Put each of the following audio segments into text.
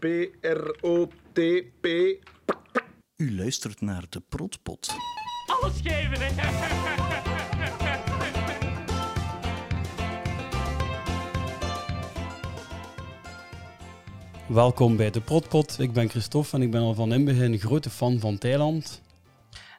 P-R-O-T-P. U luistert naar de Protpot. Alles geven, hè? Welkom bij de Protpot. Ik ben Christophe en ik ben al van in begin een grote fan van Thailand.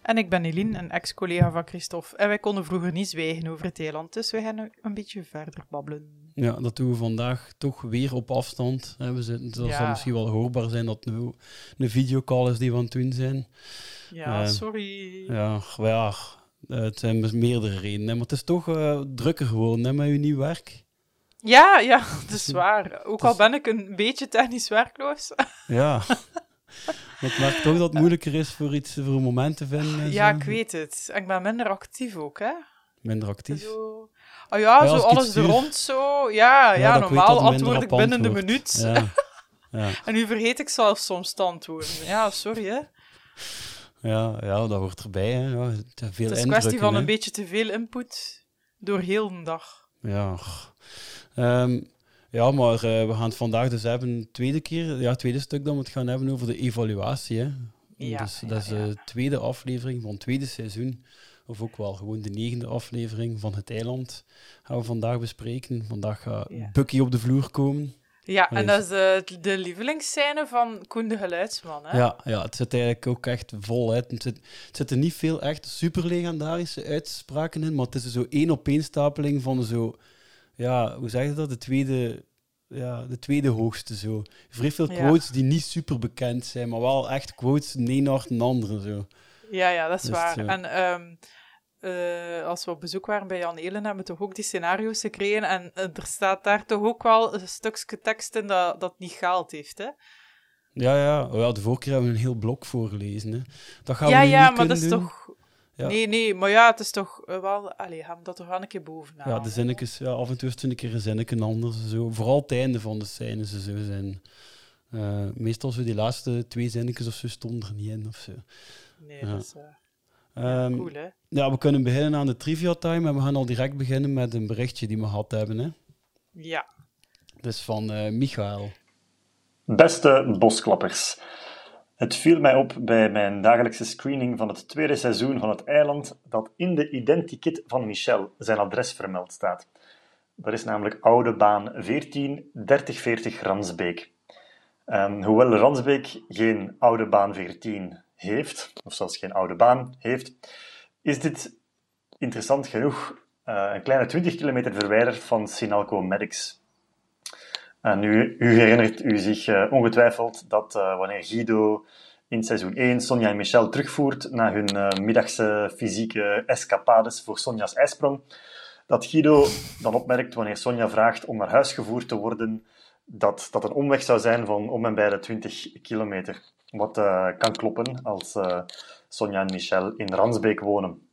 En ik ben Eline, een ex-collega van Christophe. En wij konden vroeger niet zwijgen over het eiland, dus we gaan nu een beetje verder babbelen. Ja, dat doen we vandaag toch weer op afstand. We zitten, dat Ja. zal misschien wel hoorbaar zijn dat het nu een videocall is die we aan het doen zijn. Ja, Eh, sorry. Ja, ja, het zijn dus meerdere redenen. Maar het is toch eh, drukker geworden hè, met je nieuw werk. Ja, ja, dat is waar. Ook al ben ik een beetje technisch werkloos. Ja. ik merk toch dat het moeilijker is voor iets voor een moment te vinden. en Ja, ik weet het. En ik ben minder actief ook, hè. Minder actief. Zo... Oh ja, zo alles er rond zo. Ja, ja, normaal antwoord ik binnen de minuut. Ja. Ja. En nu vergeet ik zelfs soms te antwoorden. Ja, sorry, hè. Ja, ja, dat hoort erbij. Hè. Ja, te veel Het is een kwestie van hè. een beetje te veel input door heel de dag. Ja. Ehm, ja, maar eh, we gaan het vandaag dus hebben, tweede keer, ja, het tweede stuk dat we het gaan hebben over de evaluatie. Hè. Ja, dus dat is de tweede aflevering van het tweede seizoen. Of ook wel gewoon de negende aflevering van Het Eiland gaan we vandaag bespreken. Vandaag gaat Ja. Bucky op de vloer komen. Ja, Allee, en dat is de, de lievelingsscène van Koen de Geluidsman, hè. Ja, ja, het zit eigenlijk ook echt vol uit. Het, zit, het zitten niet veel echt super legendarische uitspraken in, maar het is zo één op één stapeling van zo, ja, hoe zeg je dat? De tweede, ja, de tweede hoogste zo. Vrij veel Ja. quotes die niet super bekend zijn, maar wel echt quotes de een naar de andere zo. Ja, ja, dat is Dus, waar. eh, En ehm, eh, als we op bezoek waren bij Jan Elen, hebben we toch ook die scenario's gekregen. En eh, er staat daar toch ook wel een stukje tekst in dat, dat niet gehaald heeft, hè? Ja, ja, ja, de vorige keer hebben we een heel blok voorgelezen. Hè. Dat gaan ja, we nu ja, niet maar dat is doen. toch... Ja. Nee, nee, maar ja, het is toch eh, wel... Allee, gaan we dat toch wel een keer bovenaan. Ja, de zinnetjes, ja, af en toe is het een keer een zinnetje anders. Zo. Vooral het einde van de scène ze zo zijn. meestal zo die laatste twee zinnetjes of zo stonden er niet in of zo. Nee, Ja. dat is eh, Ehm, cool, hè? ja, we kunnen beginnen aan de trivia time en we gaan al direct beginnen met een berichtje die we gehad hebben. Hè. Ja. Dat is van eh Michael. Beste bosklappers. Het viel mij op bij mijn dagelijkse screening van het tweede seizoen van Het Eiland dat in de identikit van Michel zijn adres vermeld staat. Dat is namelijk Oude Baan 14 3040 Ransbeek. Ehm, hoewel Ransbeek geen Oude Baan 14 heeft, of zelfs geen Oude Baan heeft, is dit interessant genoeg eh, een kleine 20 kilometer verwijderd van Sinalco Medics. En u, u herinnert u zich eh, ongetwijfeld dat eh, wanneer Guido in seizoen 1 Sonja en Michel terugvoert na hun middagse fysieke escapades voor Sonja's ijsprong, dat Guido dan opmerkt wanneer Sonja vraagt om naar huis gevoerd te worden, dat dat een omweg zou zijn van om en bij de 20 kilometer. Wat eh, kan kloppen als eh, Sonja en Michel in Ransbeek wonen.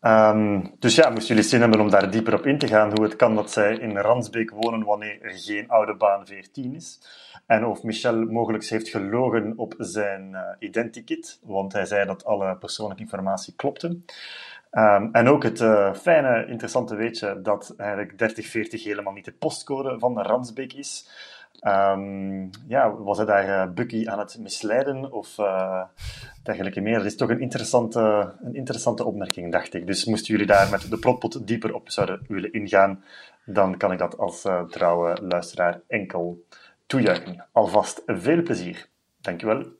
Ehm, dus ja, moesten jullie zin hebben om daar dieper op in te gaan, hoe het kan dat zij in Ransbeek wonen wanneer er geen oude baan 14 is. En of Michel mogelijk heeft gelogen op zijn eh identikit, want hij zei dat alle persoonlijke informatie klopte. Ehm, en ook het fijne, interessante weetje dat eigenlijk 3040 helemaal niet de postcode van Ransbeek is. Ehm, ja, was hij daar eh, Bucky aan het misleiden of eh, dergelijke meer? Dat is toch een interessante, een interessante opmerking, dacht ik. Dus moesten jullie daar met de plotpot dieper op zouden willen ingaan, dan kan ik dat als eh, trouwe luisteraar enkel toejuichen. Alvast veel plezier. Dankjewel.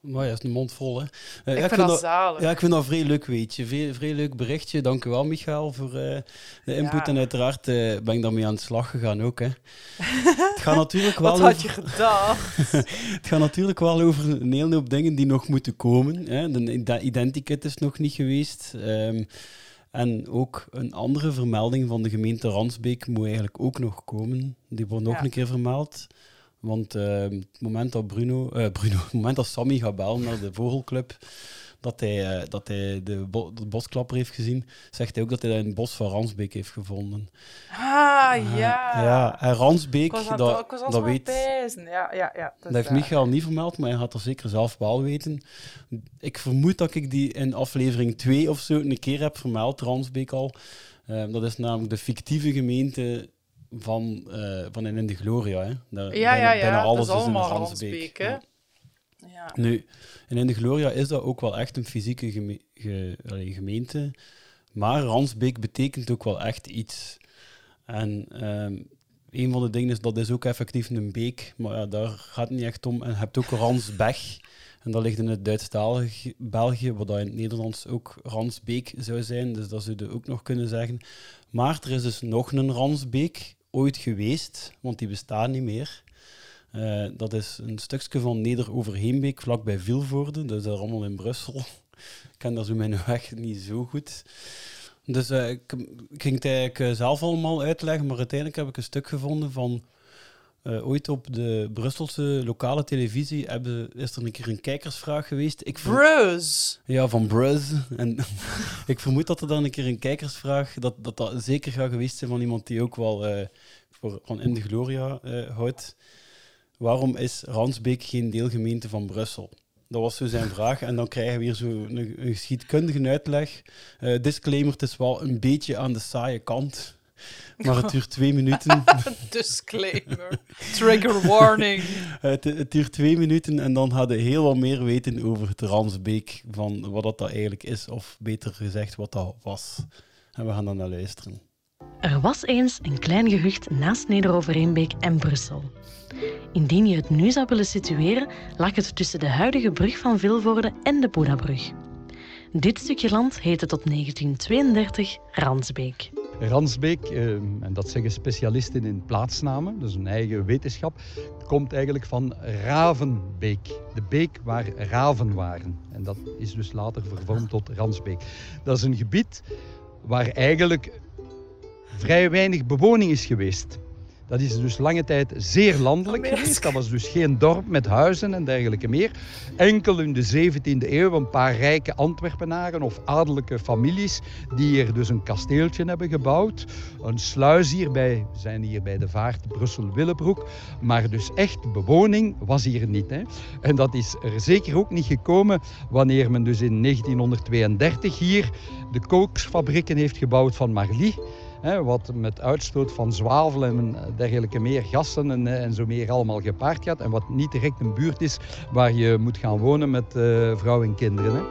Maar ja, is een mond vol, hè. Eh, Ik ja, vind dat zalig. Ja, ik vind dat vrij leuk weetje. Vrij, vrij leuk berichtje. Dank u wel, Michael, voor eh, de input. Ja. En uiteraard eh, ben ik daarmee aan de slag gegaan ook, hè. het gaat natuurlijk wel Wat over... had je gedacht? Het gaat natuurlijk wel over een hele hoop dingen die nog moeten komen. Hè. De ide- identikit is nog niet geweest. Ehm, en ook een andere vermelding van de gemeente Ransbeek moet eigenlijk ook nog komen. Die wordt nog Ja. een keer vermeld. Want ehm, het moment dat Bruno, eh, Bruno, het moment dat Sammy gaat bellen naar de vogelclub, dat hij, eh, dat hij de, bo- de bosklapper heeft gezien, zegt hij ook dat hij dat in het bos van Ransbeek heeft gevonden. Ah, ja. ja en Ransbeek, dat, dat weet... Ja, ja, ja. Dat heeft Michael niet vermeld, maar hij had er zeker zelf wel weten. Ik vermoed dat ik die in aflevering 2 of zo een keer heb vermeld, Ransbeek al. Eh, dat is namelijk de fictieve gemeente van, eh, van in de Gloria. Hè. Daar, Ja, bijna, ja, ja. bijna alles dat is is in Ransbeek. Ja. Ja. Nu, en in de Gloria is dat ook wel echt een fysieke geme- ge- allee, gemeente. Maar Ransbeek betekent ook wel echt iets. En ehm, een van de dingen is, dat is ook effectief een beek. Maar ja, daar gaat het niet echt om. En je hebt ook Ransbech. En dat ligt in het Duitsstalige België, wat in het Nederlands ook Ransbeek zou zijn. Dus dat zou je ook nog kunnen zeggen. Maar er is dus nog een Ransbeek ooit geweest, want die bestaat niet meer. Eh, dat is een stukje van Neder-Overheenbeek, vlakbij Vilvoorde. Dat is daar allemaal in Brussel. Ik ken daar zo mijn weg niet zo goed. Dus eh, ik, ik ging het eigenlijk eh, zelf allemaal uitleggen, maar uiteindelijk heb ik een stuk gevonden van... eh, ooit op de Brusselse lokale televisie hebben, is er een keer een kijkersvraag geweest. Ik Bruz. ja, van Bruz. En ik vermoed dat er dan een keer een kijkersvraag, dat dat, dat zeker gaat geweest zijn van iemand die ook wel eh, voor, van In de Gloria eh, houdt. Waarom is Ransbeek geen deelgemeente van Brussel? Dat was zo zijn vraag. En dan krijgen we hier zo een, een geschiedkundige uitleg. Disclaimer, het is wel een beetje aan de saaie kant. Maar het duurt twee minuten. Disclaimer. Trigger warning. Het, het duurt twee minuten en dan hadden we heel wat meer weten over het Ransbeek, van wat dat, dat eigenlijk is, of beter gezegd, wat dat was. En we gaan dan naar luisteren. Er was eens een klein gehucht naast Neder-Overeenbeek en Brussel. Indien je het nu zou willen situeren, lag het tussen de huidige brug van Vilvoorde en de Boedabrug. Dit stukje land heette tot 1932 Ransbeek. Ransbeek, eh, en dat zeggen specialisten in plaatsnamen, dus een eigen wetenschap, komt eigenlijk van Ravenbeek. De beek waar raven waren. En dat is dus later vervormd tot Ransbeek. Dat is een gebied waar eigenlijk vrij weinig bewoning is geweest. Dat is dus lange tijd zeer landelijk geweest. Dat was dus geen dorp met huizen en dergelijke meer. Enkel in de 17e eeuw een paar rijke Antwerpenaren of adellijke families die hier dus een kasteeltje hebben gebouwd. Een sluis hierbij, we zijn hier bij de vaart Brussel-Willebroek. Maar dus echt bewoning was hier niet. Hè. En dat is er zeker ook niet gekomen wanneer men dus in 1932 hier de kooksfabrieken heeft gebouwd van Marly. Hè, wat met uitstoot van zwavel en dergelijke meer gassen en, eh, en zo meer allemaal gepaard gaat. En wat niet direct een buurt is waar je moet gaan wonen met eh vrouw en kinderen. Hè.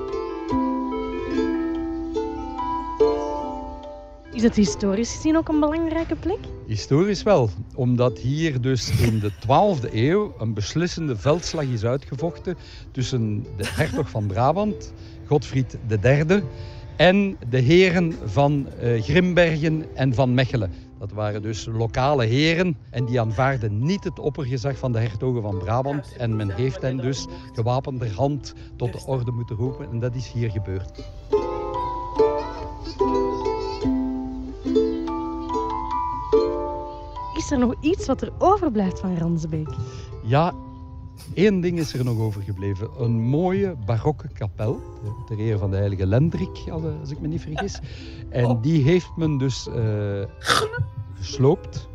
Is het historisch gezien ook een belangrijke plek? Historisch wel, omdat hier dus in de 12e eeuw een beslissende veldslag is uitgevochten tussen de hertog van Brabant, Godfried III, en de heren van eh, Grimbergen en van Mechelen. Dat waren dus lokale heren en die aanvaarden niet het oppergezag van de hertogen van Brabant. En men heeft hen dus gewapenderhand tot de orde moeten roepen en dat is hier gebeurd. Is er nog iets wat er overblijft van Ransbeek? Ja, één ding is er nog overgebleven. Een mooie barokke kapel, ter ere van de heilige Lendrik, als ik me niet vergis. En die heeft men dus eh, gesloopt.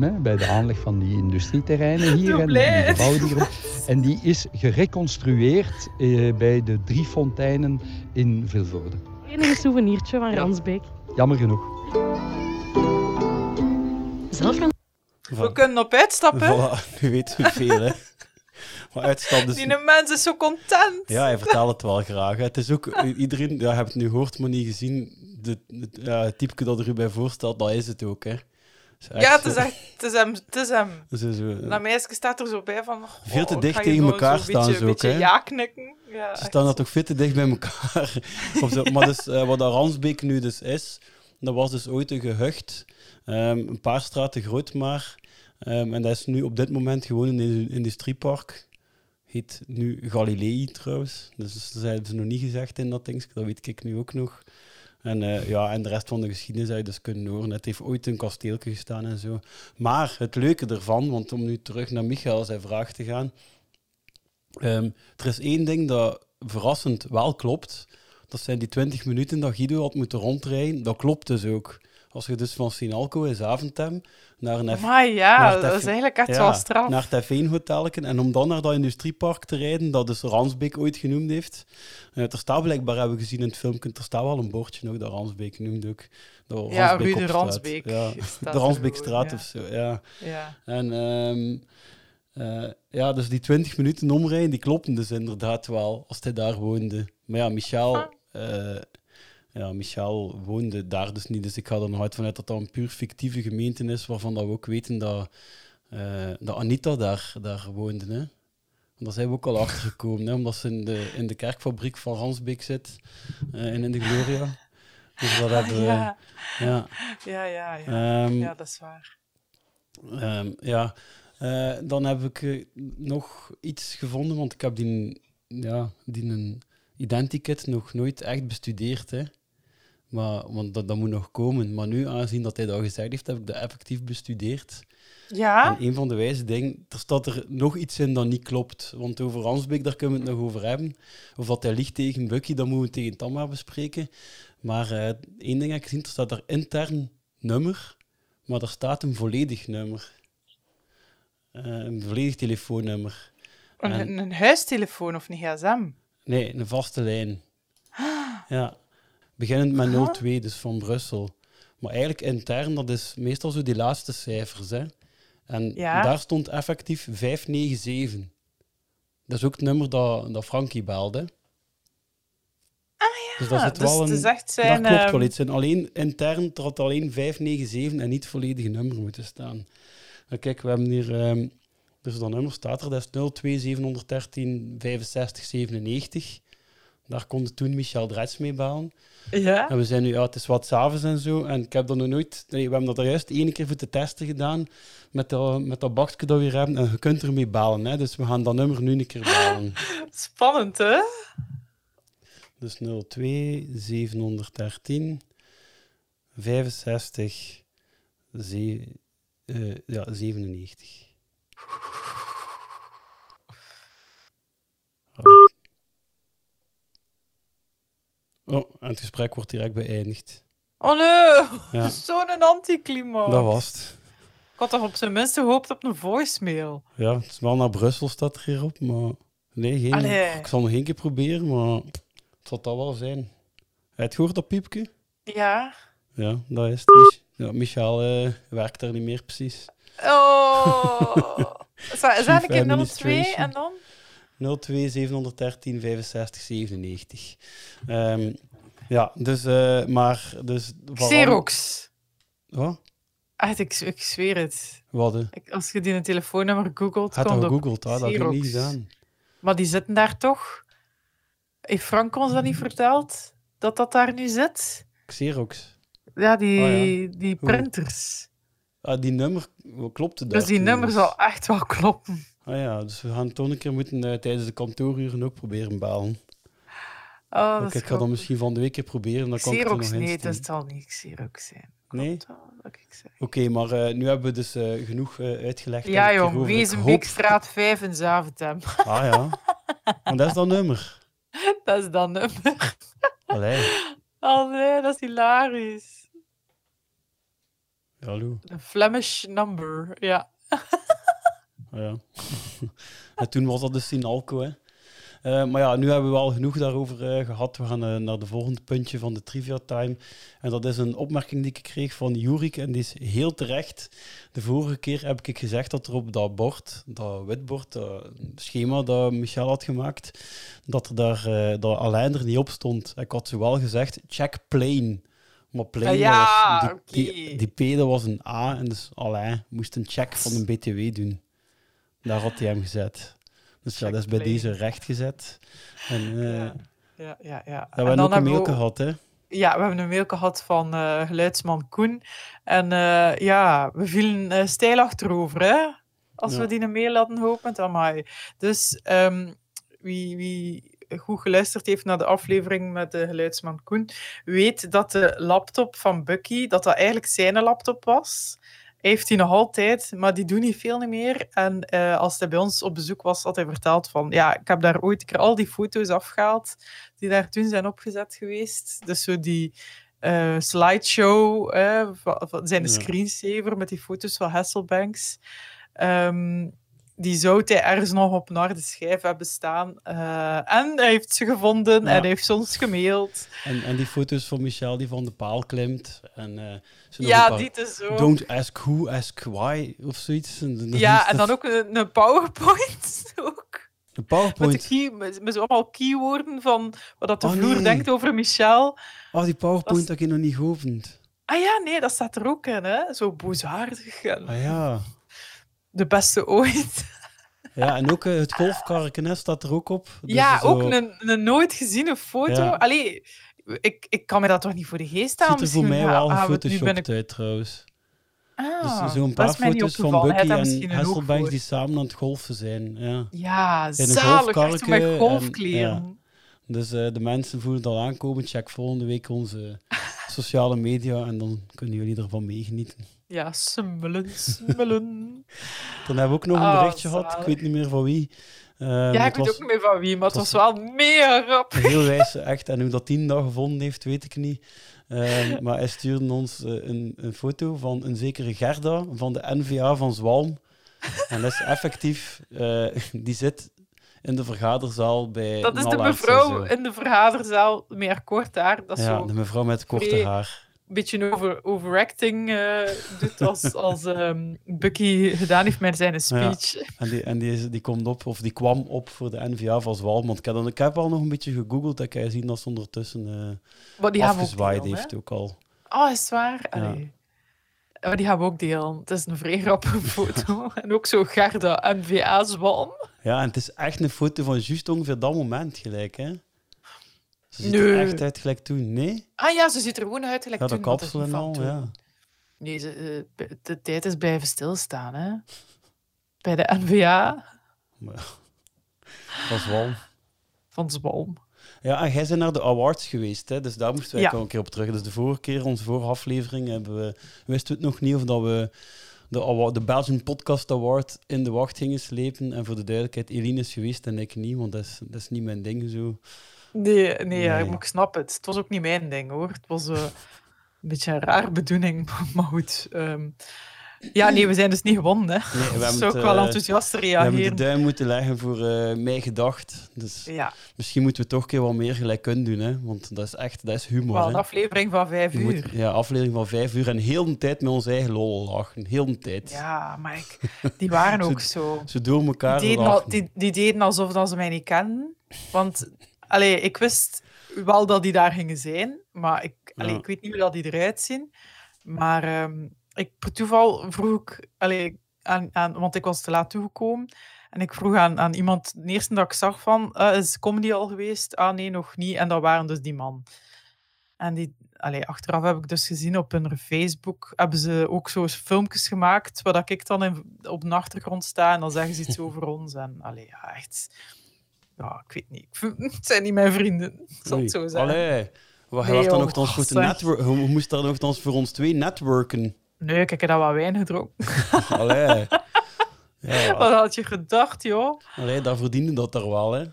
hè, bij de aanleg van die industrieterreinen hier en die gebouwen hier. En die is gereconstrueerd eh, bij de drie fonteinen in Vilvoorde. Enige souvenirtje van. Ransbeek. Jammer genoeg. Zelf gaan We kunnen op uitstappen. Voilà, nu weten we veel, hè. Maar uitstap. Die mens is zo content. Ja, hij vertelt het wel graag. Het is ook, iedereen, ja, je hebt het nu gehoord, maar niet gezien. De, het, ja, het typeke dat er u bij voorstelt, dat is het ook, hè. Ja, het is echt... Het is hem. Het is hem. zo- zo- Dat meisje staat er zo bij van... Veel te dicht tegen elkaar staan beetje, ze ook, hè? ja knikken. Ja, Ze staan dat toch veel te dicht bij elkaar. Of zo. Maar dus, eh, wat dat Ransbeek nu dus is, dat was dus ooit een gehucht, ehm, een paar straten groot maar. Ehm, en dat is nu op dit moment gewoon een in- industriepark. Heet nu Galilei trouwens. Dus dat hebben ze nog niet gezegd in dat ding, dat weet ik nu ook nog. En, eh, ja, en de rest van de geschiedenis zou je dus kunnen horen. Het heeft ooit een kasteeltje gestaan en zo. Maar het leuke ervan, want om nu terug naar Michael zijn vraag te gaan. Ehm, er is één ding dat verrassend wel klopt. Dat zijn die 20 minuten dat Guido had moeten rondrijden. Dat klopt dus ook. Als je dus van Sinalco in Zaventem naar een Maar ja, dat is eigenlijk echt ja, wel straf. naar het F1-hotelken. En om dan naar dat industriepark te rijden, dat dus Ransbeek ooit genoemd heeft. Eh, er staat blijkbaar, hebben we gezien in het filmpje, er staat wel een bordje nog dat Ransbeek noemt ook. De Ja, Ransbeek de. Ransbeek Ja, de Ransbeekstraat of zo, ja. Ja. En ehm, eh, ja, dus die 20 minuten omrijden, die klopten dus inderdaad wel, als hij daar woonde. Maar ja, Michel, eh, ja, Michel woonde daar dus niet, dus ik ga er nog uit vanuit dat dat een puur fictieve gemeente is, waarvan dat we ook weten dat, eh, dat Anita daar, daar woonde. Hè. En daar zijn we ook al achter gekomen, hè, omdat ze in de, in de kerkfabriek van Ransbeek zit, eh, en in de Gloria. Dus dat hebben we... ja, Ja. ja, ja, ja. Ehm, ja, dat is waar. Ehm, ja, Eh, dan heb ik eh, nog iets gevonden, want ik heb die, ja, die een identikit nog nooit echt bestudeerd. Hè. Maar, want dat, dat moet nog komen. Maar nu, aangezien dat hij dat gezegd heeft, heb ik dat effectief bestudeerd. Ja? En een van de wijze dingen, er staat er nog iets in dat niet klopt. Want over Ransbeek, daar kunnen we het nog over hebben. Of dat hij ligt tegen Bucky, dat moeten we tegen Tamma bespreken. Maar eh één ding heb ik gezien, er staat daar intern nummer, maar er staat een volledig nummer. Eh, een volledig telefoonnummer. Een, En- een huistelefoon of een gsm? Nee, een vaste lijn. Ja. Beginnend met 02, dus van Brussel. Maar eigenlijk intern, dat is meestal zo die laatste cijfers. Hè. En Ja. daar stond effectief 597. Dat is ook het nummer dat, dat Frankie belde. Ah ja, dus dat zit dus wel het een... is echt zijn... dat klopt ehm, wel iets. En alleen intern er had alleen 597 en niet het volledige nummer moeten staan. Kijk, we hebben hier... ehm, dus dat nummer staat er, dat is 02 713 65 97. Daar kon toen Michel Drets mee bellen. Ja? En we zijn nu, ja, het is wat s'avonds en zo. En ik heb dat nog nooit... Nee, we hebben dat er juist één keer voor te testen gedaan. Met dat, met dat bakje dat we hier hebben. En je kunt ermee bellen. Hè. Dus we gaan dat nummer nu een keer bellen. Spannend, hè? Dus 02 713 65 ze- eh, ja, 97. Oh, en het gesprek wordt direct beëindigd. Oh nee, Ja. zo'n anticlimax. Dat was het. Ik had toch op zijn minst gehoopt op een voicemail. Ja, het is wel naar Brussel staat er hierop, maar nee, geen, Allee. ik zal nog één keer proberen, maar het zal dat wel zijn. Heb je het gehoord, dat piepje? Ja. Ja, dat is het. Ja, Michael eh, werkt daar niet meer precies. Oh. Zou ik in 02 administration. en dan? 02 713 65 97. Ehm, ja, dus, eh, maar... Dus, Xerox. Wat? Echt, ik, ik zweer het. Wat? als je die een telefoonnummer googelt, Had komt gegoogeld? Ah, dat heb ik niet gedaan. Maar die zitten daar toch? Heeft Frank ons dat niet verteld? Dat dat daar nu zit? Xerox. Ja, die, Oh die Hoe? printers. Ah, die nummer klopte daar Dus die nummer dus. zal echt wel kloppen. Ah ja, dus we gaan toch een keer moeten eh, tijdens de kantooruren ook proberen balen. Oh, dat is ik ga dat grappig. misschien van de week keer proberen, dan kan ik er Xerox, nog nee, dat zal niet Xerox zijn. Nee? Oké, maar eh, nu hebben we dus eh, genoeg uitgelegd. Ja, jong, Wezenbeekstraat 5 in Zaventem. Ah ja, maar dat is dat nummer. dat is dat nummer. Allee, nee, dat is hilarisch. hallo. Een Flemish number, ja. Ja. en toen was dat dus Sinalco, hè. Eh, maar ja, nu hebben we al genoeg daarover eh, gehad. We gaan eh, naar de volgende puntje van de Trivia Time. En dat is een opmerking die ik kreeg van Jurik. En die is heel terecht. De vorige keer heb ik gezegd dat er op dat bord, dat witbord, dat schema dat Michel had gemaakt, dat er daar, dat Alain er niet op stond. Ik had zowel gezegd, check plane. Maar plane, Ah, ja, was, die, die, die P dat was een A. En dus Alain moest een check van een BTW doen. Daar had hij hem gezet. Dus ja, dat is bij deze recht gezet. En eh Ja, ja, ja. ja. we hebben ook een mail gehad, hè? Ja, we hebben een mail gehad van eh, geluidsman Koen. En eh, ja, we vielen eh, stijl achterover, hè? Als Ja. we die een mail hadden geopend. Amai. Dus ehm, wie, wie goed geluisterd heeft naar de aflevering met de geluidsman Koen, weet dat de laptop van Bucky, dat dat eigenlijk zijn laptop was. Hij heeft die nog altijd, maar die doet niet veel niet meer. En eh, als hij bij ons op bezoek was, had hij verteld van... Ja, ik heb daar ooit een keer al die foto's afgehaald die daar toen zijn opgezet geweest. Dus zo die, eh, slideshow, eh, zijn Ja. screensaver met die foto's van Hasselbanks. Ehm, die zou hij ergens nog op naar de schijf hebben staan. Eh, en hij heeft ze gevonden Ja. en hij heeft ze ons gemaild. En, en die foto's van Michel die van de paal klimt. En, eh, Ja, die is zo. Don't ask who, ask why, of zoiets. En Ja, en dat dan ook een, een PowerPoint. ook. Een Met, PowerPoint. key, met, allemaal keywoorden van wat dat de Oh, vloer nee. denkt over Michel. Oh, die PowerPoint Dat heb ik nog niet geopend. Ah ja, nee, dat staat er ook in, hè? Zo bozaardig. En Ah ja. De beste ooit. Ja, en ook eh, het golfkarken staat er ook op. Dus ja, zo- ook een, een nooit geziene foto. Ja. Allee, ik, ik kan me dat toch niet voor de geest Het staan? ziet er voor mij Misschien wel het gefotoshopt binnen- uit, trouwens. Ah, dus zo'n paar foto's van Bucky en Hasselbanks voor. die samen aan het golfen zijn. Ja. Ja, zalig. Echt met en- golfkleren. Dus eh, de mensen voelen het al aankomen. Check volgende week onze sociale media en dan kunnen jullie ervan meegenieten. Ja, summelen, summelen. Dan hebben we ook nog een Ah, berichtje gehad, ik weet niet meer van wie. Eh, ja, ik weet was ook niet meer van wie, maar het was wel mega rap. heel wijs, echt. En hoe dat tien dat gevonden heeft, weet ik niet. Eh, maar hij stuurde ons eh, een, een foto van een zekere Gerda van de NVA van Zwalm. En dat is effectief, eh, die zit in de vergaderzaal bij Dat is de mevrouw in de vergaderzaal met haar kort haar. Dat Ja, zo de mevrouw met korte vrij- haar. Een beetje over, overacting eh, doet als, als ehm, Bucky gedaan heeft met zijn speech. En, die, en die, is- die komt op, of die kwam op voor de NVA van Zwalm. Want ik heb, dan, ik heb al nog een beetje gegoogeld. Dat kan je zien dat ze ondertussen Maar die ook heeft hè? ook al. Oh, is het waar? Allee. Maar die gaan we ook delen. Het is een vrij grappige foto. en ook zo Gerda, NVA Zwalm. Ja, en het is echt een foto van juist ongeveer dat moment gelijk, hè? Ze ziet Nee. er echt uit gelijk toen. Nee? Ah ja, ze ziet er gewoon uit gelijk Ja, dat toen, is kapsel en van al, ja. Nee, ze, eh, de tijd is blijven stilstaan, hè. Bij de NVA is wel... van Zwalm. Ja, en jij bent naar de awards geweest, hè? dus daar moesten wij Ja. ook een keer op terug. Dus de vorige keer, onze vorige aflevering, hebben we, wisten we het nog niet of dat we de, award, de Belgian Podcast Award in de wacht gingen slepen. En voor de duidelijkheid, Eline is geweest en ik niet, want dat is, dat is niet mijn ding zo. Nee, nee, ik snap het. Het was ook niet mijn ding, hoor. Het was eh, een beetje een raar bedoeling, maar goed. ehm. ja, nee, we zijn dus niet gewonnen, hè. Nee, we zou ook wel eh, enthousiast We hebben de reageren. duim moeten leggen voor mij gedacht. Dus Ja, misschien moeten we toch een keer wat meer gelijk kunnen doen, hè? want dat is echt dat is humor. wel hè. een aflevering van vijf Je moet- uur. ja, aflevering van vijf uur en heel de tijd met ons eigen lol lachen. Heel de tijd. Ja, maar ik, die waren ook zo. Zo door elkaar Die deden, al, die, die deden alsof dat ze mij niet kenden. Want allee, ik wist wel dat die daar gingen zijn, maar ik, allee, ik weet niet hoe dat die eruit zien. Maar ehm, ik, per toeval vroeg ik, allee, aan, aan, want ik was te laat toegekomen, en ik vroeg aan, aan iemand, de eerste dat ik zag van, eh, is comedy al geweest? Ah nee, nog niet. En dat waren dus die man. En die, allee, achteraf heb ik dus gezien op hun Facebook, hebben ze ook zo filmpjes gemaakt, waar dat ik dan in, op de achtergrond sta en dan zeggen ze iets over ons. En allee, ja, echt... Ja, ik weet niet. Het zijn niet mijn vrienden, ik zal het zo zeggen. Allee. Wat Nee, had dan voor te Zeg. networken? Hoe moest daar nogthans voor ons twee netwerken? Nee, ik heb dat wat wijn gedronken. Allee. Ja, Wat had je gedacht, joh? allee, daar verdiende dat er wel, hè?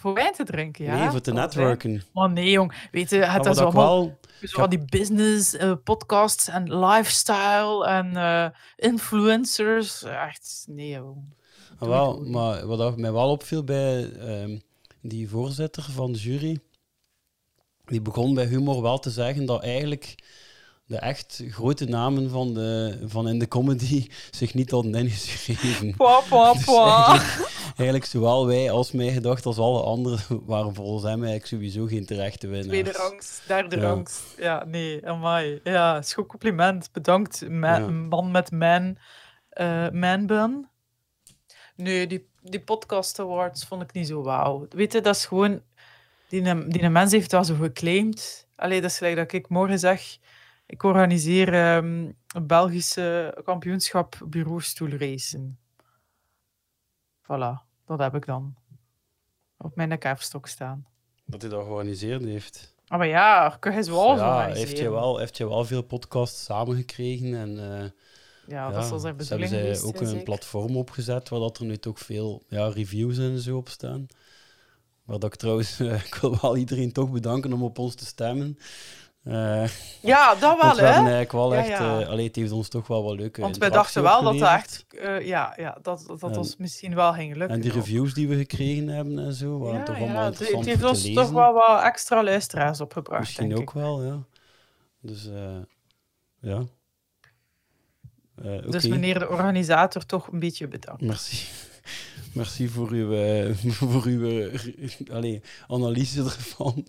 Voor wijn te drinken, ja? nee, voor te netwerken. Maar nee, jong. Weet je, het is allemaal wel... zo van die business eh, podcasts en lifestyle en eh, influencers. Echt, nee, jong. Ah, wel, maar wat mij wel opviel bij ehm, die voorzitter van de jury, die begon bij humor wel te zeggen dat eigenlijk de echt grote namen van, de, van in de comedy zich niet hadden ingeschreven. Pwa, pwa, Dus eigenlijk, eigenlijk zowel wij als mij gedacht als alle anderen waren volgens hem eigenlijk sowieso geen terechte winnaars. Tweede rangs, derde Ja. rangs. Ja, nee, amai. Ja, is goed compliment. Bedankt, ma- Ja. man met man, eh man Nee, die, die podcast awards vond ik niet zo wauw. Weet je, dat is gewoon... Die, die mens heeft wel zo geclaimd. Allee, dat is gelijk dat ik morgen zeg... Ik organiseer ehm, een Belgische kampioenschap bureaustoelracen. Voilà, dat heb ik dan. Op mijn kerfstok staan. Dat hij dat georganiseerd heeft. Ah, maar ja, kun je zoals ja, heeft je, wel, heeft je wel veel podcasts samengekregen en... eh, Ja, dat zal zijn dus bedoeling hebben zij ook een platform opgezet waar dat er nu toch veel ja, reviews en zo op staan. Waar dat ik trouwens, eh, ik wil wel iedereen toch bedanken om op ons te stemmen. Eh, Ja, dat wel, we hè? eigenlijk wel Ja, echt... ja. eh, allee, het heeft ons toch wel wat leuke Want wij interactie dachten wel dat dat echt... ja, ja, dat, dat, En- ons misschien wel ging lukken. En die ook. reviews die we gekregen hebben en zo, waren Ja, toch ja, allemaal het- het interessant heeft ons lezen. toch wel wat extra luisteraars opgebracht, Misschien denk ook ik. wel, ja. Dus, ja. Eh, Dus meneer de organisator, toch een beetje bedankt. Merci. Merci voor uw, eh, voor uw eh, analyse ervan.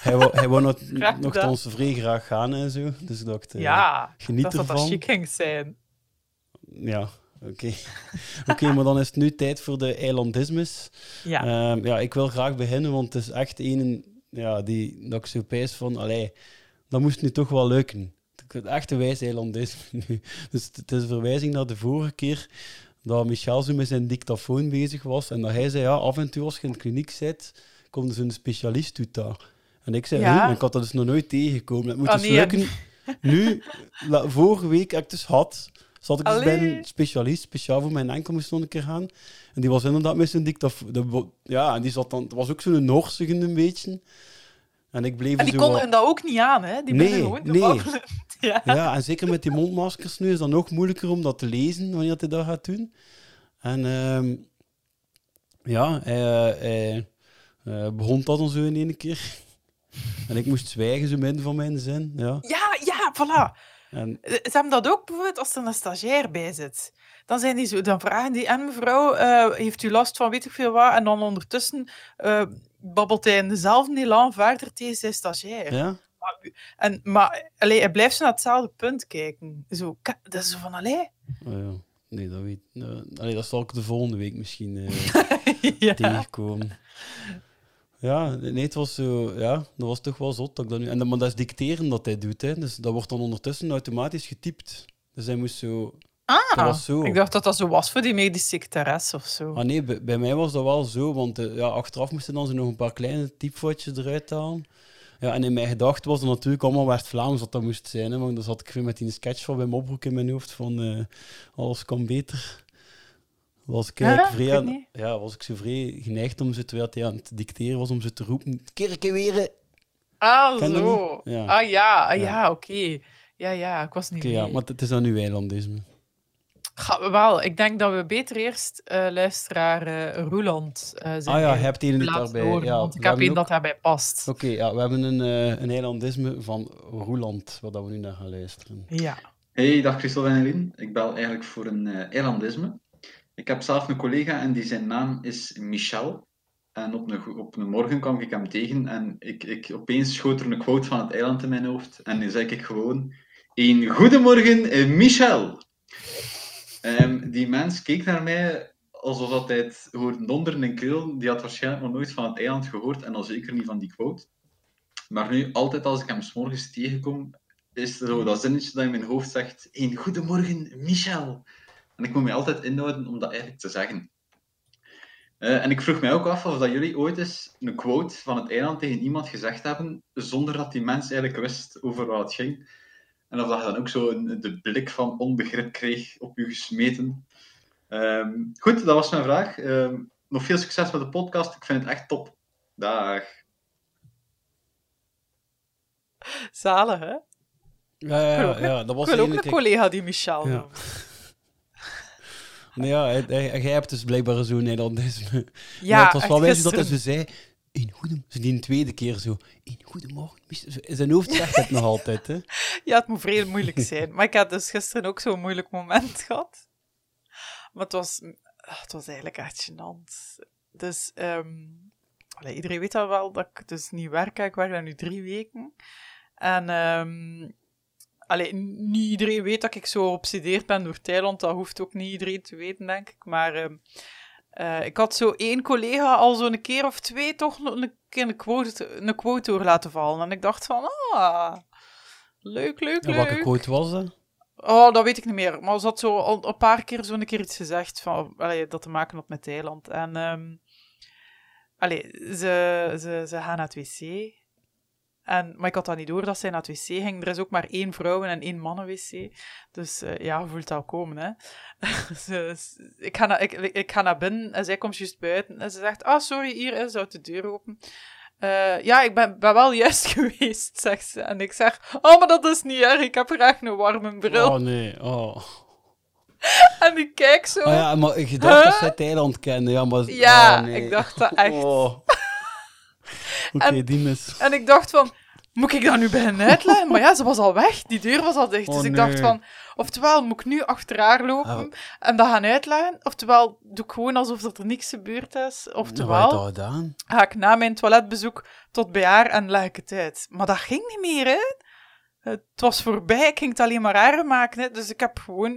hij wou, hij wou nog, nog vrij graag gaan en zo. Dus ik dacht, ja, geniet dat dat dat ervan. chic ging zijn. Ja, oké. Oké, maar dan is het nu tijd voor de eilandismes. Ja. Ehm, ja, ik wil graag beginnen, want het is echt een ja, die, dat ik zo pijs van, allee, dat moest nu toch wel lukken. Het echte wijs nu. Dus het is een verwijzing naar de vorige keer dat Michel zo met zijn dictafoon bezig was en dat hij zei, ja, af en toe als je in de kliniek zit, komt er zo'n specialist doet daar. En ik zei, Ja. "Huh, ik had dat dus nog nooit tegengekomen. Het moet Ah, dus nee, lukken. Nu, la- vorige week ik dus had, zat ik dus bij een specialist, speciaal voor mijn enkel moest nog een keer gaan. En die was inderdaad met zijn dictafoon. Ja, en die zat dan, het was ook zo'n Norsige een beetje. En ik bleef En die zo wat- konden dat ook niet aan, hè? Die Nee, nee. Ja. Ja, en zeker met die mondmaskers nu is dat nog moeilijker om dat te lezen wanneer hij dat gaat doen. En ehm, ja, hij, eh, hij eh, begon dat dan zo in één keer. En ik moest zwijgen zo midden van mijn zin. Ja. ja, ja, voilà. En, Eh, Ze hebben dat ook bijvoorbeeld als er een stagiair bij zit. Dan, zijn die zo, dan vragen die, en mevrouw, heeft u last van weet ik veel wat? En dan ondertussen babbelt hij in dezelfde elan verder tegen zijn stagiair. ja? En, maar allee, hij blijft zo naar hetzelfde punt kijken. Zo, dat is zo van, allee. Oh, ja. Nee, dat weet allee, dat zal ik de volgende week misschien eh, ja. tegenkomen. Ja, nee, het was zo, ja, dat was toch wel zot dat ik dat nu... En dat, maar dat is dicteren dat hij doet, hè. Dus dat wordt dan ondertussen automatisch getypt. Dus hij moest zo... Ah, zo. ik dacht dat dat zo was voor die medische secretares of zo. Ah nee, bij, bij mij was dat wel zo, want eh, ja, achteraf moesten dan zo nog een paar kleine typfoutjes eruit halen. Ja, en in mijn gedachten was het natuurlijk allemaal West-Vlaams dat dat moest zijn. Hè, want dan zat ik weer met die sketch van Wim Opbroek in mijn hoofd van eh, alles kan beter. Was ik, vrij aan- ja, was ik zo vrij geneigd om ze, terwijl hij aan het dicteren was, om ze te roepen, kerken weer. Ah, Ken zo. Ja. Ah ja, ah, Ja. ja, oké. Ja, ja, ik was niet Oké, ja, maar het is dan nu eilandisme. Ga- wel, ik denk dat we beter eerst eh luisteraar eh, Roeland eh zijn. Ah ja, hebt een laten daarbij. horen, Ja, want ik heb een ook- dat daarbij past. Oké, ja, we hebben een, eh, een eilandisme van Roeland, waar dat we nu naar gaan luisteren. Ja. Hey, dag Christophe en Eline. Ik bel eigenlijk voor een eh eilandisme. Ik heb zelf een collega en die zijn naam is Michel. En op een, op een morgen kwam ik hem tegen en ik, ik, opeens schoot er een quote van het eiland in mijn hoofd. En nu zei ik gewoon: Een goedemorgen, Michel. Ehm, die mens keek naar mij alsof dat hij het hoorde donderen en krullen. Die had waarschijnlijk nog nooit van het eiland gehoord en al zeker niet van die quote. Maar nu, altijd als ik hem s'morgens tegenkom, is er zo dat zinnetje dat in mijn hoofd zegt: Een goedemorgen, Michel. En ik moet mij altijd inhouden om dat eigenlijk te zeggen. Eh, en ik vroeg mij ook af of dat jullie ooit eens een quote van het eiland tegen iemand gezegd hebben, zonder dat die mens eigenlijk wist over wat het ging. En of dat je dan ook zo een, de blik van onbegrip kreeg op je gesmeten. Ehm, goed, dat was mijn vraag. Ehm, nog veel succes met de podcast. Ik vind het echt top. Dag. Zalig, hè? Ja, ja, Ik dat Ik was wil ook een collega die Michel Ja. noemt. Nee, ja, jij hebt dus blijkbaar zo'n eilandisme. Ja, maar het was wel wijs dat hij zo zei... In. Ze die tweede keer zo... In goedemorgen. Michel." In zijn hoofd zegt het nog altijd, hè. Ja, het moet vrij moeilijk zijn. Maar ik had dus gisteren ook zo'n moeilijk moment gehad. Maar het was, ah, het was eigenlijk echt gênant. Dus ehm, iedereen weet al wel dat ik dus niet werk. Ik werk daar nu drie weken. En allee, niet iedereen weet dat ik zo obsedeerd ben door Thailand. Dat hoeft ook niet iedereen te weten, denk ik. Maar ehm, eh, ik had zo één collega al zo'n keer of twee toch een keer een quote, een quote door laten vallen. En ik dacht van, ah, leuk, leuk, En leuk. welke quote was dat? Oh, dat weet ik niet meer. Maar ze had zo al een paar keer zo'n keer iets gezegd van, allee, dat te maken had met Thailand. En allee, ze, ze, ze gaan naar het wc. En, maar ik had dat niet door dat zij naar het wc ging. Er is ook maar één vrouwen- en één mannen-wc. Dus eh, ja, je voelt dat al komen, hè. ik, ga naar, ik, ik ga naar binnen en zij komt juist buiten. En ze zegt, ah, sorry, hier is, houdt de deur open. eh, ja, ik ben, ben wel juist geweest, zegt ze. En ik zeg, oh, maar dat is niet erg, ik heb graag een warme bril. Oh nee, oh. En ik kijk zo. Oh ja, maar je dacht dat zij het eiland kende. Ja, maar... Ja, oh, nee. ik dacht dat echt. Oh. Oké, die mis. En ik dacht van, moet ik dat nu beginnen uitleggen? Maar ja, ze was al weg, die deur was al dicht. Oh, dus ik dacht nee. van, oftewel moet ik nu achter haar lopen Ah. en dat gaan uitleggen, oftewel doe ik gewoon alsof er niks gebeurd is, oftewel gedaan? ga ik na mijn toiletbezoek tot bij haar en leg ik het uit. Maar dat ging niet meer, hè. Het was voorbij, ik ging het alleen maar erger maken, hè. Dus ik heb gewoon,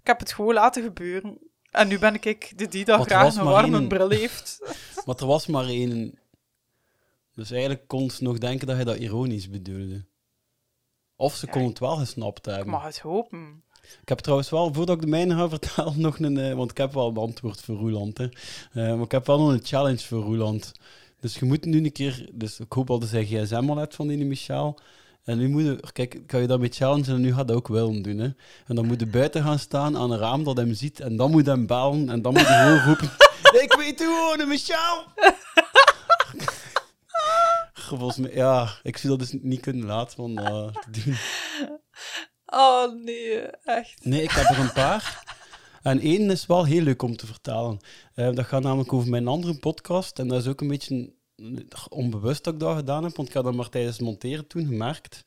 ik heb het gewoon laten gebeuren. En nu ben ik de die dat graag een warme één. bril heeft. Maar er was maar één. Dus eigenlijk kon ze nog denken dat hij dat ironisch bedoelde. Of ze kon ik- het wel gesnapt Ik hebben. mag het hopen. Ik heb trouwens wel, voordat ik de mijne ga vertellen, nog een... eh, want ik heb wel een antwoord voor Roeland, hè. Eh, maar ik heb wel nog een challenge voor Roeland. Dus je moet nu een keer... Dus ik hoop al dat hij gsm al hebt van die Michel. En nu moet je... Kijk, ik ga je daarmee challengen en nu gaat dat ook willen doen, hè. En dan moet je buiten gaan staan aan een raam dat hem ziet. En dan moet hij hem bellen. En dan moet hij gewoon roepen... ik weet hoe Michel! Volgens mij... Ja, ik zou dat dus niet kunnen laten van dat te doen. Oh nee, echt. Nee, ik heb er een paar. En één is wel heel leuk om te vertalen. Eh, dat gaat namelijk over mijn andere podcast. En dat is ook een beetje onbewust dat ik dat gedaan heb, want ik had dat maar tijdens het monteren toen gemerkt.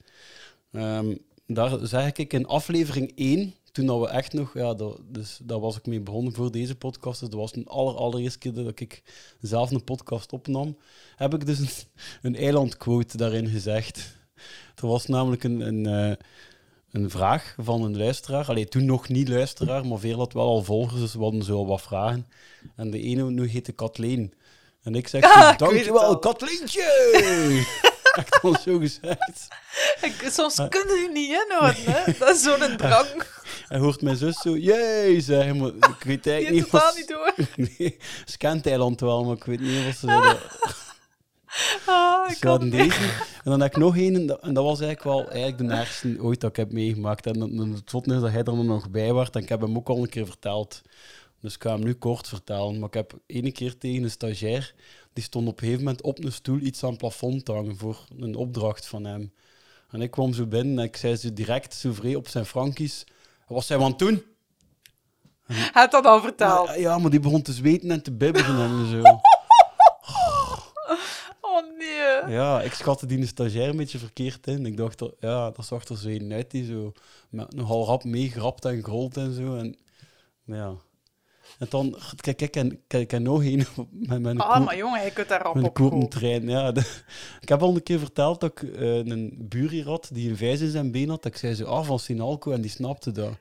Ehm, daar zeg ik in aflevering 1, toen dat we echt nog, ja, dat, dus, daar was ik mee begonnen voor deze podcast. Dus dat was de aller, allereerste keer dat ik zelf een podcast opnam. Heb ik dus een, een eilandquote daarin gezegd. Er was namelijk een, een, eh, een vraag van een luisteraar. Allee, toen nog niet luisteraar, maar veel had wel al volgers, dus we hadden zo al wat vragen. En de ene nu heette Kathleen. En ik zeg, Ah, ik dankjewel, al." Katleentje! Echt dan zo gezegd. Ik, soms kun je niet inhouden, hè. Dat is zo'n drang. Hij hoort mijn zus zo, jee, zeggen, maar ik weet eigenlijk niet totaal niet door. Nee, ze kent Thailand wel, maar ik weet niet wat ze zouden... Ah, ik Ze hadden kan deze. En dan heb ik nog één, en dat, en dat was eigenlijk wel eigenlijk de ergste ooit dat ik heb meegemaakt. En dan- het is dat hij er nog bij was, en ik heb hem ook al een keer verteld. Dus ik ga hem nu kort vertellen. Maar ik heb ene keer tegen een stagiair, die stond op een gegeven moment op een stoel iets aan het plafond te hangen voor een opdracht van hem. En ik kwam zo binnen en ik zei zo direct, zo vrij op zijn frankies, wat zijn we aan het doen? Hij had dat al verteld. Ja, ja, maar die begon te zweten en te bibberen en zo. Oh nee. Ja, ik schatte die stagiair een beetje verkeerd in. Ik dacht, dat, ja, dat zag er zo een uit die zo met nogal rap meegrapt en gerold en zo. En, ja. En dan, kijk, kijk, en, kijk, en nog één met mijn Ah, maar jongen, je kunt daar op een. Ja, de- ik heb al een keer verteld dat ik eh, een buur hier had die een vijs in zijn been had. Dat ik zei zo, ah, van Sinalco, en die snapte dat.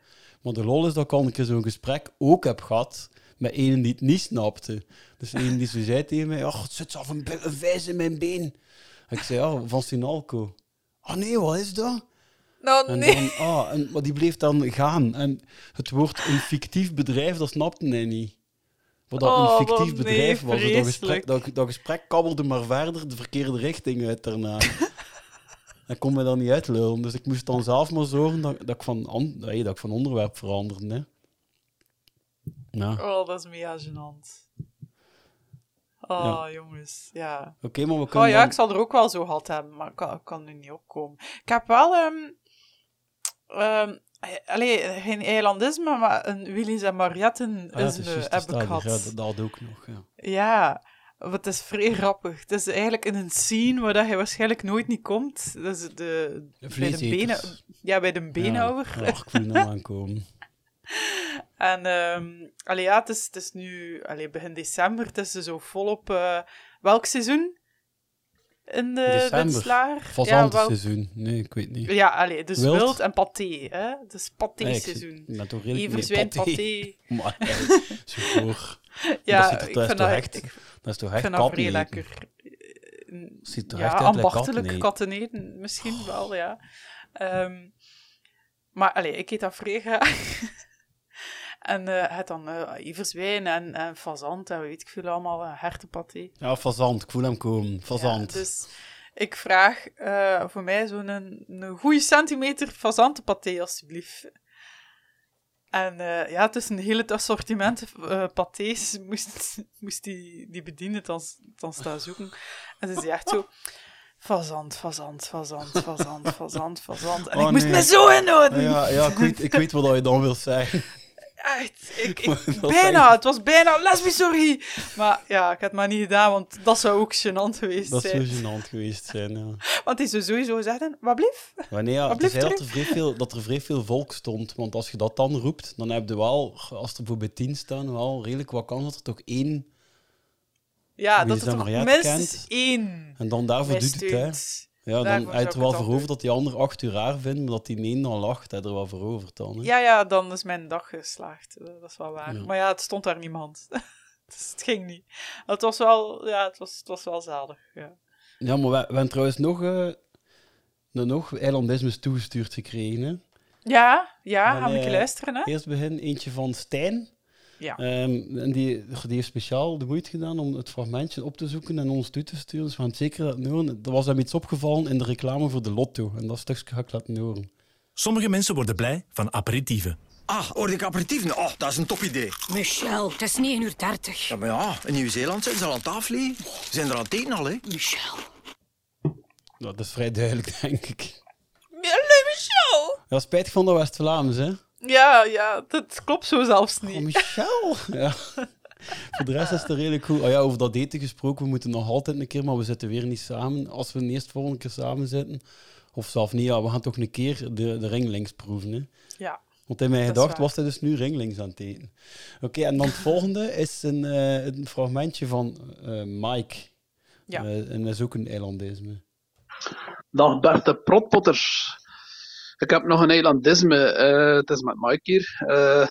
Maar de lol is dat ik al een keer zo'n gesprek ook heb gehad met een die het niet snapte. Dus een die zo zei tegen mij, ach, het zit af een, een vijs in mijn been. En ik zei, ja, van Sinalco. Ah nee, wat is dat? Nou, En nee. dan, ah, en, maar die bleef dan gaan. En het woord een fictief bedrijf, dat snapte hij niet. Wat dat Oh, een fictief wat nee, bedrijf was. Dat gesprek, dat, dat gesprek kabbelde maar verder de verkeerde richting uit daarna. Dat kon me dan niet uitlullen. Dus ik moest dan zelf maar zorgen dat, dat, ik, van, nee, dat ik van onderwerp veranderde. Hè. Ja. Oh, dat is mega gênant. Oh, jongens, ja. Oké, maar we kunnen Oh ja, dan- ik zal er ook wel zo gehad hebben, maar ik kan, ik kan nu niet opkomen. Ik heb wel, ehm ehm, allee, geen eilandisme, maar een Willys en Marietten Ah, ja, heb ik gehad. Ja, dat, had ook nog. Ja. Ja, het is vrij grappig. Het is eigenlijk in een scene waar dat hij waarschijnlijk nooit niet komt. Dat is de, bij de benen, ja, bij de beenhouwer. Ja, ik voel hem aankomen. En allee, ja, het is, het is nu allee, begin december. Het is zo volop... eh, welk seizoen? In de, December. dit slaar? Ja, Fazantenseizoen. Nee, ik weet niet. Ja, allee, dus wild, Wild? en paté. Hè? Dus Nee, ik paté-seizoen. ben toch redelijk... Everzwijn, nee, paté. Maar, nee, zo voor. Ja, dat, ziet er, ik dat is dat, echt, ik dat is toch ik echt vind dat vrij lekker. Eh, Ziet er ja, echt ambachtelijk katteneten. katteneten, misschien wel, ja. Ehm, maar allee, ik eet dat vrij graag. en eh het dan eh everzwijn en, en fazant en weet ik veel allemaal, uh, hertenpaté. Ja, fazant. Ik voel hem komen. Fazant. Ja, dus ik vraag eh, voor mij zo'n een, een goede centimeter fazantenpaté, alstublieft. En eh, ja, tussen een hele assortiment uh, pâtés moest, moest die, die bediende dan, dan staan zoeken. En ze zei echt zo... Fazant, fazant, fazant, fazant, fazant, fazant. En Oh, ik moest nee. me zo inhouden. Ja, ja ik, weet, ik weet wat je dan wilt zeggen. Echt. Ik, Dat bijna. echt- Het was bijna lesbisch, sorry. Maar ja, ik heb het maar niet gedaan, want dat zou ook gênant geweest Dat zijn. zou gênant geweest zijn, ja. Want hij zou sowieso zeggen, wat blief? Wanneer ja, het is dat er, vrij veel, dat er vrij veel volk stond. Want als je dat dan roept, dan heb je wel, als er bijvoorbeeld tien staan, wel redelijk wat kans dat er toch één... Ja, dat er dat toch minstens één En dan daarvoor doet het, hè. Ja, dan er ik wel over dat die ander acht uur raar vindt, maar dat die één dan lacht, je er wel voor over dan. Hè. Ja, ja, dan is mijn dag geslaagd. Eh, Dat is wel waar. Ja. Maar ja, het stond daar niemand. dus het ging niet. Het was wel, ja, het was, het was wel zalig. Ja. Ja, maar we, we hebben trouwens nog, eh nog eilandismes toegestuurd gekregen. Hè. Ja, ja, gaan we eh, luisteren, hè? Eerst begin eentje van Stijn. Ja. Ehm, en die, die heeft speciaal de moeite gedaan om het fragmentje op te zoeken en ons toe te sturen. Dus we gaan het zeker laten horen. Er was hem iets opgevallen in de reclame voor de lotto. En dat stukje ga ik laten horen. Sommige mensen worden blij van aperitieven. Ah, hoorde ik aperitieven? Oh, dat is een top idee. Michel, het is 9.30 uur. 30. Ja, maar ja, in Nieuw-Zeeland zijn ze al aan tafel. Ze zijn er aan het eten al, hè. Michel. Nou, dat is vrij duidelijk, denk ik. Ja, nee, Michel! Ja, spijtig van de West-Vlaams, hè? Ja, ja, dat klopt zo zelfs Oh, niet. Michel! ja. Voor de rest is het redelijk goed. Oh ja, over dat eten gesproken, we moeten nog altijd een keer, maar we zitten weer niet samen. Als we eerst volgende keer samen zitten, of zelf niet, ja, we gaan toch een keer de, de ringlings proeven, hè? Ja. Want in mijn gedacht was hij dus nu ringlings aan het eten. Oké, en dan het volgende is een, eh, een fragmentje van eh, Mike. Ja. Eh, en dat is ook een eilandisme. Dag beste protpotters. Ik heb nog een eilandisme. eh, het is met Mike hier. Eh,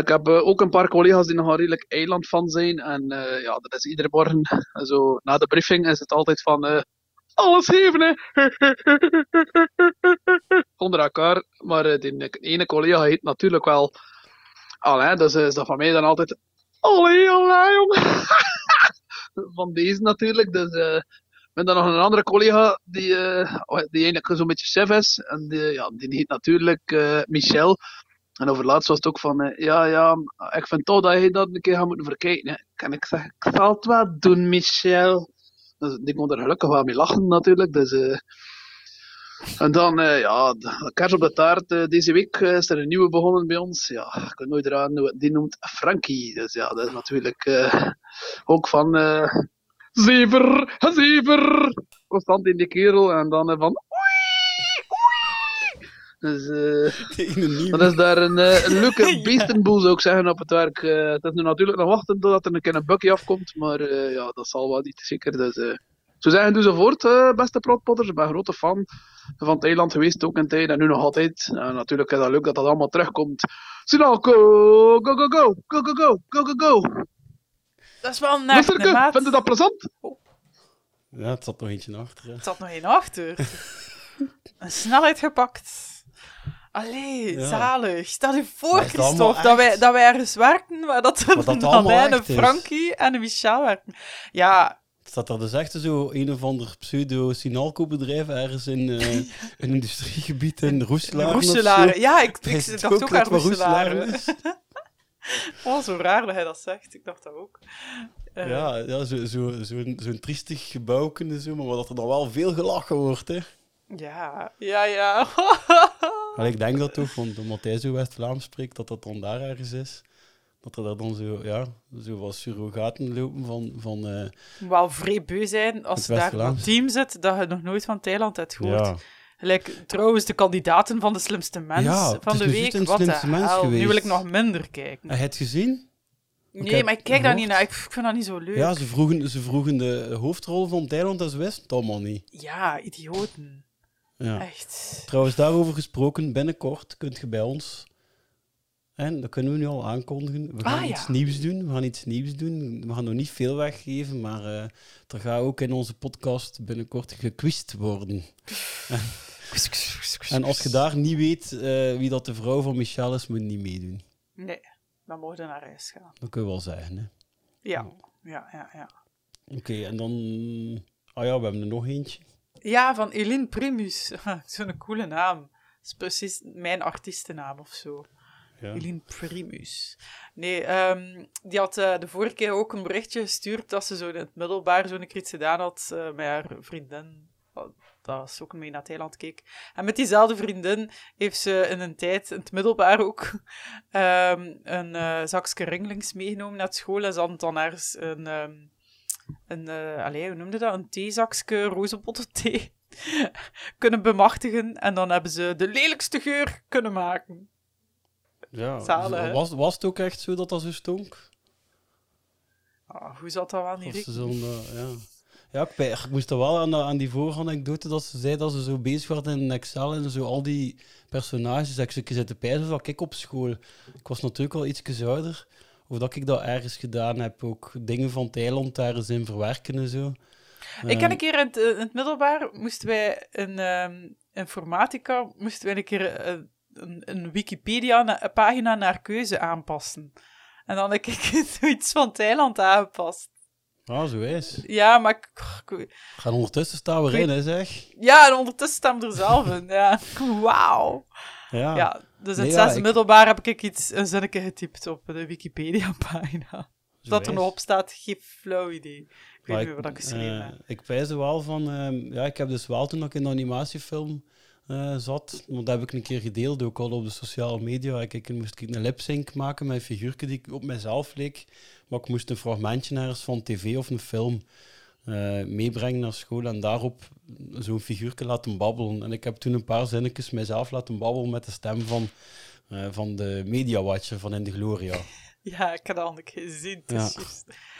ik heb eh, ook een paar collega's die nog een redelijk eiland van zijn. En ja, dat is iedere morgen. Zo, na de briefing is het altijd van... alles geven, hè. Onder elkaar. Maar die ene collega heet natuurlijk wel... Alain, dus is dat van mij dan altijd... Allee, Alain, jongen. van deze natuurlijk. Dus... ben dan nog een andere collega die, eh, die eigenlijk zo'n beetje chef is. En die, ja, die heet natuurlijk eh, Michel. En over laatst was het ook van, eh, ja, ja, ik vind toch dat je dat een keer gaat moeten verkijken. Kan ik zeggen, ik zal het wel doen, Michel. Dus die kon er gelukkig wel mee lachen natuurlijk. Dus, en dan, ja, de op de taart. deze week is er een nieuwe begonnen bij ons. Ja, ik weet nooit eraan, die noemt Frankie. Dus ja, dat is natuurlijk ook van... Zever, zever. Constant in die kerel en dan eh, van. Oei, oei. Dus eh, dat is daar een, eh, een leuke beestenboel, zou ik zeggen, op het werk. Eh, het is nu natuurlijk nog wachten totdat er een keer een bukje afkomt, maar eh, ja, dat zal wel niet zeker. Dus, eh, zo zeggen, doe ze voort, eh, beste protpotters. Ik ben een grote fan van het eiland geweest, ook een tijd en nu nog altijd. En natuurlijk is dat leuk dat dat allemaal terugkomt. Sinalco, go, go, go, go, go, go, go, go, go. Dat is wel een maat. vind je dat plezant? Ja, het zat nog eentje achter. hè. Er zat nog één achter. een snelheid gepakt. Allee, Ja. zalig. Stel je voor, het Christophe, dat wij, dat wij ergens werken, waar dat Maar er dat een allemaal Alain, een echt is. Frankie en een Michel werken. Ja, Het staat er dus echt zo een of ander pseudo-Sinalco-bedrijf ergens in eh, een industriegebied in Roeselare. of zo. Roeselare. Ja, ik, ik het dacht ook aan dat wat Roeselare. Roeselare is? Oh, zo raar dat hij dat zegt. Ik dacht dat ook. Eh, Ja, ja zo'n zo, zo'n zo'n triestig gebouw kunnen zo, maar dat er dan wel veel gelachen wordt. Hè. Ja, ja, ja. Maar ik denk dat toch, want omdat hij zo West-Vlaams spreekt, dat dat dan daar ergens is. Dat er daar dan zo, ja, zo wat surrogaten lopen van... van eh, wel vrij beu zijn als je daar een team zit dat je nog nooit van Thailand hebt gehoord. Ja. Gelijk, trouwens, de kandidaten van de slimste mens Ja, van de week. een Wat de slimste mens hel. Nu wil ik nog minder kijken. Heb je het gezien? Nee, maar ik kijk daar niet naar. Ik vind dat niet zo leuk. Ja, ze vroegen, ze vroegen de hoofdrol van Thailand en ze wisten het allemaal niet. Ja, idioten. Ja. Echt. Trouwens, daarover gesproken, binnenkort kunt je bij ons, en dat kunnen we nu al aankondigen, we gaan Ah, iets ja. nieuws doen. We gaan iets nieuws doen. We gaan nog niet veel weggeven, maar eh, er gaat ook in onze podcast binnenkort gequist worden. en als je daar niet weet eh, wie dat de vrouw van Michel is, moet je niet meedoen. Nee, dan mogen we naar huis gaan. Dat kun je wel zeggen. hè. Ja, ja, ja. Ja, Oké, en dan... Ah ja, we hebben er nog eentje. ja van Eline Primus. Zo'n coole naam. Dat is precies mijn artiestennaam of zo. Ja. Eline Primus. Nee, ehm, die had eh, de vorige keer ook een berichtje gestuurd dat ze zo in het middelbaar zo'n iets gedaan had eh, met haar vriendin. Dat ze ook mee naar Thailand keek. En met diezelfde vriendin heeft ze in een tijd, in het middelbaar ook, ehm, een eh zakje ringlings meegenomen naar school. En ze hadden dan ergens een, ehm, een allee, hoe noemde dat? Een theezakje, rozenbottenthee kunnen bemachtigen. En dan hebben ze de lelijkste geur kunnen maken. Ja, Zalig, was, was het ook echt zo dat dat zo stonk? Ah, hoe zat dat wel niet Of ze zo'n, eh, ja. Ja, ik, moest er wel aan, de- aan die vorige anekdote dat ze zei dat ze zo bezig werd in Excel en zo al die personages. Dat ik ze zitten pijzen dat ik op school. Ik was natuurlijk al iets ouder. Of dat ik dat ergens gedaan heb. Ook dingen van Thailand daar eens in verwerken en zo. Ik ken Ehm, een keer in het, in het middelbaar, moesten wij in ehm, informatica, moesten wij een keer eh, een, een Wikipedia-pagina naar keuze aanpassen. En dan heb ik zoiets van Thailand aangepast. Ah, zo is. Ja, maar Gaan ondertussen staan we erin, hè, zeg. ja, en ondertussen staan we er zelf in. Ja, wauw. Ja. Ja, dus in Nee, het ja, zesde ik- middelbaar heb ik iets, een zinnetje getypt op de Wikipedia-pagina. Dat er nog op staat, geen flauw idee. Ik weet Maar niet meer wat ik geschreven eh, heb. Ik wijs er wel van... ehm, ja, ik heb dus wel toen ik in de animatiefilm eh, zat, want dat heb ik een keer gedeeld, ook al op de sociale media. Ik, ik moest ik een lip-sync maken met een figuurtje die op mezelf leek. Maar ik moest een fragmentje ergens van tv of een film eh, meebrengen naar school en daarop zo'n figuurtje laten babbelen. En ik heb toen een paar zinnetjes mijzelf laten babbelen met de stem van, eh, van de Media Watcher van In de Gloria. Ja, ik heb dat al een keer gezien. is Ja.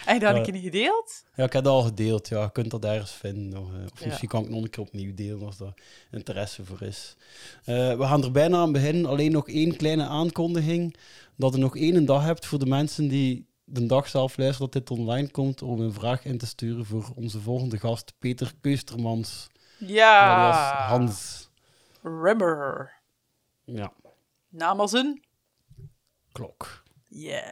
Heb je dat een keer gedeeld? Ja, ik heb dat al gedeeld. Ja, je kunt dat ergens vinden. Eh, of misschien kan ik nog een keer opnieuw delen als daar interesse voor is. Eh, we gaan er bijna aan beginnen. Alleen nog één kleine aankondiging. Dat je nog één dag hebt voor de mensen die de dag zelf luisteren dat dit online komt, om een vraag in te sturen voor onze volgende gast, Peter Keustermans. Ja. Hans. Rimmer. Ja, Naam als een? klok. Yeah.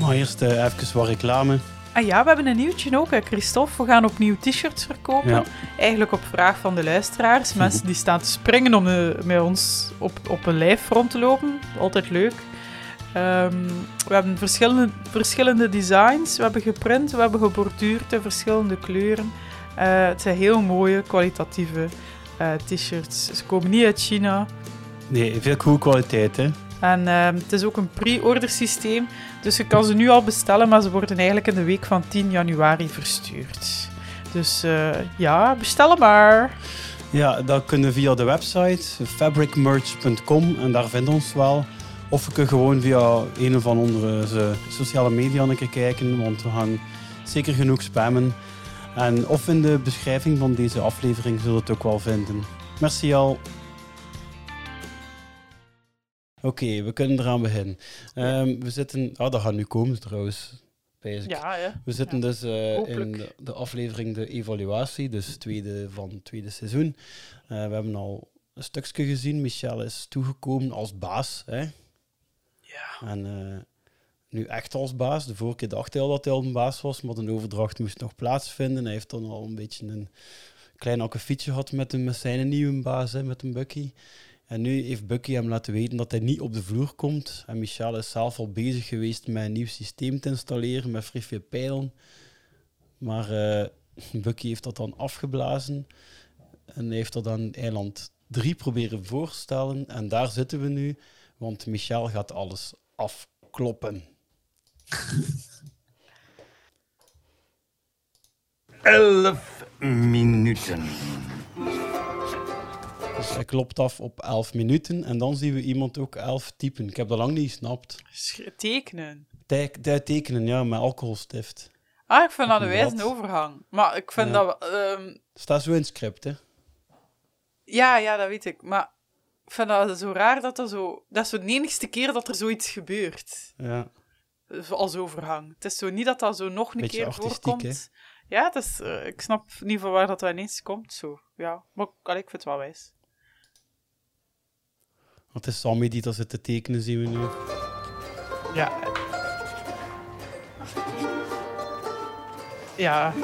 Maar eerst eh, even wat reclame. Ah ja, we hebben een nieuwtje ook, hè, Christophe. We gaan opnieuw t-shirts verkopen. Ja. Eigenlijk op vraag van de luisteraars. Mensen die staan te springen om eh, met ons op, op een lijf rond te lopen. Altijd leuk. Ehm, we hebben verschillende, verschillende designs. We hebben geprint, we hebben geborduurd in verschillende kleuren. Eh, het zijn heel mooie, kwalitatieve t-shirts. Ze komen niet uit China. Nee, veel goede kwaliteit, hè. En ehm, het is ook een pre-order systeem, dus je kan ze nu al bestellen, maar ze worden eigenlijk in de week van 10 januari verstuurd. Dus eh, ja, bestel maar. Ja, dat kunnen via de website fabricmerch.com en daar vinden we ons wel. Of je kunt gewoon via een van onze sociale media keer kijken, want we gaan zeker genoeg spammen. En of in de beschrijving van deze aflevering zullen we het ook wel vinden. Merci al. Oké, we kunnen eraan beginnen. Ehm, we zitten... Ah, dat gaat nu komen trouwens. Ja. We zitten dus eh, in de aflevering de evaluatie, dus tweede van het tweede seizoen. Eh, we hebben al een stukje gezien. Michel is toegekomen als baas. Hè? Ja. En eh, nu echt als baas. De vorige keer dacht hij al dat hij al een baas was, maar de overdracht moest nog plaatsvinden. Hij heeft dan al een beetje een klein akkefietje gehad met, een, met zijn nieuwe baas, hè, met een Bucky. En nu heeft Bucky hem laten weten dat hij niet op de vloer komt. En Michel is zelf al bezig geweest met een nieuw systeem te installeren met vrij pijlen. Maar eh, Bucky heeft dat dan afgeblazen. En hij heeft dat aan eiland 3 proberen voorstellen. En daar zitten we nu, want Michel gaat alles afkloppen. Elf minuten. Dus hij klopt af op 11 minuten. En dan zien we iemand ook 11 typen. Ik heb dat lang niet gesnapt. Sch- Tekenen. Tij- tekenen, ja, met alcoholstift. Ah, ik vind dat een wijze overgang. Maar ik vind Ja. dat... ehm, Staat zo in het script, hè? ja, ja, dat weet ik. Maar ik vind dat zo raar dat er zo... Dat is zo de enigste keer dat er zoiets gebeurt. Ja. Als overgang. Het is zo niet dat dat zo nog een Beetje keer voorkomt. Ja, het is, eh, ik snap niet van waar dat wel ineens komt. Zo. Ja, maar allee, ik vind het wel wijs. Want het is Sammy die dat zit te tekenen, zien we nu. Ja. Ja.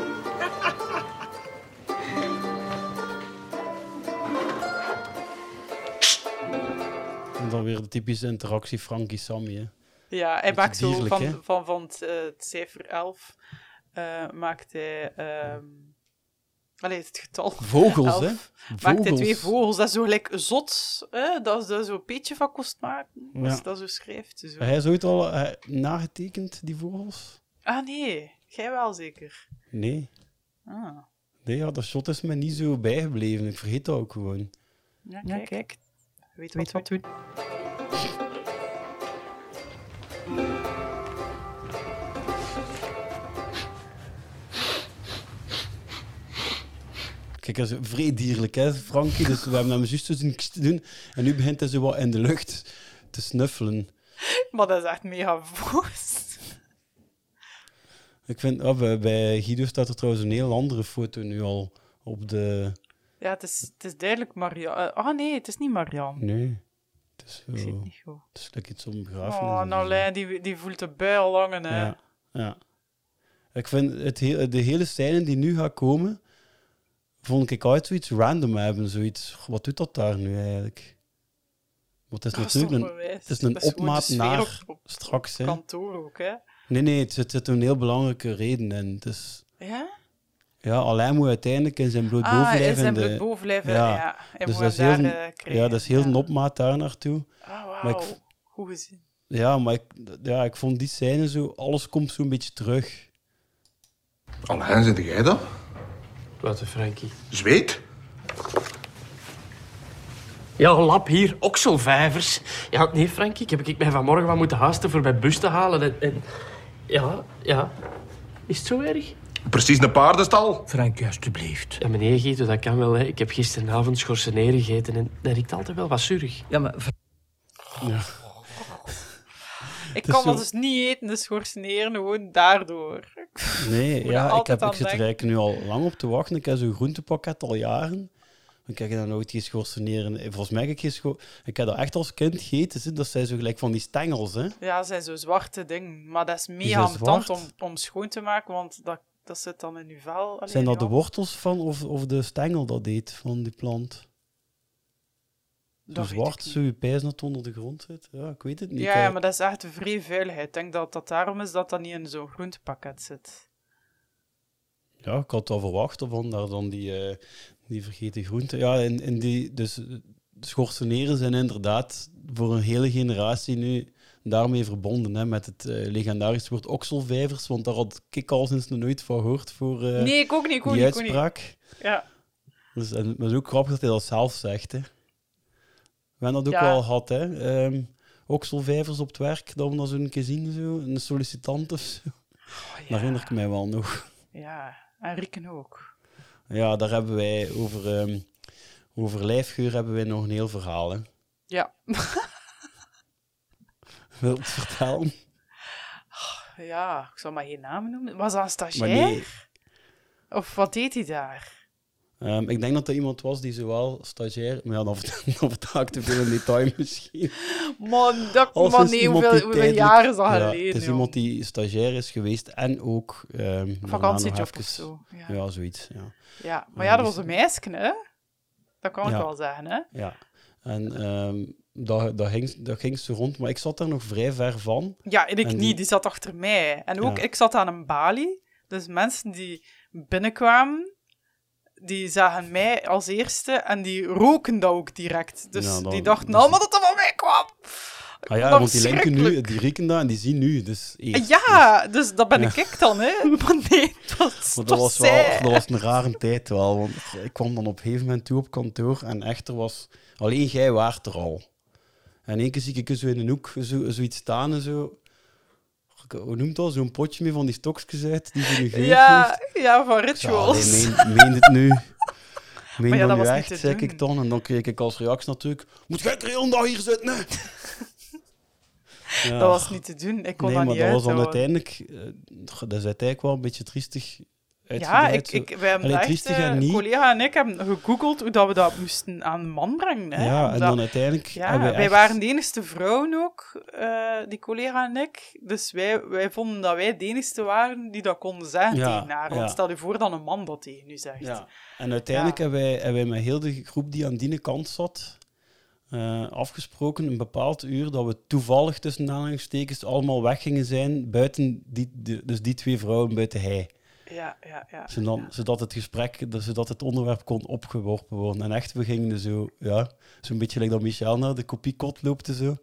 En dan weer de typische interactie Frankie-Sammy. hè. Ja, hij Beetje maakt zo dierlijk, van, van, van het, eh, het cijfer 11 eh, maakt hij. ehm allee, het getal. Vogels, 11 hè? Maakt hij twee Vogels. Dat is zo gelijk zot. Hè? Dat is dat zo'n beetje van kost maken. Als Ja. je dat zo schrijft. Zo. Hij is ooit al eh, nagetekend, die vogels? Ah nee, jij wel zeker. Nee. Ah. Nee, ja, dat shot is me niet zo bijgebleven. Ik vergeet dat ook gewoon. Ja, kijk. kijk. Weet, weet wat doen. Kijk, dat is vrij dierlijk, hè, Frankie? Dus we hebben juist zo zien kst doen. En nu begint hij zo wat in de lucht te snuffelen. Maar dat is echt mega voos. Ik vind, ah, bij, bij Guido staat er trouwens een heel andere foto nu al op de... Ja, het is, het is duidelijk Marianne. ah nee, het is niet Marianne. Nee. Het is, Ik zo, het niet goed. het is like iets om begrafenis. Oh, nou, Lijn, die, die voelt de bui al lang. Hè. Ja, ja. Ik vind het heel, de hele scène die nu gaat komen, vond ik altijd zoiets random hebben. Zoiets, wat doet dat daar nu eigenlijk? Want het is Dat natuurlijk een, het is een is opmaat naar op- op- straks. Hè. Kantoor ook, hè? Nee, nee, het zit, zit een heel belangrijke reden in. Het is, Ja? ja, alleen moet uiteindelijk in zijn bloot Ah, in bovenlijf... zijn in bloot bovenlijf, ja. Hij dus moet dat is heel, daar, eh, ja, dat is heel een opmaat daar naartoe. Ah, Maar ik, wauw. Goed gezien. ja, maar ik, ja, ik vond die scène zo... Alles komt zo'n beetje terug. Alain, zit jij dat? Wat een Frankie. Zweet? Ja, lap hier, okselvijvers. Ja, nee, Frankie, ik heb ik mij vanmorgen wat moeten haasten voor mijn bus te halen. En, en- Ja, ja. Is het zo erg? Precies een paardenstal. Frankie, alstublieft. Ja, meneer dat kan wel. Hè. Ik heb gisteravond schorseneren gegeten en dat riekt altijd wel wat surg. Ja, maar... Ja. Ik kan zo- dat dus niet eten, de schorseneren, gewoon daardoor. Nee, ja, ik, heb, ik zit er eigenlijk nu al lang op te wachten. Ik heb zo'n groentepakket al jaren. Ik heb dat nooit geschorseneren. Volgens mij heb ik gescho- Ik heb dat echt als kind gegeten. Dat zijn zo gelijk van die stengels, hè. Ja, dat zijn zo zwarte dingen. Maar dat is mega ambetant om, om schoon te maken, want dat, dat zit dan in uw vel. Allee, Zijn dat de wortels van of, of de stengel dat deed van die plant? Dat weet zwart, zo je pijs het onder de grond zit. Ja, ik weet het niet. Ja, maar dat is echt een vrije veiligheid. Ik denk dat dat daarom is dat dat niet in zo'n groentepakket zit. Ja, ik had wel verwacht van daar dan die, eh, die vergeten groenten. Ja, en, en die, dus schorseneren zijn inderdaad voor een hele generatie nu daarmee verbonden, hè, met het eh, legendarische woord okselvijvers, want daar had ik al sinds nog nooit van gehoord voor eh, Nee, ik ook niet, ik ook die niet, ook. Ja. Dus, en het is ook grappig dat hij dat zelf zegt. Hè. We hebben dat ook Ja. wel gehad, hè. Ehm, okselvijvers op het werk, dat we dat zo een keer zien, zo, een sollicitant of zo. Oh, Dat herinner ik mij wel nog. Ja, en Rieken ook. Ja, daar hebben wij over, ehm, over lijfgeur hebben wij nog een heel verhaal. Hè. Ja. Wil je het vertellen? ja, ik zal maar geen naam noemen. Was dat een stagiair? nee, Of wat deed hij daar? Ehm, ik denk dat er iemand was die zowel stagiair... Maar ja, dan vert- dan vertel ik te veel in detail misschien. Man, dat, man nee, hoeveel, die jaar is dat Ja, geleden? Het is joh? iemand die stagiair is geweest en ook... ehm, daarna Vakantiejob of zo, ja. Ja, zoiets, ja. Ja, maar Ja, dat dus- was een meisje, hè? Dat kan ik wel zeggen, hè? Ja, en ehm dat, dat, ging, dat ging zo rond, maar ik zat daar nog vrij ver van. Ja, en ik En niet, die zat achter mij. En ook, ik zat aan een balie. Dus mensen die binnenkwamen, die zagen mij als eerste en die roken dat ook direct. Dus Ja, die dachten dus- allemaal dat dat van mij kwam. Ah ja, Dat want die linken nu, die rieken dat en die zien nu, dus eerst. Ja, dus dat ben Ja. ik dan, hè? Maar nee, Maar het dat was, wel, dat was een rare tijd wel, want ik kwam dan op een gegeven moment toe op kantoor en echt, er was... Alleen jij waart er al. En één keer zie ik zo in een hoek zo, zoiets staan en zo... Hoe noemt dat? Zo'n potje mee van die stokjes uit, die ze nu geeft. Ja, ja, van Ik zei, rituals. allee, meen, meen het nu? Meen Maar ja, dat was echt, zeg ik dan. En dan kreeg ik als reactie natuurlijk... Moet jij hele dag hier zitten, hè? Ja. Dat was niet te doen. Ik kon nee, dat maar niet dat was dan uiteindelijk... eh, dat is uiteindelijk wel een beetje triestig Ja, ik, ik, wij hebben Allee, echt, eh, niet. collega en ik hebben gegoogeld hoe dat we dat moesten aan de man brengen. Hè. Ja, en dan uiteindelijk Ja, wij echt- waren de enigste vrouwen ook, eh, die collega en ik. Dus wij, wij vonden dat wij de enigste waren die dat konden zeggen Ja, tegen haar. Want ja. stel je voor dat een man dat tegen u zegt. Ja. En uiteindelijk hebben, wij, hebben wij met heel de groep die aan die kant zat, eh, afgesproken, een bepaald uur, dat we toevallig tussen aanhalingstekens allemaal weg gingen zijn, buiten die, de- dus die twee vrouwen buiten hij. Ja, ja, ja. Zodat, zodat het gesprek, dus zodat het onderwerp kon opgeworpen worden. En echt, we gingen er zo, ja, zo'n beetje like dat Michel naar de kopiekot loopt en zo.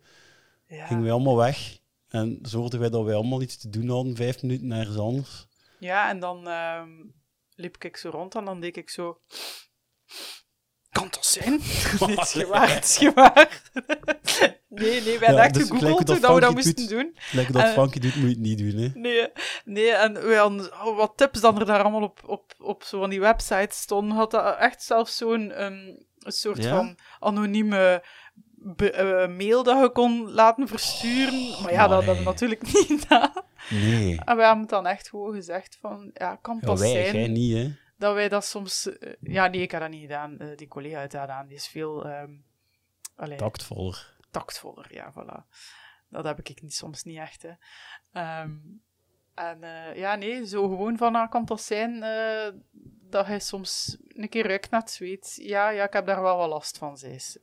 Ja. Gingen wij allemaal weg. En zorgden wij dat wij allemaal iets te doen hadden, vijf minuten nergens anders. Ja, en dan ehm, liep ik zo rond en dan deed ik zo... Kan dat zijn? nee, het is gewaar, het is gewaar. nee, nee, wij hadden echt dus hoe hoe dat we dat moesten doet- doen. Gelijk dat En- Frankie doet, moet je het niet doen, hè. Nee, nee, en hadden oh, wat tips dan er daar allemaal op, op, op zo van die websites stonden. Had dat echt zelfs zo'n een soort Ja? van anonieme be- eh, mail dat je kon laten versturen. maar ja, dat hebben we natuurlijk niet gedaan. Nee. En we hebben het dan echt gewoon gezegd van, ja, kan Ja, pas wij, zijn jij niet, hè. Dat wij dat soms... eh, ja, nee, ik heb dat niet gedaan. Eh, die collega heeft dat gedaan. Die is veel... ehm allee, Tactvoller. Tactvoller, ja, voilà. Dat heb ik niet, soms niet echt, hè. Ehm, en eh, ja, nee, zo gewoon van, ah, kan dat zijn dat hij soms een keer ruikt naar het zweet? Ja, ja, ik heb daar wel wat last van, zei ze.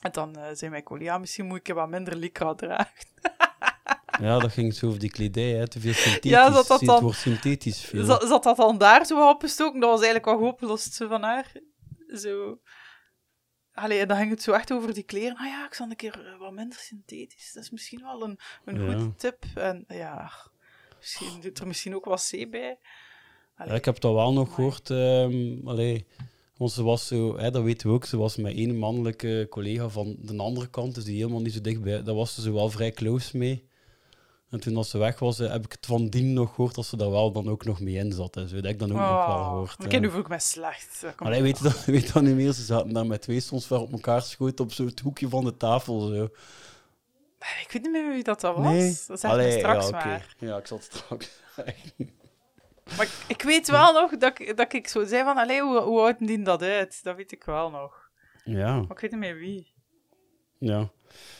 En dan zei mijn collega, ja, misschien moet ik wat minder lycra dragen. Ja, dat ging zo over die kledij, hè. Te veel synthetisch. Ja, dat dat Het wordt synthetisch veel. Zat, zat dat dan daar zo opgestoken? Dat was eigenlijk wel hopeloos zo van haar. Zo... Allee, en dan ging het zo echt over die kleren. Ah ja, ik zal een keer eh, wat minder synthetisch. Dat is misschien wel een, een Ja. goede tip. En ja, misschien doet er misschien ook wat C bij. Ja, ik heb dat wel nog gehoord. allee, want ze was zo, hè, dat weten we ook, ze was met één mannelijke collega van de andere kant, dus die helemaal niet zo dichtbij. Daar was ze zo wel vrij close mee. En toen als ze weg was, eh, heb ik het van Dien nog gehoord dat ze daar wel dan ook nog mee in zat. En zo. Dat heb ik dan ook nog wel Oh, gehoord. Ik ja. nu ik me slecht. Komt Allee, weet je dat, weet dat niet meer? Ze zaten daar met twee soms ver op elkaar schoten op zo'n hoekje van de tafel. Zo. Ik weet niet meer wie dat, dat was. Nee? Dat zeg me straks ja, maar. Ja, ik zal het straks zeggen. Maar ik, ik weet wel nog dat ik, dat ik zo zei van, allee, hoe, hoe houdt die dat uit? Dat weet ik wel nog. Ja. Maar ik weet niet meer wie. Ja.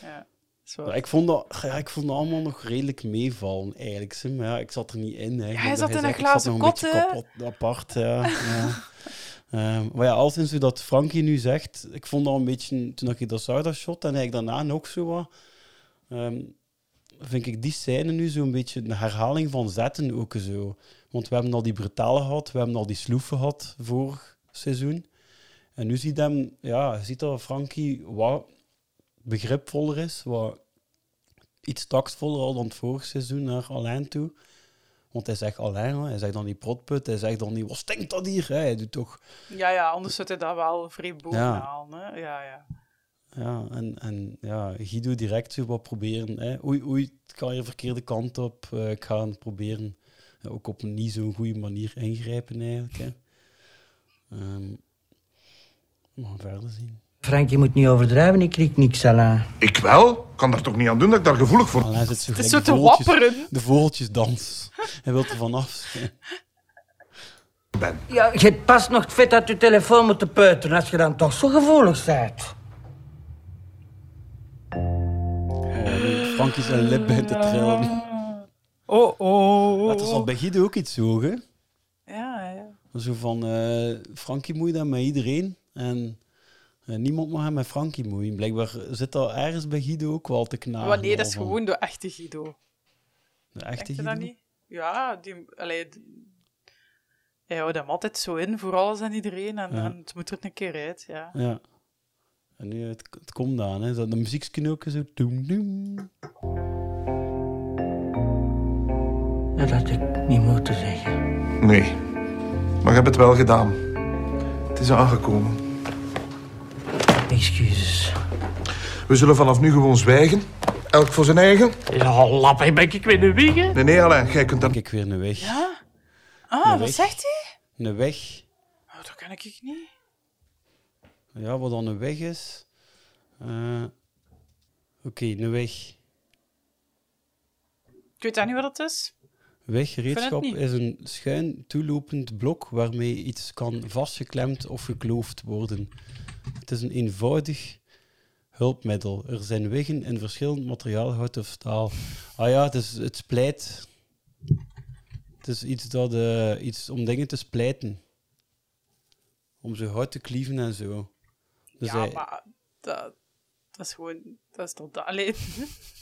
Ja. Ja, ik, vond dat, ja, ik vond dat allemaal nog redelijk meevallen, eigenlijk. Sim. Maar ja, ik zat er niet in. Hè. Ja, hij zat in een glazen kot, apart, ja. Ehm, maar ja, al sinds u dat Frankie nu zegt, ik vond dat een beetje, toen ik dat zag, dat shot, en eigenlijk daarna nog zo wat, ehm, vind ik die scène nu zo'n beetje een herhaling van zetten ook zo. Want we hebben al die brutale gehad, we hebben al die sloeven gehad vorig seizoen. En nu ziet hem, ja, ziet dat Frankie wat begripvoller is, wat iets tactvoller al dan het vorig seizoen naar Alain toe. Want hij zegt Alain, hij zegt dan die protput, hij zegt dan niet, wat stinkt dat hier? Hij doet toch... Ja, ja, anders zou hij dat wel vrij boven Ja. Hè? Ja, ja. Ja, en, en ja, Guido direct zo wat proberen. Hè. Oei, oei, het gaat hier verkeerde kant op. Eh, ik ga het proberen. Ja, ook op een niet zo'n goede manier ingrijpen eigenlijk. Hè. Ehm, we gaan verder zien. Frank, je moet niet overdrijven, ik kriek niks, Alain. Ik wel? Ik kan daar toch niet aan doen dat ik daar gevoelig voor... Alain zit zo Het is zo de te vogeltjes- wapperen. De vogeltjesdans. Hij wil er vanaf. Ja, je hebt pas nog het vet uit je telefoon moeten peuteren als je dan toch zo gevoelig bent. Oh, nu Frankie zijn lip begint te trillen. Oh, oh. Dat is al bij Guido ook iets zo, hè? Ja, ja. Zo van, eh Frankie moeit dat met iedereen. En niemand mag hem met Frankie moeien. Blijkbaar zit dat ergens bij Guido ook wel te knagen. Maar nee, dat al is van- gewoon de echte Guido. De echte Denk Guido? dat niet? Ja, die, allee, hij houdt hem altijd zo in voor alles en iedereen. En, Ja. en het moet er een keer uit, ja. Ja. En nu, het, het komt aan, hè. Zo, de muzieksknoken zo... Doem, doem. Dat had ik niet moeten zeggen. Nee. Maar je hebt het wel gedaan. Het is aangekomen. Excuses. We zullen vanaf nu gewoon zwijgen. Elk voor zijn eigen. Ja, lap, ben ik weer een hè? Nee, nee, Alain, jij kunt dan... Kijk, weer een weg. Ja? Ah, Een wat weg. zegt hij? Een weg. Oh, dat ken ik niet. Ja, wat dan een weg is... Eh, Oké, een weg. Ik weet dat niet wat het is. Weggereedschap Ik is een schuin toelopend blok waarmee iets kan vastgeklemd of gekloofd worden. Het is een eenvoudig hulpmiddel. Er zijn wiggen in verschillend materiaal, hout of staal. Ah ja, het, is, het splijt. Het is iets, dat, eh, iets om dingen te splijten. Om zo hout te klieven en zo. Dus ja, hij- maar dat, Dat is gewoon... Dat is toch... Alleen...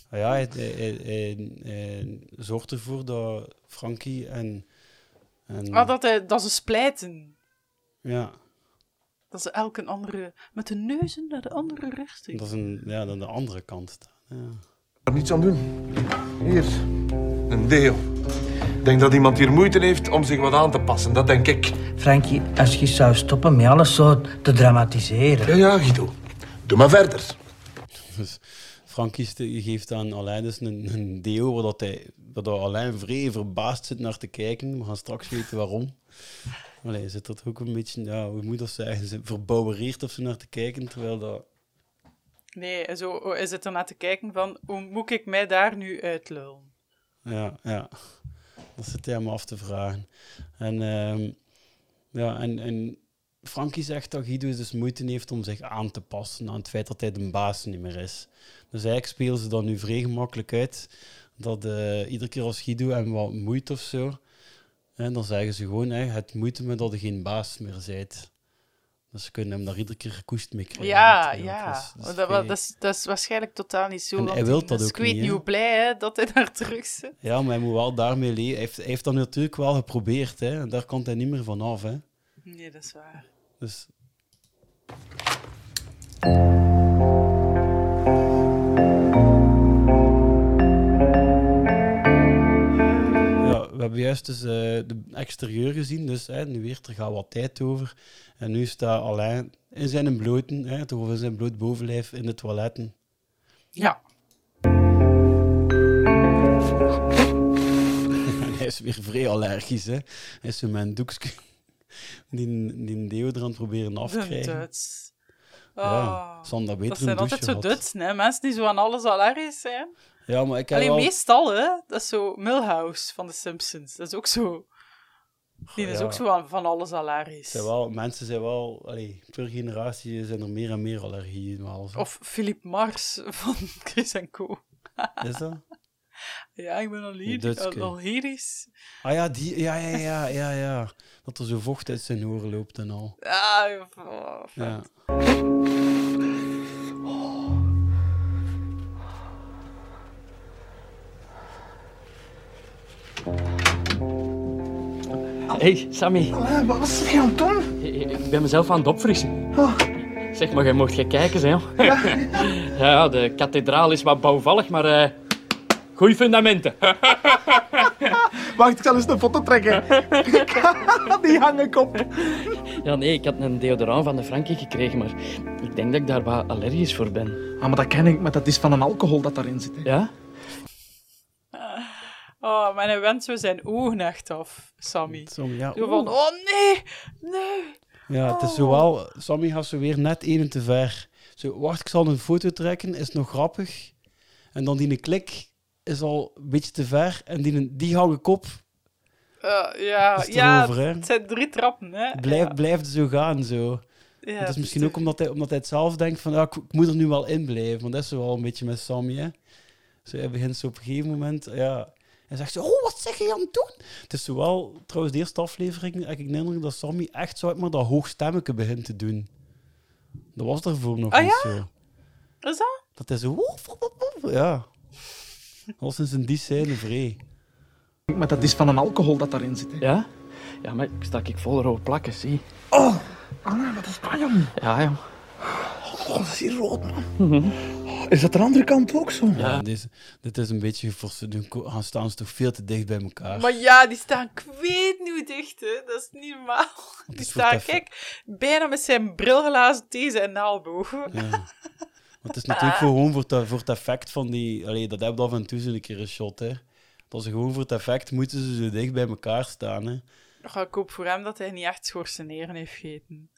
Ah ja, hij, zorgt ervoor dat Frankie en... en Maar dat, hij, dat ze splijten. Ja, Dat ze elk een andere... Met de neuzen naar de andere richting. dat is een, ja, aan de andere kant staan. Ja. er niets aan doen. Hier, een deel. Ik denk dat iemand hier moeite heeft om zich wat aan te passen, dat denk ik. Frankie, als je zou stoppen met alles zo te dramatiseren. Ja, ja, Guido. Doe maar verder. Dus Frankie geeft aan Alain dus een, een deo waar, dat hij, waar dat Alain vrij verbaasd zit naar te kijken. We gaan straks weten waarom. Allee, zit er ook een beetje, ja, hoe moet dat zeggen, ze verbouwereerd of zo naar te kijken, terwijl dat... Nee, zo oh, is het ernaar te kijken van... Hoe moet ik mij daar nu uitlullen? Ja, ja. Dat zit hij hem af te vragen. En, ehm, ja, en, en Frankie zegt dat Guido dus moeite heeft om zich aan te passen aan het feit dat hij de baas niet meer is. Dus eigenlijk spelen ze dat nu vrij gemakkelijk uit. Dat eh, iedere keer als Guido hem wat moeit of zo, hè, dan zeggen ze gewoon, hè, het moeite me dat je geen baas meer bent. Dus ze kunnen hem daar iedere keer gekoest mee krijgen. Ja, ja. Dus- dat, vrij- dat, is, dat is waarschijnlijk totaal niet zo. En hij wil dat is ook Ik weet niet, hoe blij hè, dat hij daar terug zit. Ja, maar hij moet wel daarmee leven. Hij heeft, hij heeft dat natuurlijk wel geprobeerd, hè. En daar komt hij niet meer van af, hè. Nee, dat is waar. Dus... hebben juist dus, eh, de exterieur gezien, dus nu weer, er gaat wat tijd over. En nu staat Alain in zijn bloten, hè, toch in zijn bloot bovenlijf in de toiletten. Ja. hij is weer vrij allergisch, hè. Hij is zo met een doekje die, die deodorant proberen af te krijgen. Ja, Oh, Sander beter dat zijn altijd zo. Duits, hè? Mensen die zo aan alles allergisch zijn. Ja, maar ik heb Alleen wel... meestal, hè? Dat is zo Milhouse van de Simpsons. Dat is ook zo. Die is Ja. ook zo aan, van alles allergisch. Zijn wel, mensen zijn wel... Allee, per generatie zijn er meer en meer allergieën. Zo. Of Philippe Mars van Chris Co. Is dat? Ja, ik ben allergisch. Ah ja, die, ja, ja, ja, ja, ja. Dat er zo vocht uit zijn oren loopt en al. Ah, oh, Ja. Hey, Sammy. Wat was je aan het doen? Ik ben mezelf aan het opfrissen. Zeg maar, jij mocht je kijken? Ja. ja, de kathedraal is wat bouwvallig, maar... eh goeie fundamenten. Wacht, ik zal eens een foto trekken. Die hang ik op. Ja, nee, ik had een deodorant van de Frankie gekregen, maar ik denk dat ik daar wat allergisch voor ben. Ah, maar dat ken ik, maar dat is van een alcohol dat daarin zit. Hè. Ja? Oh, maar hij zijn ogen echt af, Sammy. Sammy, ja. Zo van, oh nee, nee. Ja, het is Oh. zowel... Sammy gaat zo weer net één te ver. Zo, wacht, ik zal een foto trekken, is nog grappig. En dan die klik is al een beetje te ver. En die, die hang ik op. Eh, ja, Dat ja het zijn drie trappen, hè. Blijf, Blijft zo gaan, zo. Ja, het is misschien is ook omdat hij, omdat hij het zelf denkt van, ja, ik, ik moet er nu wel in blijven. Want dat is zo wel een beetje met Sammy, hè. Zo, hij begint zo op een gegeven moment, ja... Hij zegt zo, oh, wat zeg je aan het doen? Het is zowel, trouwens, de eerste aflevering heb ik de indruk dat Sammy echt zo maar dat hoogstemmige begint te doen. Dat was daarvoor nog Ah, niet ja? zo. Is dat? Dat hij zo, woef, woef, woef, ja. Al sinds een die scène vrij. Maar dat is van een alcohol dat daarin zit. Hè. Ja? Ja, maar ik sta ik vol rode plakken, zie. Oh, ah, wat is dat, jong? Ja, jong. Oh, dat is hier rood, man. Oh, is dat de andere kant ook zo? Ja. Deze, dit is een beetje geforceerd. Nu ko- gaan staan ze toch veel te dicht bij elkaar. Maar ja, die staan ik weet niet hoe dicht, hè. Dat is niet normaal. Die staan, kijk, bijna met zijn brilglazen tegen zijn elleboog. Ja. Maar het is natuurlijk gewoon voor het, voor het effect van die... Allee, dat heb je af en toe zo'n keer een shot, hè. Dat is gewoon voor het effect moeten ze zo dicht bij elkaar staan, hè. Ga ik hoop voor hem dat hij niet echt schorseneren heeft gegeten.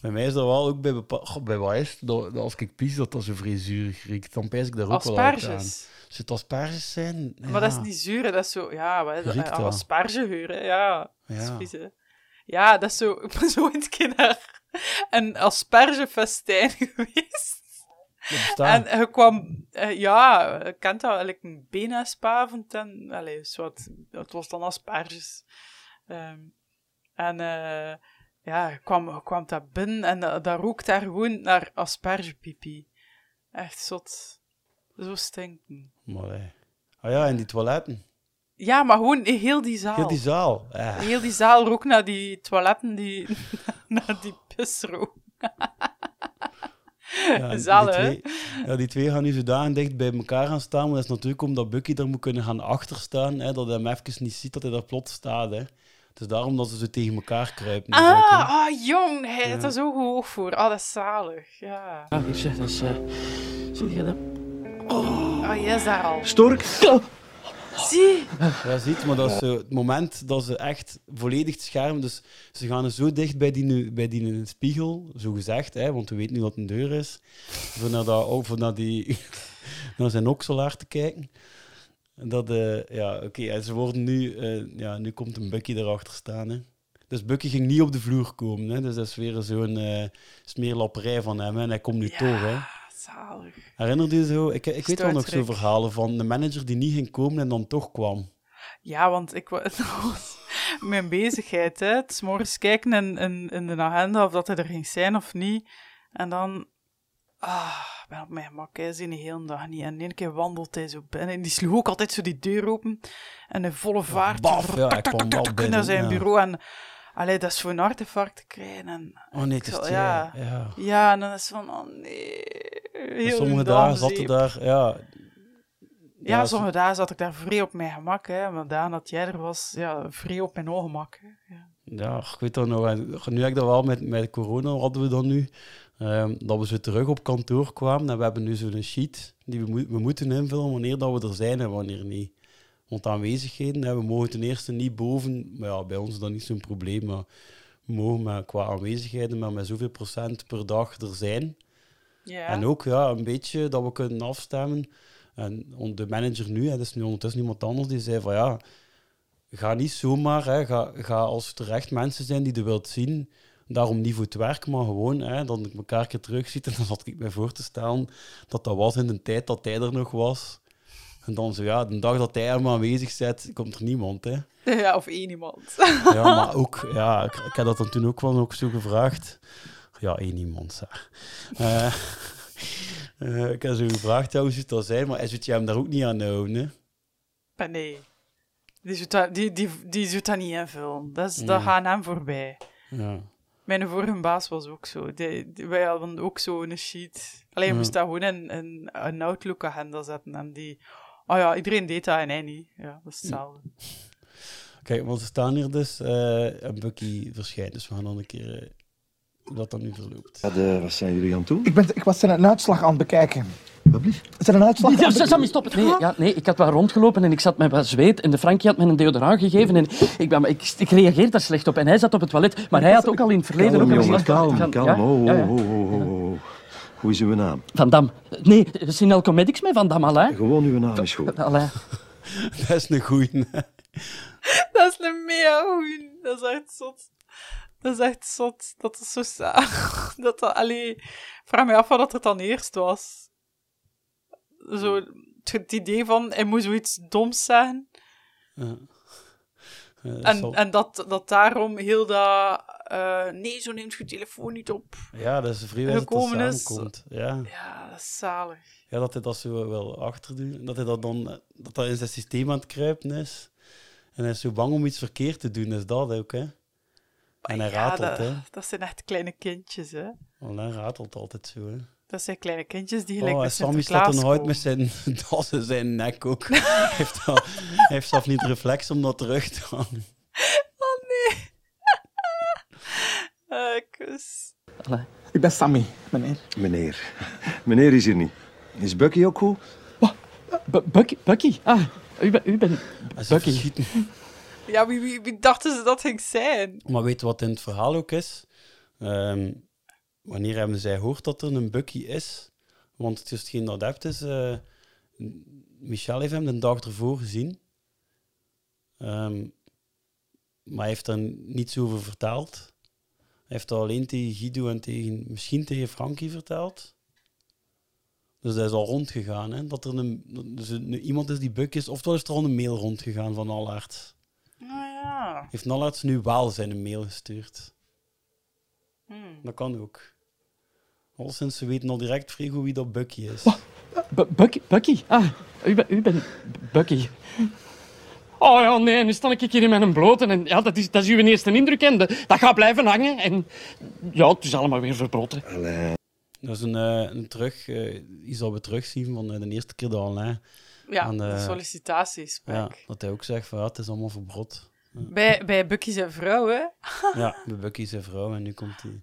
Bij mij is dat wel ook bij bepaalde... Bij wat is? Dat, als ik pies, dat dat zo vrij zuurig riekt. Dan pijs ik daar ook wel uit aan. Asperges. Als het asperges zijn... Maar dat is ja. niet zuur, hè. dat is zo... Ja, wat is dat? Aspergegeur, hè. Ja, dat is Ja. Ja, dat is zo... Ik ben zo eens keer naar een aspergefestijn geweest. En je kwam... eh, ja, je kent dat, eigenlijk een benenspavond en... Allee, soort, het was dan asperges. Ehm, en eh, ja, kwam, kwam daar binnen en dat, dat daar gewoon naar aspergepipi. Echt zot. Zo stinken. Eh, ah ja, en die toiletten. Ja, maar gewoon heel die zaal. Heel die zaal. Ja. Heel die zaal rook naar die toiletten, die, naar die pisrook. Ja, die, twee, ja, die twee gaan nu zodanig dicht bij elkaar gaan staan. Maar dat is natuurlijk omdat Bucky daar moet kunnen gaan achterstaan. Hè, dat hij hem even niet ziet dat hij daar plots staat. Hè. Het is daarom dat ze zo tegen elkaar kruipen. Ah, ah, jong, hij heeft Ja. er zo hoog voor. Ah, dat is zalig, ja. Ah, hier zeg, dat is... eh, zie je dat? Ah, jij is daar al. Stork. Zie. Ja, ziet, maar dat is zo het moment dat ze echt volledig het scherm... Dus ze gaan er zo dicht bij die, bij die spiegel, zo gezegd, hè, want we weten nu dat het een deur is, voor naar, dat, oh, voor naar, die, naar zijn okselaar te kijken. Dat, eh, ja, oké, en ze worden nu... eh, ja, nu komt een Bucky erachter staan, hè. Dus Bucky ging niet op de vloer komen, hè. Dus dat is weer zo'n eh smeerlapperij van hem, hè. En hij komt nu toch, hè. Zalig. Herinnert u zo? Ik, ik weet wel nog zo'n verhalen van de manager die niet ging komen en dan toch kwam. Ja, want ik was mijn bezigheid, hè. Het 's morgens kijken in, in, in de agenda of dat hij er ging zijn of niet. En dan... Ah, ik ben op mijn gemak, hij is de hele dag niet. En één keer wandelt hij zo binnen. En die sloeg ook altijd zo die deur open. En in volle vaart... Baf, ja, hij wel naar zijn bureau. En... Allee, dat is voor een hartinfarct te krijgen. En, Oh nee, het is ja. ja. en dan is het van, oh nee. Heel Sommige dagen dag zat zeep. daar, ja. Ja, sommige dagen zat ik daar vrij op mijn gemak, hè. Maar dagen dat jij er was, ja, vrij op mijn ongemak, hè. Ja. Ja, ik weet dat nog. Nu heb ik dat wel met, met corona hadden we dan nu. Ehm, dat we zo terug op kantoor kwamen en we hebben nu zo'n sheet die we, moet- we moeten invullen wanneer dat we er zijn en wanneer niet. Want aanwezigheden, hè, we mogen ten eerste niet boven, maar ja, bij ons is dat niet zo'n probleem, maar we mogen maar qua aanwezigheden maar met zoveel procent per dag er zijn. En ook ja, een beetje dat we kunnen afstemmen. En de manager nu, hè, dat is nu ondertussen iemand anders, die zei van ja, ga niet zomaar, hè, ga, ga als er echt mensen zijn die je wilt zien, daarom niet voor het werk, maar gewoon hè, dat ik elkaar keer terugziet. En dan zat ik mij voor te stellen dat dat was in de tijd dat hij er nog was. En dan zo, ja, de dag dat hij hem aanwezig zet, komt er niemand, hè. Ja, of één iemand. Ja, maar ook, ja, ik, ik heb dat dan toen ook wel ook zo gevraagd. Ja, één iemand, zeg. Eh, ik heb zo gevraagd, ja, hoe zou het dat zijn? Maar hij zit je hem daar ook niet aan houden, hè? Maar nee. Die zoet dat, die, die, die dat niet invullen. Dat, is, dat gaat hem voorbij. Ja. Mijn vorige baas was ook zo. Die, die- wij hadden ook zo een sheet. Alleen je Ja. moest dat gewoon in, in een Outlook-agenda zetten. En die... Oh ja, iedereen deed dat en hij niet. Ja, dat is hetzelfde. Kijk, want we staan hier dus eh, en Bucky verschijnt. Dus we gaan dan een keer eh, hoe dat dan nu verloopt. Wat, eh, wat zijn jullie aan het doen? Ik, ben, ik was een uitslag aan het bekijken. Wat blieft? Is er een uitslag Ja? Sammy, stop het. Nee, ja, nee, ik had wel rondgelopen en ik zat met wat zweet en de Frankie had me een deodorant gegeven en ik, ben, ik, ik reageerde daar slecht op. En hij zat op het toilet, maar hij had ook al in het verleden... Kalm, ook al jongen, kalm, kalm. Oh, oh, oh, oh, oh, oh. Hoe is uw naam? Van Dam. Nee, Sinelco Medics met Van Dam, Alain. Gewoon uw naam is goed. Alain. dat is een goeie. Dat is een mega goeie. Dat is echt zot. Dat is echt zot. Dat is zo saai. Dat dat, allee, vraag me af wat het dan eerst was. Zo, het, idee van, hij moet zoiets doms zeggen. Ja. Dat En, zal- en dat, dat daarom heel dat... eh, nee, zo neemt je telefoon niet op. Ja, dat is vrij dat samenkomt. Ja. Ja, dat is zalig. Ja, dat hij dat zo wel achter doet. Dat hij dat dan dat dat in zijn systeem aan het kruipen is. En hij is zo bang om iets verkeerd te doen, is dat ook, hè? En hij Ja, ratelt, dat, hè? dat zijn echt kleine kindjes, hè. Want hij ratelt altijd zo, hè? Dat zijn kleine kindjes die gelijk Oh, met Sammy staat er nog komen. met zijn das in zijn nek ook. hij, heeft al, heeft zelf niet de reflex om dat terug te halen. Oh nee. Eh, kus. Ik ben Sammy, meneer. Meneer. Meneer is hier niet. Is Bucky ook goed? Bu- Bucky? Bucky? Ah, u, ben- u bent Bucky. Ja, wie, wie, wie dachten ze dat ging zijn? Maar weet je wat in het verhaal ook is? Ehm, wanneer hebben zij hoort dat er een Bucky is? Want het is hetgeen dat hebt is... eh, Michel heeft hem de dag ervoor gezien. Ehm, maar hij heeft er niets over verteld. Hij heeft dat alleen tegen Guido en tegen, misschien tegen Frankie verteld. Dus hij is al rondgegaan, hè? Dat er een, dus een- iemand is die Buck is. Oftewel is er al een mail rondgegaan van Allard. Nou ja. Heeft Nallarts nu wel zijn mail gestuurd? Dat kan ook. Alleszins, ze weten al direct vrij goed wie dat Bucky is. Bu- Bucky? Bucky? Ah, u, ben- u bent Bucky. Oh ja, nee, nu sta ik hier in mijn blote. En ja, dat is, dat is uw eerste indruk. En de- dat gaat blijven hangen. En ja, het is allemaal weer verbrotten. Dat is een, eh, een terug, eh, iets dat we terugzien van eh, de eerste keer dat Alain... Ja, aan de sollicitatiesgesprek. Ja, dat hij ook zegt van ja, het is allemaal verbrot. Bij, bij Bucky zijn vrouw, hè? Ja, bij Bucky zijn vrouw en nu komt hij.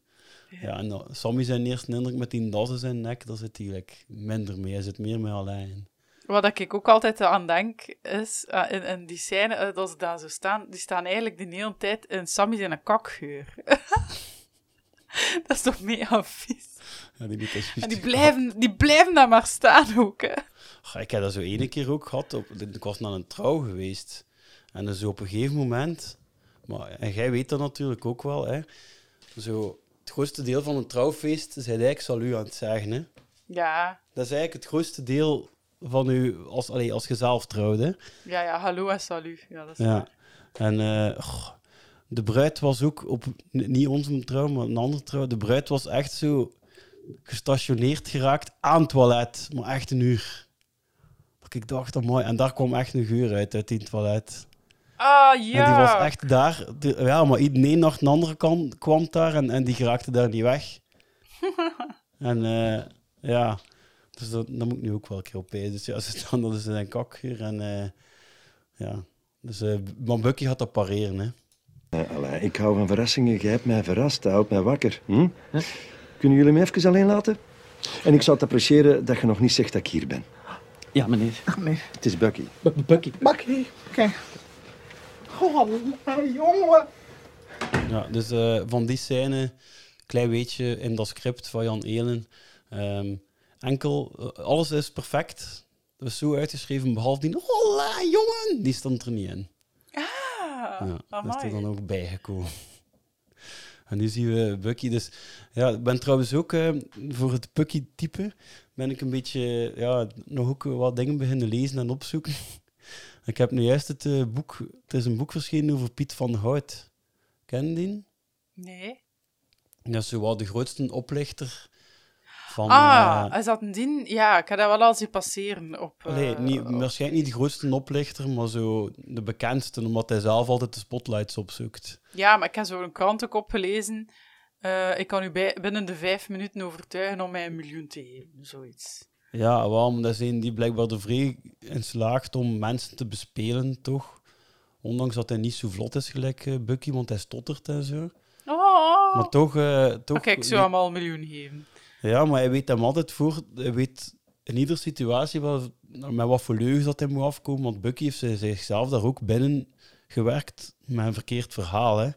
Ja, en dan, Sammy zijn eerste indruk met die das in zijn nek, daar zit hij like, minder mee. Hij zit meer met Alain in. Wat ik ook altijd aan denk, is uh, in, in, die scène, uh, dat ze daar zo staan, die staan eigenlijk de hele tijd in Sammy zijn kakgeur. dat is toch mega vies? Ja, die, en die blijven, die blijven daar maar staan ook, hè. Goh, ik heb dat zo ene keer ook gehad. Op, ik was naar een trouw geweest. En dus op een gegeven moment... Maar, en jij weet dat natuurlijk ook wel, hè. Zo, het grootste deel van een trouwfeest zijn eigenlijk salu aan het zeggen, hè. Ja. Dat is eigenlijk het grootste deel van u als, allee, als je zelf trouwde. Ja, ja, hallo en salut. Ja, dat is ja. waar. En uh, goh, de bruid was ook op, niet onze trouw, maar een andere trouw. De bruid was echt zo gestationeerd geraakt aan het toilet, maar echt een uur. Dat ik dacht, dat mooi. En daar kwam echt een geur uit, uit die toilet. Ah, ja. En die was echt daar. Ja, maar de een nacht de andere kant kwam daar en, en die geraakte daar niet weg. en uh, ja, dus dat, dat moet ik nu ook wel een keer op bij. Dus ja, ze staan dat is een kakgeur en uh, ja. Dus, uh, maar Bucky gaat dat pareren, hè. Allee, ik hou van verrassingen. Jij hebt mij verrast. Dat houdt mij wakker. Hm? Huh? Kunnen jullie me even alleen laten? En ik zou het appreciëren dat je nog niet zegt dat ik hier ben. Ja, meneer. Ach, meneer. Het is Bucky. B Bucky. Bucky, kijk. Oh, jongen. Ja, dus uh, van die scène, klein beetje in dat script van Jan Elen. Um, enkel, uh, alles is perfect. Dat is zo uitgeschreven, behalve die hola, jongen, die stond er niet in. Ah, ja, dat is er dan ook bijgekomen. En nu zien we Bucky. Dus ja, ik ben trouwens ook uh, voor het Bucky-type ben ik een beetje ja, nog ook wat dingen beginnen lezen en opzoeken. Ik heb nu juist het uh, boek, het is een boek verschenen over Piet van Hout. Ken je die? Nee. Dat is zo wel de grootste oplichter van... Ah, uh, is dat een dien? Ja, ik heb dat wel al zien passeren op... Uh, nee, niet, waarschijnlijk niet de grootste oplichter, maar zo de bekendste, omdat hij zelf altijd de spotlights opzoekt. Ja, maar ik heb zo een krant ook opgelezen. Ik kan u bij, binnen de vijf minuten overtuigen om mij een miljoen te geven, zoiets. Ja, waarom? Dat is een die blijkbaar er vrij in slaagt om mensen te bespelen, toch? Ondanks dat hij niet zo vlot is gelijk uh, Bucky, want hij stottert en zo. Oh. Maar toch... Uh, toch Oké, ik zou hem al een miljoen geven. Ja, maar hij weet hem altijd voor... Hij weet in iedere situatie wel, met wat voor leugens dat hij moet afkomen. Want Bucky heeft zichzelf daar ook binnen gewerkt met een verkeerd verhaal. Hè.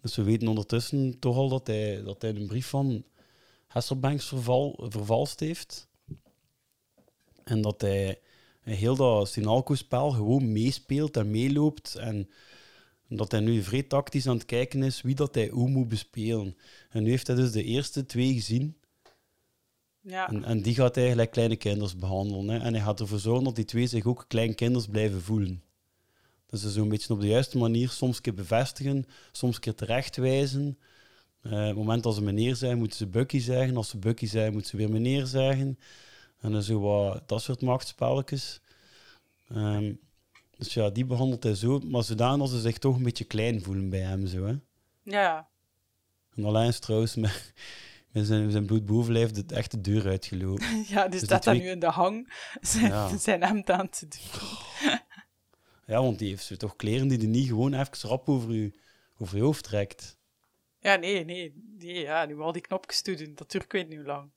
Dus we weten ondertussen toch al dat hij, dat hij een brief van Hasselbanks verval, vervalst heeft. En dat hij heel dat Sinalco-spel gewoon meespeelt en meeloopt. En dat hij nu vrij tactisch aan het kijken is wie dat hij hoe moet bespelen. En nu heeft hij dus de eerste twee gezien. Ja. En, en, die gaat hij gelijk kleine kinders behandelen. Hè. En hij gaat ervoor zorgen dat die twee zich ook klein kinders blijven voelen. Dus ze zo'n beetje op de juiste manier soms een keer bevestigen, soms een keer terechtwijzen. Uh, op het moment dat ze meneer zijn, moeten ze Bucky zeggen. Als ze Bucky zijn, moeten ze weer meneer zeggen. En dan zo wat, dat soort machtspelletjes. Um, dus ja, die behandelt hij zo, maar zodanig dat ze zich toch een beetje klein voelen bij hem. Zo, hè. Ja. En alleen is trouwens met, met zijn, zijn bloedbovenlijf de echte deur uitgelopen. Ja, dus, dus dat twee... nu in de hang zijn, ja. zijn hemd aan te doen. Ja, want die heeft zo toch kleren die hij niet gewoon even rap over je, over je hoofd trekt. Ja, nee, nee. nee ja, nu al die knopjes te doen, dat duurt ik weet niet hoe lang.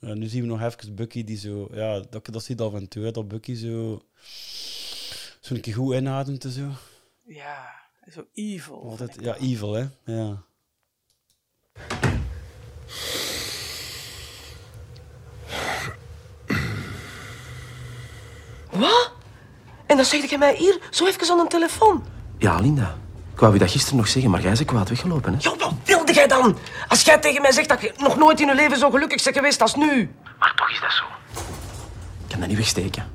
Ja, nu zien we nog even Bucky die zo... Ja, dat, dat ziet af en toe, dat Bucky zo... Zo'n keer goed inademt en zo. Ja, zo evil. Altijd, ja, evil, hè. Ja. Wat? En dat zeg je mij hier, zo even aan een telefoon? Ja, Linda. Ik wou u dat gisteren nog zeggen, maar jij is kwaad weggelopen. Hè? Ja, wat wilde jij dan? Als jij tegen mij zegt dat je nog nooit in je leven zo gelukkig bent geweest als nu. Maar toch is dat zo. Ik kan dat niet wegsteken.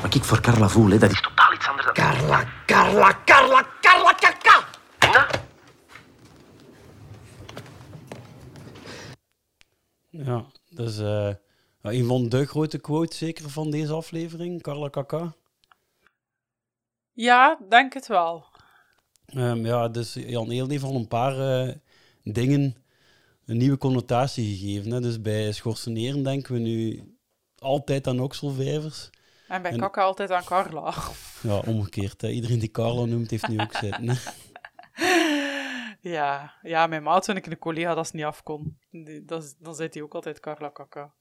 Wat ik voor Carla voel, hè, dat is totaal iets anders dan... Carla, Carla, Carla, Carla, kaka! Ja. Eh, ja, dus uh, een van de grote quote zeker van deze aflevering, Carla Kaka. Ja, denk het wel. Ehm, ja, dus Jan Eel heeft al een paar eh, dingen een nieuwe connotatie gegeven. Hè. Dus bij schorseneren denken we nu altijd aan okselvijvers. En bij Kaka altijd aan Carla. Ja, omgekeerd. Hè. Iedereen die Carla noemt, heeft nu ook zitten. Hè. Ja, ja, mijn maat, toen ik een collega dat ze niet af kon, die, dat, is- dan zei hij ook altijd Carla Kaka.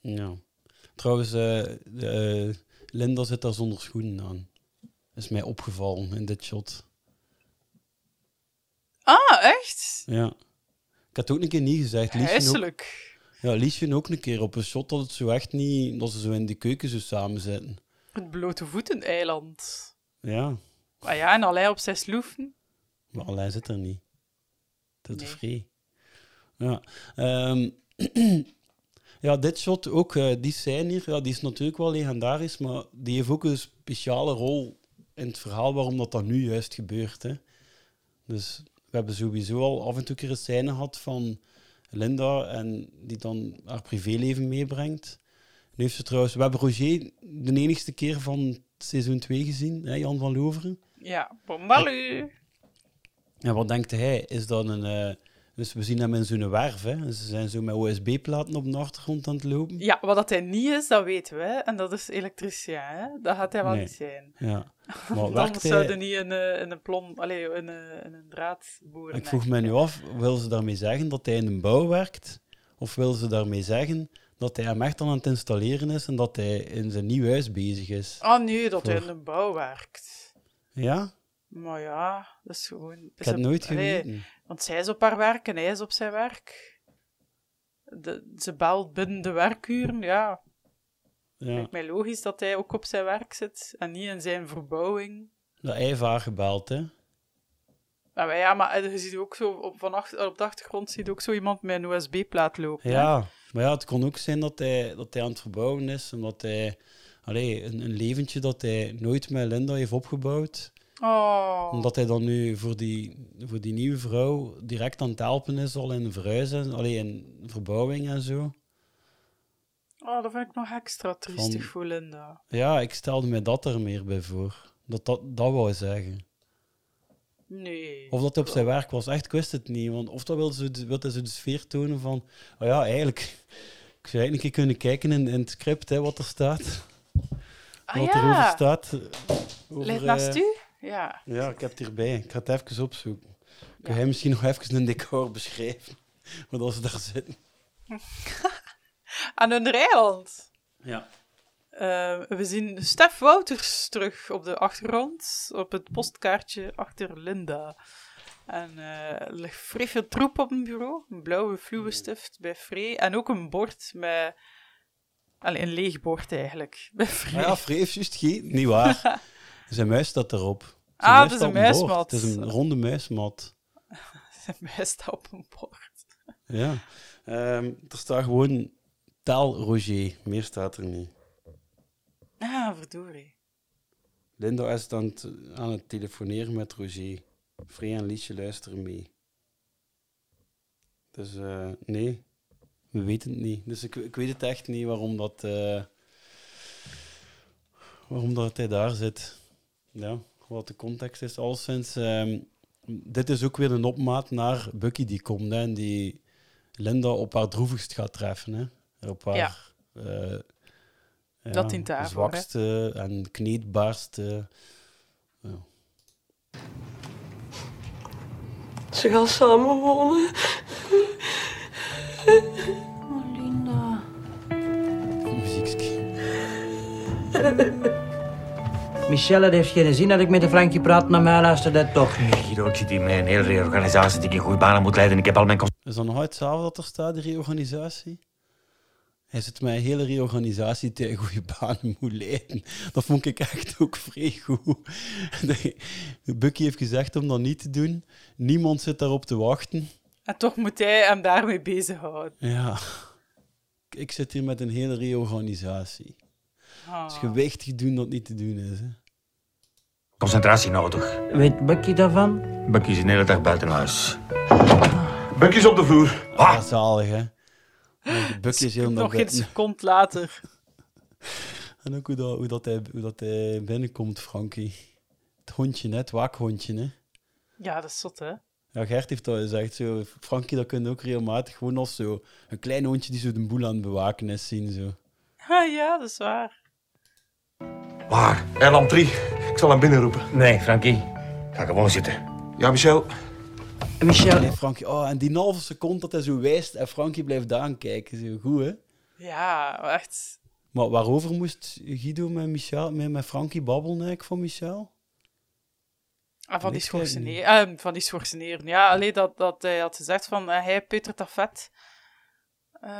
Ja. Trouwens, eh, eh, Linda zit daar zonder schoenen aan. Is mij opgevallen in dit shot. Ah, echt? Ja. Ik had het ook een keer niet gezegd. Liesje ook, Huiselijk. ja, Liesje ook een keer op een shot dat het zo echt niet... Dat ze zo in de keuken zo samen zitten. Het blote voeten-eiland. Ja. Ah ja, en Alain op zijn sloefen. Maar Alain zit er niet. Dat is vrij. Ja. Ehm, ja, dit shot ook, eh, die scène hier, ja, die is natuurlijk wel legendarisch, maar die heeft ook een speciale rol in het verhaal waarom dat, dat nu juist gebeurt. Hè. Dus we hebben sowieso al af en toe een scène gehad van Linda en die dan haar privéleven meebrengt. Nu heeft ze trouwens, we hebben Roger de enigste keer van seizoen 2 gezien, hè, Jan van Loveren. Ja, bombalu. Ja, wat denkt hij? Is dat een... eh, dus we zien hem in zo'n werf, hè. Ze zijn zo met OSB-platen op de achtergrond aan het lopen. Ja, wat dat hij niet is, dat weten we. En dat is elektricien, hè. Dat gaat hij wel Nee. niet zijn. Ja. Maar Anders hij- zouden niet in, een- in een plom... Allee, in een, in een draad boeren. Ik vroeg mij nu af, wil ze daarmee zeggen dat hij in een bouw werkt? Of wil ze daarmee zeggen dat hij hem echt aan het installeren is en dat hij in zijn nieuw huis bezig is? Ah nee, dat hij in een bouw werkt. Ja? Maar ja, dat is gewoon... Ik heb het nooit geweten. Want zij is op haar werk en hij is op zijn werk. De, ze belt binnen de werkuren, ja. Ja. Lijkt mij logisch dat hij ook op zijn werk zit en niet in zijn verbouwing. Dat hij heeft haar gebeld, hè? Maar wij- ja, maar je ziet ook zo op, van achter, op de achtergrond zie je ook zo iemand met een USB-plaat lopen. hè. Ja, maar ja, het kon ook zijn dat hij, dat hij aan het verbouwen is. Omdat hij... Allee, een, een leventje dat hij nooit met Linda heeft opgebouwd. Oh. Omdat hij dan nu voor die, voor die nieuwe vrouw direct aan het helpen is, al in verhuizen, alleen in verbouwing en zo. oh, dat vind ik nog extra triestig voor Linda. Ja, ik stelde me dat er meer bij voor. Dat dat, dat wou zeggen. Nee. Of dat hij op zijn werk was, echt, ik wist het niet. Want of dat wilde ze, wilde ze de sfeer tonen van, oh ja, eigenlijk, ik zou eigenlijk een keer kunnen kijken in, in het script, hè, wat er staat. Ah, wat ja. erover staat. Over, Ligt naast eh, u? Ja. Ja, ik heb het hierbij. Ik ga het even opzoeken. Kun jij misschien nog even een decor beschrijven? Wat als ze daar zitten. Aan een eiland. Ja. Eh, we zien Stef Wouters terug op de achtergrond, op het postkaartje achter Linda. En eh, er ligt vrij veel troep op een bureau. Een blauwe fluwestift bij Free. En ook een bord met... Allee, een leeg bord eigenlijk, bij Free. Ah ja, Free heeft juist geen... Niet waar. Zijn muis staat erop. Ah, muis het is een muismat. Het is een ronde muismat. Zijn mij staat op een bord. Ja. Ehm, er staat gewoon taal Roger. Meer staat er niet. Ah, verdorie. Linda is het, aan het telefoneren met Roger. Free en Liesje luisteren mee. Dus eh, nee, we weten het niet. Dus ik, ik weet het echt niet waarom dat, eh, waarom dat hij daar zit. Ja, wat de context is. Alleszins, ehm, dit is ook weer een opmaat naar Bucky die komt hè, en die Linda op haar droevigst gaat treffen. Hè. Op haar Ja. eh, ja, Dat daarvoor, hè. zwakste en kneedbaarste. Ja. Ze gaan samen wonen. Linda. Michelle, heeft geen zin dat ik met een Frankje praat, naar mij luistert dat toch niet. Ik zit hier met een hele reorganisatie die ik in goede banen moet leiden. Ik heb al mijn... cons- Is dat nog dat er staat, de reorganisatie? Hij zit met een hele reorganisatie tegen goede banen moet leiden. Dat vond ik echt ook vrij goed. Bucky heeft gezegd om dat niet te doen. Niemand zit daarop te wachten. En toch moet hij hem daarmee bezighouden. Ja. Ik zit hier met een hele reorganisatie. Het is gewichtig doen dat niet te doen is. Hè. Concentratie nodig. Weet Bucky daarvan? Bucky is een hele dag buiten huis. Bucky is op de vloer. Ah, zalig, hè? Bucky is heel Nog geen seconde later. En ook hoe dat, hoe dat, hij, hoe dat hij binnenkomt, Frankie. Het hondje, hè, het waakhondje. Hè. Ja, dat is zot, hè? Ja, Gert heeft dat gezegd. Zo, Frankie, dat kun je ook regelmatig gewoon als zo een klein hondje die zo de boel aan het bewaken is zien. Zo. Ah, ja, dat is waar. Waar? Eiland 3. Ik zal hem binnenroepen. Nee, Frankie. Ga gewoon zitten. Ja, Michel. Michel. Nee, Frankie, oh, en die halve seconde dat hij zo wijst en Frankie blijft daar aan kijken. Zo goed, hè? Ja, echt. Maar waarover moest Guido met, Michel, met, met Frankie babbelen eigenlijk van Michel? Ah, van, die eigenlijk schorseneren, van die schorseneren. Ja, alleen dat, dat hij had gezegd van eh, hij peutert dat eh,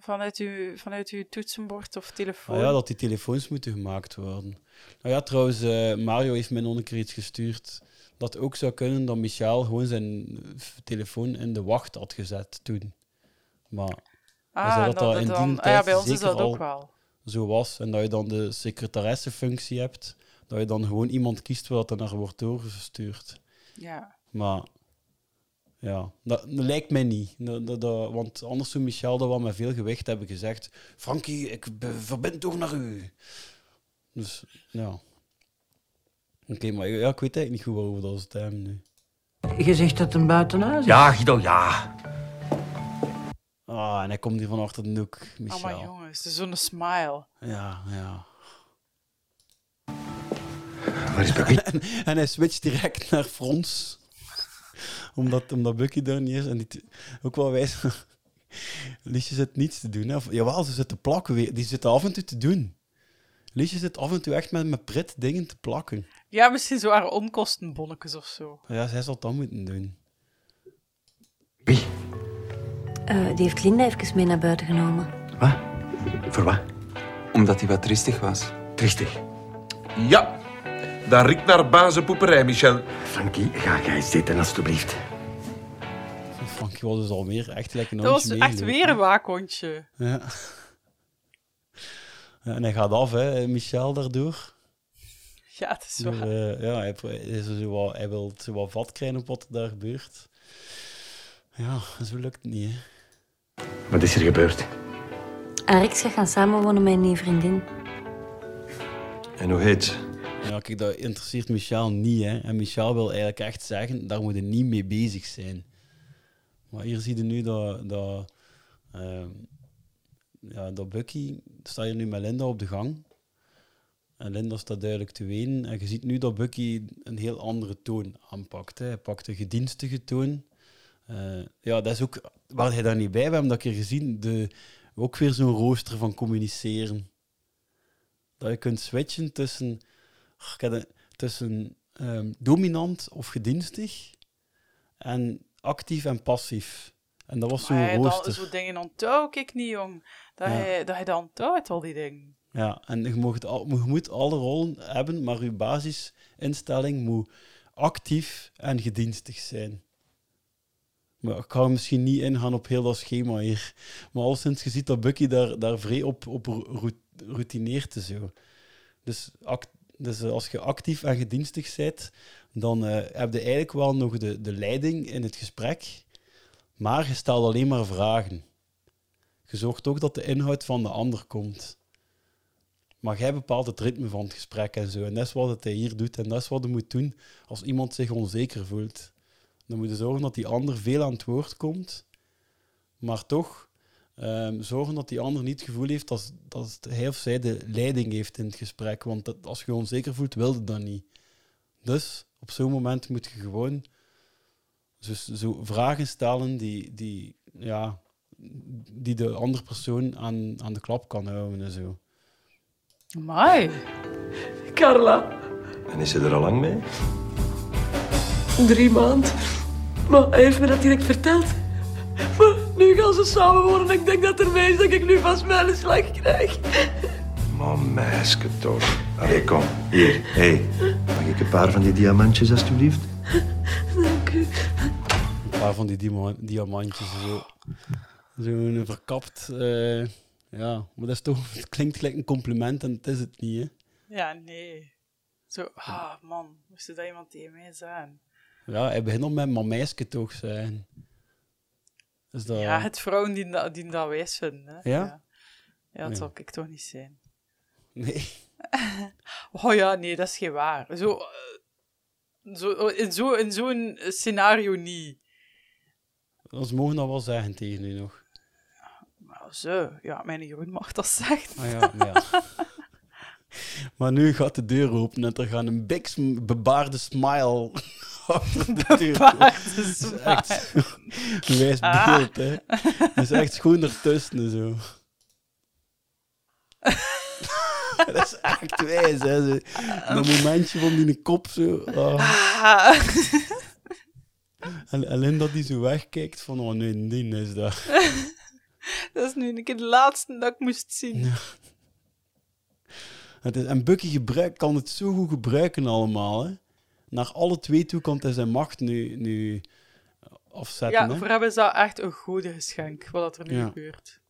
vanuit, uw, vanuit uw toetsenbord of telefoon. Ah ja, dat die telefoons moeten gemaakt worden. Nou ja, trouwens, eh, Mario heeft mij nog een keer iets gestuurd. Dat ook zou kunnen dat Michel gewoon zijn f- telefoon in de wacht had gezet toen. Maar Ah, zei dat dat in dan- die ah ja, bij ons is dat ook wel. Zo was. En dat je dan de secretaressefunctie hebt. Dat je dan gewoon iemand kiest waar dat naar wordt doorgestuurd. Ja. Maar ja, dat, dat lijkt mij niet. Dat, dat, dat- want anders zou Michel dat wel met veel gewicht hebben gezegd. Frankie, ik verbind toch naar u. Dus ja. Oké, maar ja, ik weet eigenlijk niet goed waarover dat is hem nu. Je zegt dat een buitenhuis is? Ja, Guido, ja. Ah, en hij komt hier van achter de noek, Michel. Oh, maar jongens, het is zo'n smile. Ja, ja. Waar is? En, en hij switcht direct naar Frans. Omdat, omdat Bucky daar niet is. En die, ook wel wijs. Liesje zit niets te doen. Hè. Of, jawel, ze zit te plakken. weer. Die zit af en toe te doen. Liesje zit af en toe echt met, met pret dingen te plakken. Ja, misschien zo haar onkostenbonnetjes of zo. Ja, zij zal dat moeten doen. Eh, die heeft Linda even mee naar buiten genomen. Voor wat? Omdat hij wat tristig was. Tristig. Ja. Dat riekt naar bazenpoeperij, Michel. Frankie, ga jij zitten, alstublieft. Frankie was dus alweer echt lekker een Dat was echt meegelopen. weer een waakhondje. Ja. Ja, En hij gaat af, hè, Michel, daardoor. Ja, het is Door, waar. eh, ja, hij, pro- hij is zo wat, hij wil zo wat vat krijgen op wat er daar gebeurt. Ja, zo lukt het niet, hè. Wat is er gebeurd? Arix gaat gaan samenwonen met een nieuwe vriendin. En hoe heet Ja, kijk, dat interesseert Michel niet, hè. En Michel wil eigenlijk echt zeggen, daar moet je niet mee bezig zijn. Maar hier zie je nu dat... dat ehm, ja, dat Bucky staat hier nu met Linda op de gang. En Linda staat duidelijk te wenen. En je ziet nu dat Bucky een heel andere toon aanpakt. Hè. Hij pakt een gedienstige toon. Eh, ja, dat is ook waar hij daar niet bij. We hebben dat keer gezien. De, ook weer zo'n rooster van communiceren. Dat je kunt switchen tussen, tussen ehm, dominant of gedienstig en actief en passief. En dat was zo'n rooster. dan, zo dingen onthoud ik niet, jong. Dat, Ja. hij, dat hij dat onthoudt, al die dingen. Ja, en je, mocht al, je moet alle rollen hebben, maar je basisinstelling moet actief en gedienstig zijn. Maar ik ga misschien niet ingaan op heel dat schema hier. Maar al sinds je ziet dat Bucky daar, daar vrij op, op routineert zo. Dus, act, dus eh, als je actief en gedienstig bent, dan eh, heb je eigenlijk wel nog de, de leiding in het gesprek, maar je stelt alleen maar vragen. Je zorgt ook dat de inhoud van de ander komt. Maar jij bepaalt het ritme van het gesprek en zo. En dat is wat hij hier doet. En dat is wat je moet doen als iemand zich onzeker voelt. Dan moet je zorgen dat die ander veel aan het woord komt, maar toch ehm, zorgen dat die ander niet het gevoel heeft dat, dat hij of zij de leiding heeft in het gesprek. Want dat, als je je onzeker voelt, wil je dat niet. Dus op zo'n moment moet je gewoon zo, zo vragen stellen die, die, ja, die de andere persoon aan, aan de klap kan houden en zo. Amai. Carla, En is ze er al lang mee? drie maanden. Maar hij heeft me dat direct verteld. Maar nu gaan ze samen wonen en ik denk dat er mee is dat ik nu vast wel een slag krijg. Maar meisje toch. Allee, kom. Hier, hé. Hey. Mag ik een paar van die diamantjes, alstublieft? Dank u. Een paar van die diamantjes. Zo, zo'n verkapt. eh, ja, maar dat is toch, het klinkt gelijk een compliment en het is het niet. Hè? Ja, nee. Zo, ah man, moest er dat iemand tegen mij zijn? Ja, hij begint al met maar meisje toch zijn. Is dat... Ja, het vrouwen die, dat- die dat wijs vinden. Hè? Ja? Ja, Ja, dat Nee. zou ik toch niet zijn. Nee. Oh ja, nee, dat is geen waar. Zo, eh, zo, in zo- in zo'n scenario niet. Ze mogen dat wel zeggen tegen u nog. Maar zo, ja, mijn Jeroen mag dat zeggen. Ah ja, maar ja. Maar nu gaat de deur open en er gaat een big sm- bebaarde smile is echt wijs Ah. beeld, hè. Dat is echt schoon ertussen en zo. dat is echt wijs, hè. Zo. Dat momentje van die kop zo. ah. Ah. En alleen dat hij zo wegkijkt van, oh nee, die is dat. dat is nu een keer de laatste dat ik moest zien. Het en Bucky gebruik, kan het zo goed gebruiken allemaal. Hè. Naar alle twee toe kan hij zijn macht nu, nu afzetten. Ja, hè. voor hem is dat echt een goede geschenk, wat er nu Ja. gebeurt.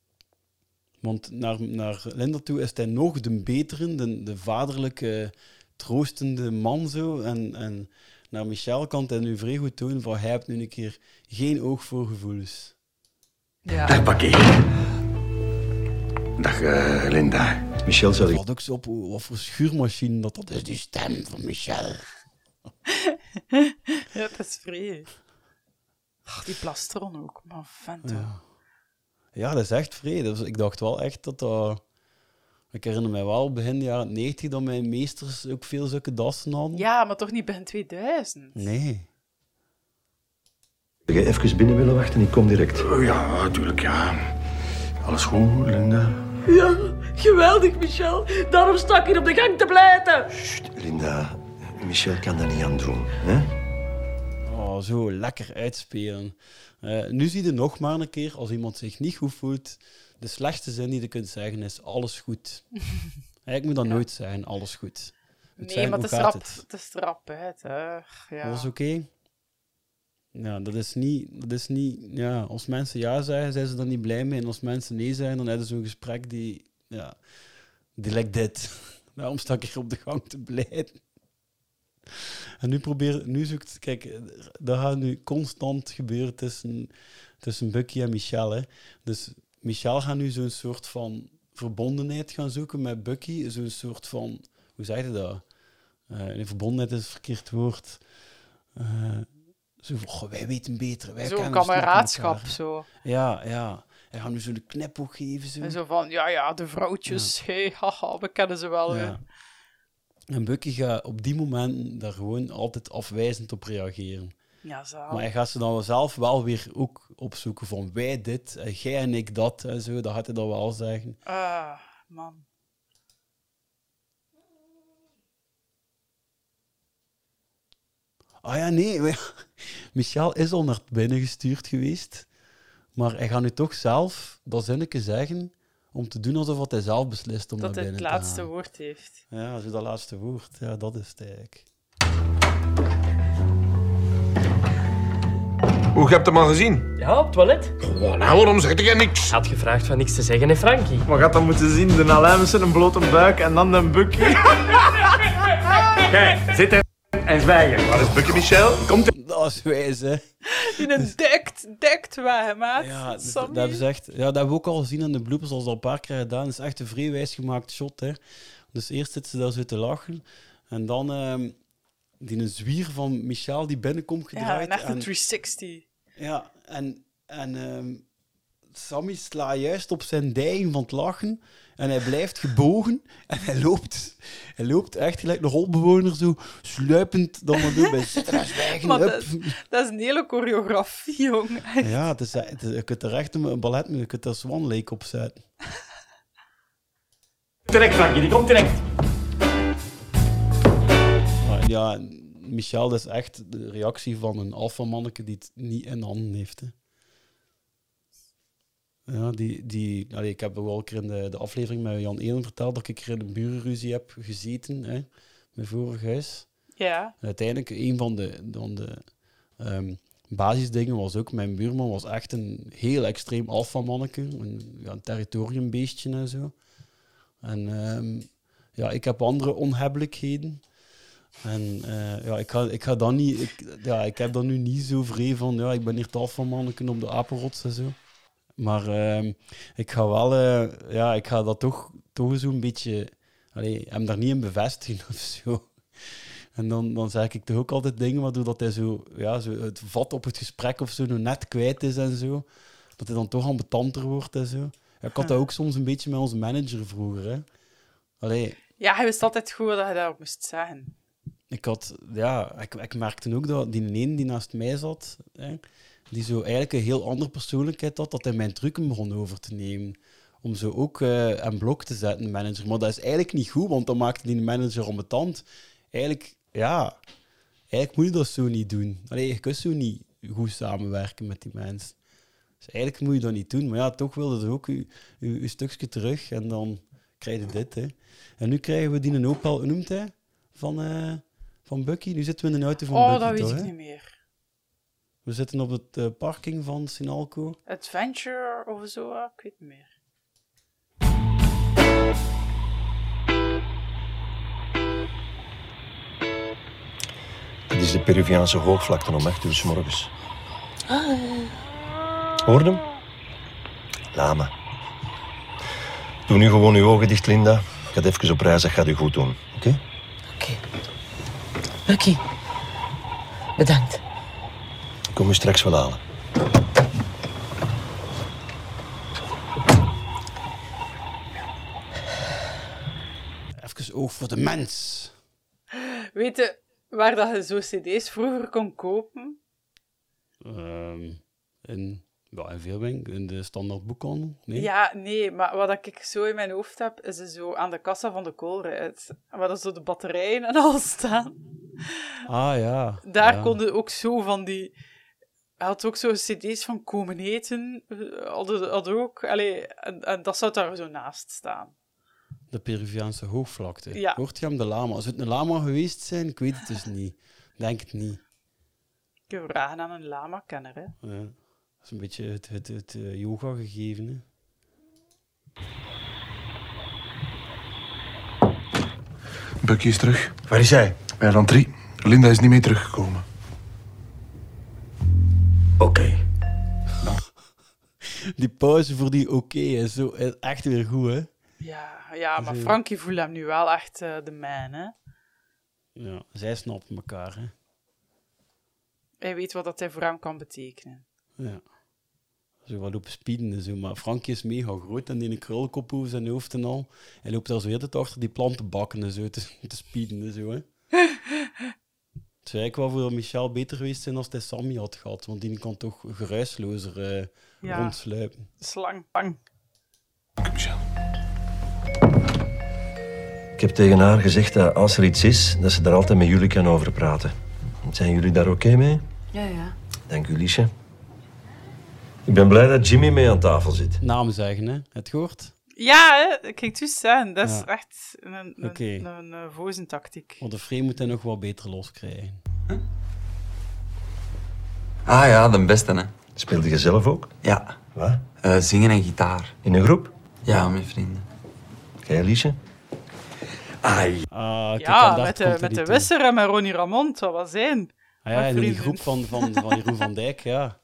Want naar, naar Linda toe is hij nog de betere, de, de vaderlijke, troostende man zo. En, en naar Michel kan hij nu vrij goed tonen van hij heeft nu een keer geen oog voor gevoelens. Ja. Dag, Bakkie. Dag, eh, Linda. Michel zal ik... Valt ook zo op wat voor schuurmachine dat dat is, die stem van Michel. ja, dat is vrij. Ach, die plastron ook, man, vent. Ja. ja, dat is echt vrede. Dus ik dacht wel echt dat dat... Ik herinner mij wel begin jaren 90 dat mijn meesters ook veel zulke dassen hadden. Ja, maar toch niet begin 2000. Nee. Zou je even binnen willen wachten? Ik kom direct. ja, natuurlijk, ja. Alles goed, Linda? Ja, geweldig, Michel. Daarom sta ik hier op de gang te blijten. Linda, Michel kan daar niet aan doen. Hè? Oh, zo lekker uitspelen. Eh, nu zie je nog maar een keer, als iemand zich niet goed voelt, de slechtste zin die je kunt zeggen is alles goed. Eigenlijk moet dat nooit zijn, alles goed. Het Nee, zeggen, maar het is rap, het? het is rap uit, hè. Ja. Alles oké? Ja, dat is niet... Dat is niet ja, als mensen ja zeggen, zijn ze dan niet blij mee. En als mensen nee zeggen, dan hebben ze zo'n gesprek die... Ja, die lijkt dit. Daarom sta ik hier op de gang te blijten. En nu probeer... Nu zoekt... Kijk, dat gaat nu constant gebeuren tussen, tussen Bucky en Michel. Hè. Dus Michel gaat nu zo'n soort van verbondenheid gaan zoeken met Bucky. Zo'n soort van... Hoe zeg je dat? Nee, verbondenheid is het verkeerd woord. Eh, zo van, "Goh, wij weten beter. Wij Zo'n kameraadschap, elkaar." zo. Ja, ja. Hij gaat nu zo de knipoog geven. Zo. En zo van, ja, ja, de vrouwtjes, hey, haha, we kennen ze wel. Ja. En Bucky gaat op die momenten daar gewoon altijd afwijzend op reageren. Ja, zalig. Maar hij gaat ze dan wel zelf wel weer ook opzoeken van wij dit, en jij en ik dat en zo. Dat gaat hij dan wel zeggen. Ah, man. Ah ja, nee. Michel is al naar binnen gestuurd geweest. Maar hij gaat nu toch zelf dat zinnetje zeggen om te doen alsof hij zelf beslist om Dat naar hij het binnen te laatste gaan. woord heeft. Ja, zo dat laatste woord. Ja, dat is het eigenlijk. Hoe, je hebt hem al gezien? Ja, op het toilet. nou, waarom zeg jij niks? Hij had gevraagd van niks te zeggen, hè, Frankie? Maar gaat dan moeten zien, de Alain met zijn blote buik en dan een bukje. Kijk, zitten en zwijgen. Waar is Bucky Michel? Komt Dat is wijs, hè. In een dekt, dekt weg, maat. Ja, dat, dat hebben ze echt, ja, dat hebben we ook al gezien in de bloopers, als al een paar keer gedaan. Het is echt een vrij wijs gemaakt shot. Hè. Dus eerst zitten ze daar zo te lachen. En dan ehm, die een zwier van Michel die binnenkomt Ja, gedraaid. een echte en, 360. ja, en, en ehm, Sammy slaat juist op zijn dijing van het lachen. En hij blijft gebogen. En hij loopt, hij loopt echt gelijk een holbewoner, zo sluipend dan maar door bij zitten. Maar dat, dat is een hele choreografie, jong. Ja, het is, het is- je kunt er echt een, een ballet mee, je kunt er Swan Lake op zetten. Direct, Frankie, die komt direct. Maar ja, Michel, dat is echt de reactie van een alfamanneke die het niet in handen heeft. Hè. Ja, die, die, allee, ik heb wel een keer in de, de aflevering met Jan Elen verteld dat ik een keer in een burenruzie heb gezeten, hè, mijn vorig huis. Ja. En uiteindelijk, een van de, van de ehm, basisdingen was ook, mijn buurman was echt een heel extreem alfamanneke, een, ja, een territoriumbeestje en zo. En ehm, ja, ik heb andere onhebbelijkheden. En eh, ja, ik ga, ik ga dan niet... Ik, ja, ik heb dan nu niet zo vrij van... Ja, ik ben hier tafelmanneken op de apenrots en zo. Maar ehm, ik ga wel... eh, ja, ik ga dat toch, toch zo'n beetje... Allee, hem daar niet in bevestigen of zo. En dan, dan zeg ik toch ook altijd dingen waardoor dat hij zo, ja, zo het vat op het gesprek of zo nog net kwijt is en zo. Dat hij dan toch ambetanter wordt en zo. Ja, ik had dat ook soms een beetje met onze manager vroeger. Hè. Allee, Ja, hij wist altijd goed dat je daarop moest zeggen. ik had, ja, ik, ik merkte ook dat die ene die naast mij zat, hè, die zo eigenlijk een heel andere persoonlijkheid had, dat hij mijn trucken begon over te nemen. Om zo ook eh een blok te zetten, de manager. Maar dat is eigenlijk niet goed, want dan maakte die manager ambetant. Eigenlijk, ja, eigenlijk moet je dat zo niet doen. Allee, je kunt zo niet goed samenwerken met die mensen. Dus eigenlijk moet je dat niet doen. Maar ja, toch wilde er ook je, je, je stukje terug en dan krijg je dit. Hè. En nu krijgen we die een Opel, noemt hij? Van, eh, van Bucky. Nu zitten we in een auto van Oh, Bucky, dat weet toch, ik hè? niet meer. We zitten op het eh, parking van Sinalco. Adventure of zo, ah, ik weet niet meer. Het is de Peruviaanse hoogvlakte om echt uur 's morgens. Hoorde hem? Lama. Doe nu gewoon uw ogen dicht, Linda. Ik ga even op reis, dat gaat u goed doen. Oké? Bucky. Bedankt. Ik kom u straks wel halen. Even oog voor de mens. Weet je waar dat je zo cd's vroeger kon kopen? Ehm in, ja, in veel winkel, in de standaard boekhandel. Nee? Ja, nee, maar wat ik zo in mijn hoofd heb, is zo aan de kassa van de koolruit. Waar er zo de batterijen en al staan. Ah ja. Daar ja. konden ook zo van die... Hij had ook zo cd's van komen eten. eh, Hadden, hadden ook. Allee, en, en dat zou daar zo naast staan. De Peruviaanse hoogvlakte. Ja. Hoort je hem de lama? Als het een lama geweest zijn, ik weet het dus niet. Denk het niet. Ik heb vragen aan een lama-kenner, hè. Ja. Dat is een beetje het, het, het eh, yoga gegeven. Hè. Bucky is terug. Waar is hij? Bij land 3. Linda is niet mee teruggekomen. Oké. Die pauze voor die oké is zo is echt weer goed, hè? Ja, ja maar. Frankie voelt hem nu wel echt eh, de man, hè. Ja, zij snappen elkaar, hè? Hij weet wat dat hij voor hem kan betekenen. Ja. Zo wat lopen spieden en zo. Maar Frankie is mega groot en die een krulkop over zijn hoofd en al. Hij loopt daar zo weer achter die plantenbakken en zo te, te spieden en zo, hè. Het zou eigenlijk wel voor Michel beter geweest zijn als hij Sammy had gehad, want die kan toch geruislozer Ja. rondsluipen. Slang, bang. Ik heb tegen haar gezegd dat als er iets is, dat ze daar altijd met jullie kan over praten. Zijn jullie daar oké mee? Ja, ja. Dank u, Liesje. Ik ben blij dat Jimmy mee aan tafel zit. Naam zeggen, hè? Het gehoord? Ja, hè, het juist zeggen. Dat is Ja. echt een, een, Oké. een, eh, vozentactiek. Want de frame moet hij nog wel beter loskrijgen. Ah ja, de beste, hè. Speelde je zelf ook? Ja. Wat? Eh, zingen en gitaar. In een groep? Ja, met vrienden. Jij, Liesje? Ai. Ah, kijk, en Ja, daar met de, hij met de toe. Wisser en met Ronnie Ramond, dat was zijn. Ah ja, Met en in die vrienden. groep van, van, van Jeroen van Dijk, ja.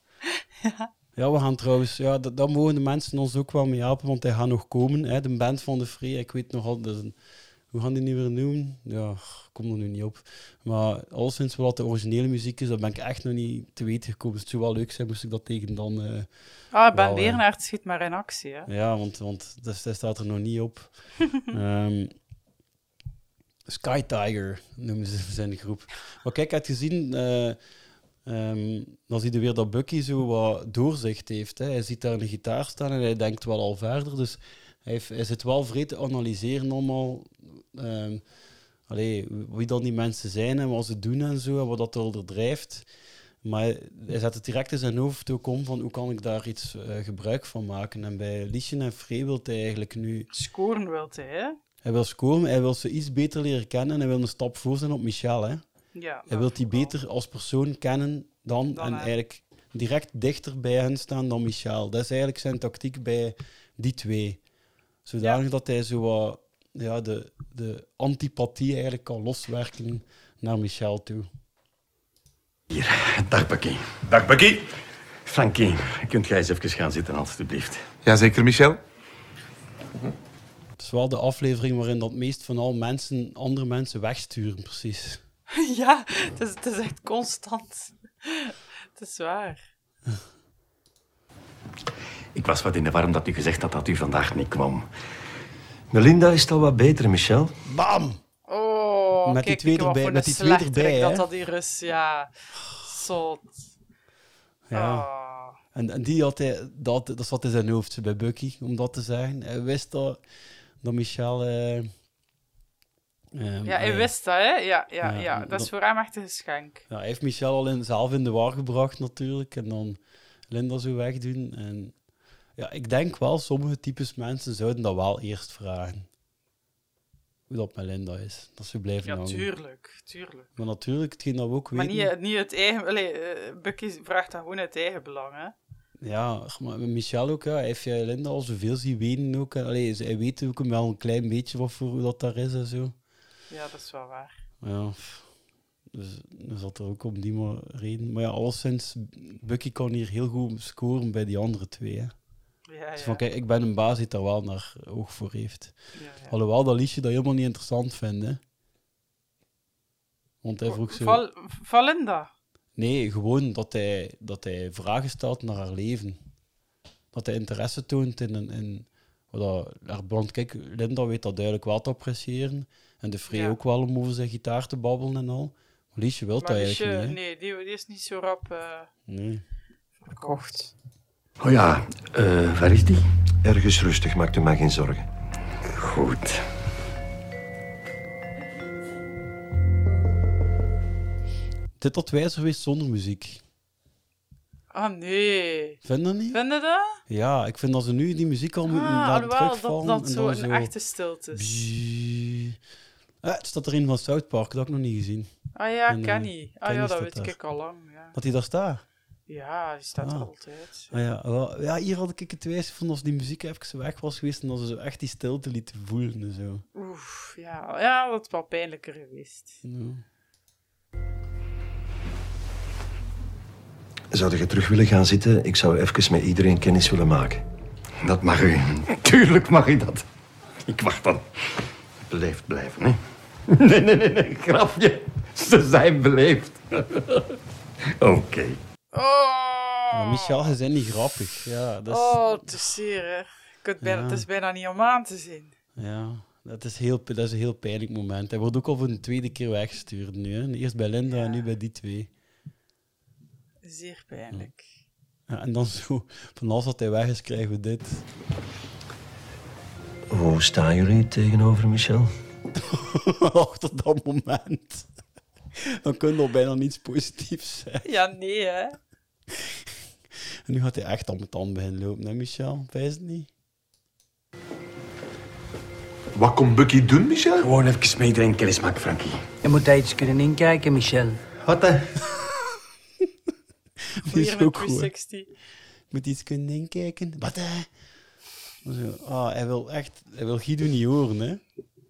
Ja, we gaan trouwens, ja, dat, dat mogen de mensen ons ook wel mee helpen, want hij gaat nog komen, hè, de band van de Free. Ik weet nog altijd, dat is een- hoe gaan die nu weer noemen? Ja, ik kom er nu niet op. Maar al sinds wat de originele muziek is, dat ben ik echt nog niet te weten gekomen. Het zou wel leuk zijn, moest ik dat tegen dan... eh, Ah, Ben eh, Berenaert schiet maar in actie, hè. ja, want, want dat, dat staat er nog niet op. Ehm, Sky Tiger noemen ze zijn groep. Maar kijk, je gezien, eh, ehm, dan zie je weer dat Bucky zo wat doorzicht heeft. Hè. Hij ziet daar een gitaar staan en hij denkt wel al verder. Dus hij, heeft, hij zit wel vreed te analyseren allemaal. ehm, allee, wie dan die mensen zijn en wat ze doen en zo, en wat dat er drijft. Maar hij zet het direct in zijn hoofd ook om van hoe kan ik daar iets eh, gebruik van maken. En bij Liesje en Free wil hij eigenlijk nu... Scoren wilt hij, hè. Hij wil scoren, hij wil ze iets beter leren kennen en hij wil een stap voor zijn op Michel. Hè. Ja, hij wil die beter als persoon kennen dan, Dan en eigenlijk direct dichter bij hen staan dan Michel. Dat is eigenlijk zijn tactiek bij die twee. Zodanig dat hij zo wat, ja, de, de antipathie eigenlijk kan loswerken naar Michel toe. Dag, Bucky. Dag, Bucky. Frankie, kunt jij eens even gaan zitten, alstublieft? Jazeker, Michel. Het is wel de aflevering waarin dat meest van al mensen andere mensen wegsturen, precies. ja, het is, het is echt constant. Het is waar. Ik was wat in de warm dat u gezegd had dat u vandaag niet kwam. Melinda is al wat beter, Michel. Bam! Oh, Met die twee erbij- met die twee erbij, dat dat hier is, ja. Zot. Ja. Ah. En, en die had hij, dat, dat zat in zijn hoofd bij Bucky, om dat te zeggen. Hij wist dat, dat Michel... eh, ehm, Ja, hij wist dat, hè? Ja, ja, ja, ja. Dat is voor hem echt een geschenk. Ja, hij heeft Michel al in, zelf in de war gebracht natuurlijk. En dan Linda zo wegdoen. En ja, ik denk wel, sommige types mensen zouden dat wel eerst vragen. Hoe dat met Linda is. Dat ze blijven Ja, hangen. tuurlijk, tuurlijk. Maar natuurlijk, hetgeen dat we ook Maar weten... niet, niet het eigen... Allee, eh, Bucky vraagt dat gewoon uit eigen belang, hè? Ja, maar Michel ook, ja. hij heeft Linda al zoveel zien weten ook. Allee, hij weet ook wel een klein beetje wat voor hoe dat daar is en zo. Ja, dat is wel waar. Ja, pff. dus dan zat er ook om die reden. Maar ja, alleszins, Bucky kan hier heel goed scoren bij die andere twee. Hè. Ja, Dus ja. van, kijk, ik ben een baas die daar wel naar oog voor heeft. Ja, ja. Alhoewel dat liedje dat helemaal niet interessant vindt. Hè. Want hij vroeg zo... Val, Valinda. Nee, gewoon dat hij, dat hij vragen stelt naar haar leven. Dat hij interesse toont in... in, dat, haar band, kijk, Linda weet dat duidelijk wel te appreciëren. En de Frey Ja. ook wel om over zijn gitaar te babbelen en al. Maar Liesje wil dat eigenlijk Liesje, niet. hè. nee, die, die is niet zo rap eh, Nee. verkocht. Oh ja, eh, waar is die? Ergens rustig, maak u maar geen zorgen. Goed. Dit had wijzer geweest zonder muziek. Ah, nee. Vind je dat niet? Vind je dat? Ja, ik vind dat ze nu die muziek al moeten Ah, laten alhoewel, dat, terugvallen. dat en zo een echte stilte is. Bzzz. Ah, het staat er een van South Park, dat heb ik nog niet gezien. Ah ja, En, eh, Kenny. Ah Kenny ja, dat weet daar. ik al lang. Ja, Dat hij daar staat? ja die staat er Ah. altijd. Ah, ja, wel, ja, hier had ik het wijs van als die muziek even weg was geweest en dat ze zo echt die stilte lieten voelen en zo. Oef, ja, ja, dat is wel pijnlijker geweest. Ja. Zou je terug willen gaan zitten? Ik zou even met iedereen kennis willen maken. Dat mag u. Tuurlijk mag u dat. Ik wacht dan. Beleefd blijven, hè? Nee, nee, nee, nee. Grapje. Ze zijn beleefd. Oké. Ja, Michel, je bent niet grappig. Ja, dat is, Oh, is zeer, hè. Bijna, Ja. Het is bijna niet om aan te zien. ja, dat, is heel, dat is een heel pijnlijk moment. Hij wordt ook al voor de tweede keer weggestuurd nu. Hè. Eerst bij Linda en nu bij die twee. Zeer pijnlijk. Ja, en dan zo, van alles wat hij weg is, krijgen we dit. Hoe staan jullie tegenover Michel? Achter dat moment. Dan kun je al bijna niets positiefs zeggen. Ja, nee, hè. En nu gaat hij echt aan mijn tand beginnen lopen, hè, Michel? Wijs het niet? Wat komt Bucky doen, Michel? Gewoon even iedereen kennis maken, Frankie. Je moet daar iets kunnen inkijken, Michel. Wat hè? Die is ook goed. 360. Moet iets kunnen inkijken. Wat hè? Zo, ah, hij wil echt... Hij wil Guido niet horen, hè?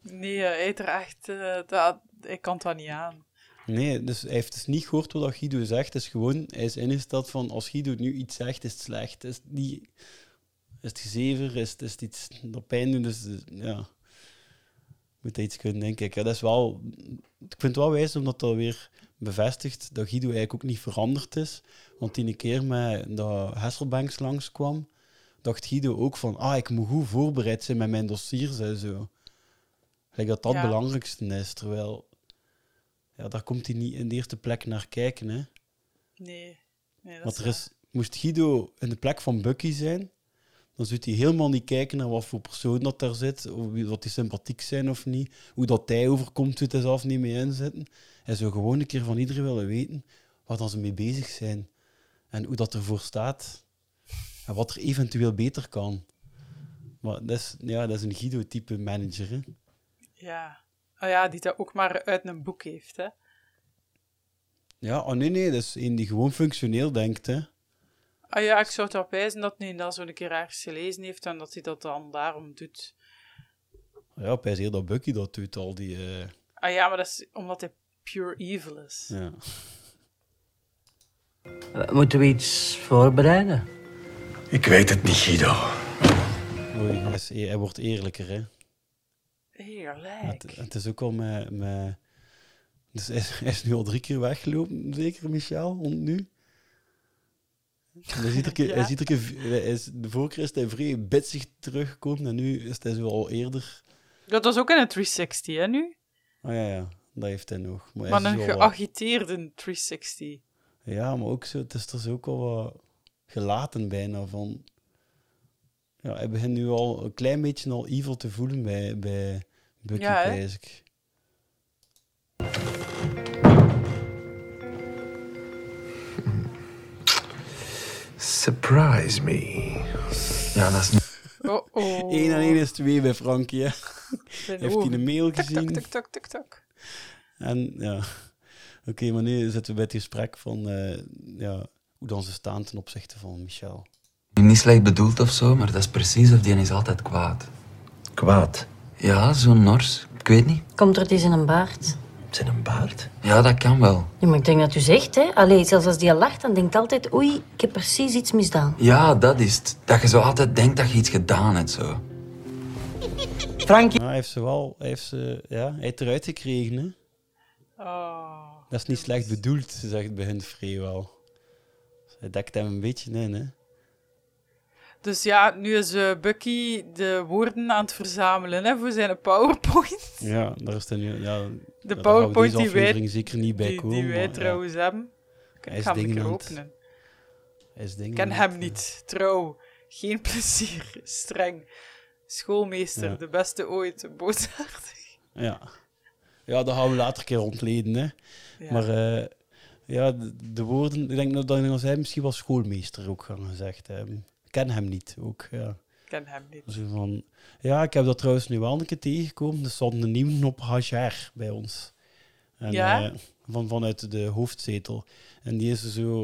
Nee, hij er echt... eh, dat, ik kan wel niet aan. Nee, dus hij heeft dus niet gehoord wat dat Guido zegt. Het is gewoon... Hij is ingesteld van... Als Guido nu iets zegt, is het slecht. Is het. Is gezever? Is het, iets dat pijn doet? Dus eh, ja... Moet hij iets kunnen inkijken. Ja, dat is wel... Ik vind het wel wijs omdat dat weer bevestigt dat Guido eigenlijk ook niet veranderd is. Want die keer met dat Hasselbanks langskwam, dacht Guido ook van, ah, ik moet goed voorbereid zijn met mijn dossiers en zo. Like dat dat Ja. het belangrijkste is, terwijl... Ja, daar komt hij niet in de eerste plek naar kijken, hè. Nee. nee dat Want er is, moest Guido in de plek van Bucky zijn, dan zou hij helemaal niet kijken naar wat voor persoon dat daar zit, of wat die sympathiek zijn of niet, hoe dat hij overkomt, doet hij zelf niet mee inzetten. Hij zou gewoon een keer van iedereen willen weten waar dan ze mee bezig zijn en hoe dat ervoor staat en wat er eventueel beter kan. Maar dat is, ja, dat is een Guido-type manager, hè. Ja. Oh ja, die dat ook maar uit een boek heeft, hè. Ja, oh nee, nee, dat is een die gewoon functioneel denkt, hè. Ah ja, ik zou het wijzen dat hij dat zo een keer ergens gelezen heeft en dat hij dat dan daarom doet. Ja, op hij dat Bucky dat doet, al die... eh, Ah ja, maar dat is omdat hij pure evil is. Ja. Moeten we iets voorbereiden? Ik weet het niet, Guido. Oei, hij, is- hij wordt eerlijker, hè. Heerlijk. Het, het is ook al met... met dus hij, is- hij is nu al drie keer weggelopen, zeker, Michel, nu. Hij is iedere keer, hij is Ja. iedere keer hij is, de vorige keer is hij vrij bitsig teruggekomen en nu is hij zo al eerder... Dat was ook in een 360, hè, nu? Oh ja, ja, dat heeft hij nog. Maar, Maar een wat- geagiteerde 360. Ja, maar ook zo, het is er zo ook al wat gelaten bijna van. Ja, hij begint nu al een klein beetje al evil te voelen bij, bij Bucky, Ja, ik. Surprise me. Ja, dat is niet... Oh oh. 1 en 1 is 2 bij Frankie, Heeft hij een mail gezien? tak, tak, tak, tak. En ja, oké, maar nu zitten we bij het gesprek van eh, ja, hoe dan ze staan ten opzichte van Michel. Niet slecht bedoeld of zo, maar dat is precies of die is altijd kwaad. Kwaad? Ja, zo'n nors. Ik weet niet. Komt er eens in een baard? Zijn een baard? Ja, dat kan wel. Ja, maar ik denk dat u zegt, hè. Allee, zelfs als die al lacht, dan denkt altijd... Oei, ik heb precies iets misdaan. Ja, dat is het. Dat je zo altijd denkt dat je iets gedaan hebt, zo. Frankie. Hij heeft ze wel, hij heeft ze, ja, hij heeft eruit gekregen, hè. Oh. Dat is niet slecht bedoeld, zegt het begint Free wel. Hij dekt hem een beetje in, hè. Dus ja, nu is eh, Bucky de woorden aan het verzamelen hè, voor zijn PowerPoint. Ja, daar is hij nu. Ja, De PowerPoint die wij, zeker niet bij die, komen. die wij maar ja, trouwens hebben. Hij Ik is ga hem openen. hij is ken hem niet. Trouw. Geen plezier. Streng. Schoolmeester. Ja. De beste ooit. Boosaardig. Ja. ja, dat gaan we later een keer ontleden, hè. Maar eh, ja, de, de woorden... Ik denk dat hij misschien wel schoolmeester ook gaan gezegd hebben. Ik ken hem niet, ook, ja. Ken hem niet. Zo van, ja, ik heb dat trouwens nu wel een keer tegengekomen. Er stond een nieuwe op Hajar bij ons. En, Ja? eh, van, vanuit de hoofdzetel. En die is zo...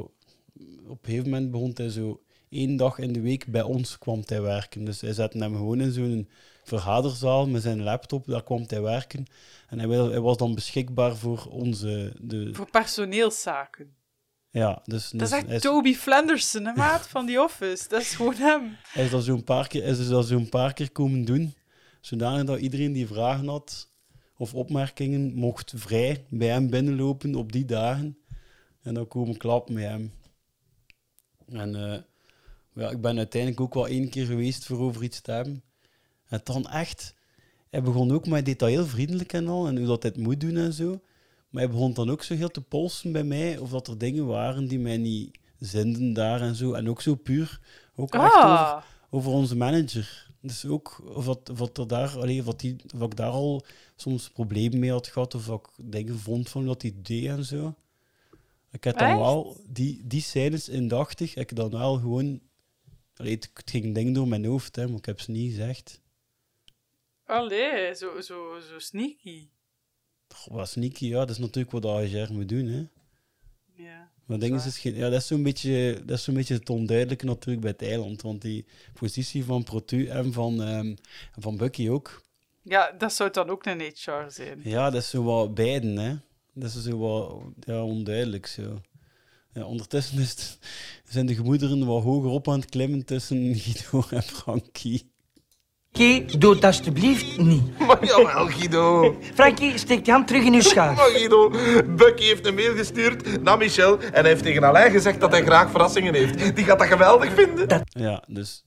Op een gegeven moment begon hij zo... één dag in de week bij ons kwam hij werken. Dus hij zette hem gewoon in zo'n vergaderzaal met zijn laptop. Daar kwam hij werken. En hij, wil- hij was dan beschikbaar voor onze... De, Voor personeelszaken. Ja, dus, Dat dus is echt is- Toby Flenderson, hè, maat, van The Office. Dat is gewoon hem. Hij is dat zo'n paar keer, is dat zo'n paar keer komen doen, zodanig dat iedereen die vragen had of opmerkingen mocht vrij bij hem binnenlopen op die dagen en dan komen klappen met hem. En eh, ja, ik ben uiteindelijk ook wel één keer geweest voor over iets te hebben. En dan echt, hij begon ook met vriendelijk en al, en hoe dat het moet doen en zo. Maar hij begon dan ook zo heel te polsen bij mij, of dat er dingen waren die mij niet zinden daar en zo. En ook zo puur, ook echt Ah. over, over onze manager. Dus ook of, dat, of, dat er daar, allee, of, dat die, of ik daar al soms problemen mee had gehad, of dat ik dingen vond van dat hij deed en zo. Ik heb dan wel die, die scènes indachtig, ik dan wel gewoon... Allee, het, het ging dingen door mijn hoofd, hè, maar ik heb ze niet gezegd. Allee, zo, zo, zo sneaky. Wat sneaky, ja, dat is natuurlijk wat de AGR moet doen, hè. Ja. Maar ding is, is geen, ja, dat is zo'n beetje, dat is zo'n beetje het onduidelijke natuurlijk bij het eiland. Want die positie van Protu en van, ehm, van Bucky ook. Ja, dat zou dan ook een HR zijn. Ja, dat is zo wat beiden, hè. Dat is zo wat ja, onduidelijk zo. Ja, ondertussen is het- zijn de gemoederen wat hoger op aan het klimmen tussen Guido en Frankie. Frankie, doe het alsjeblieft niet. Maar jawel, Guido. Frankie, steek je hand terug in uw schaar. Maar Guido, Bucky heeft een mail gestuurd naar Michel en hij heeft tegen Alain gezegd dat hij graag verrassingen heeft. Die gaat dat geweldig vinden. Ja, dus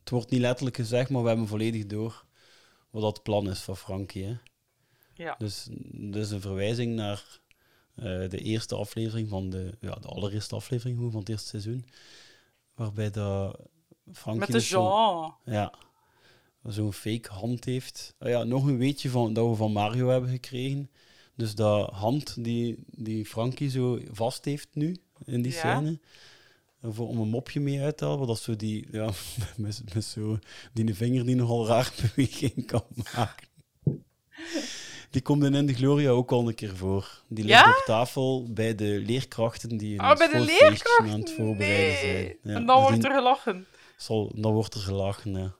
het wordt niet letterlijk gezegd, maar we hebben volledig door wat dat plan is van Frankie. Hè. Ja. Dus dat is een verwijzing naar eh, de eerste aflevering van de, ja, de allereerste aflevering van het eerste seizoen. Waarbij dat Frankie... Met de dus zo- Jean. Ja. Zo'n fake hand heeft. Oh ja, nog een weetje van, dat we van Mario hebben gekregen. Dus dat hand die, die Frankie zo vast heeft nu, in die Ja. scène. Voor, om een mopje mee uit te halen, wat dat zo die, ja, met, met zo, die vinger die nogal raar beweging kan maken. Die komt in de Gloria ook al een keer voor. Die ligt Ja? op tafel bij de leerkrachten die een Oh, bij de leerkrachten? aan het voorbereiden Nee. zijn. Ja, En dan dus wordt er gelachen. zal, dan wordt er gelachen, ja.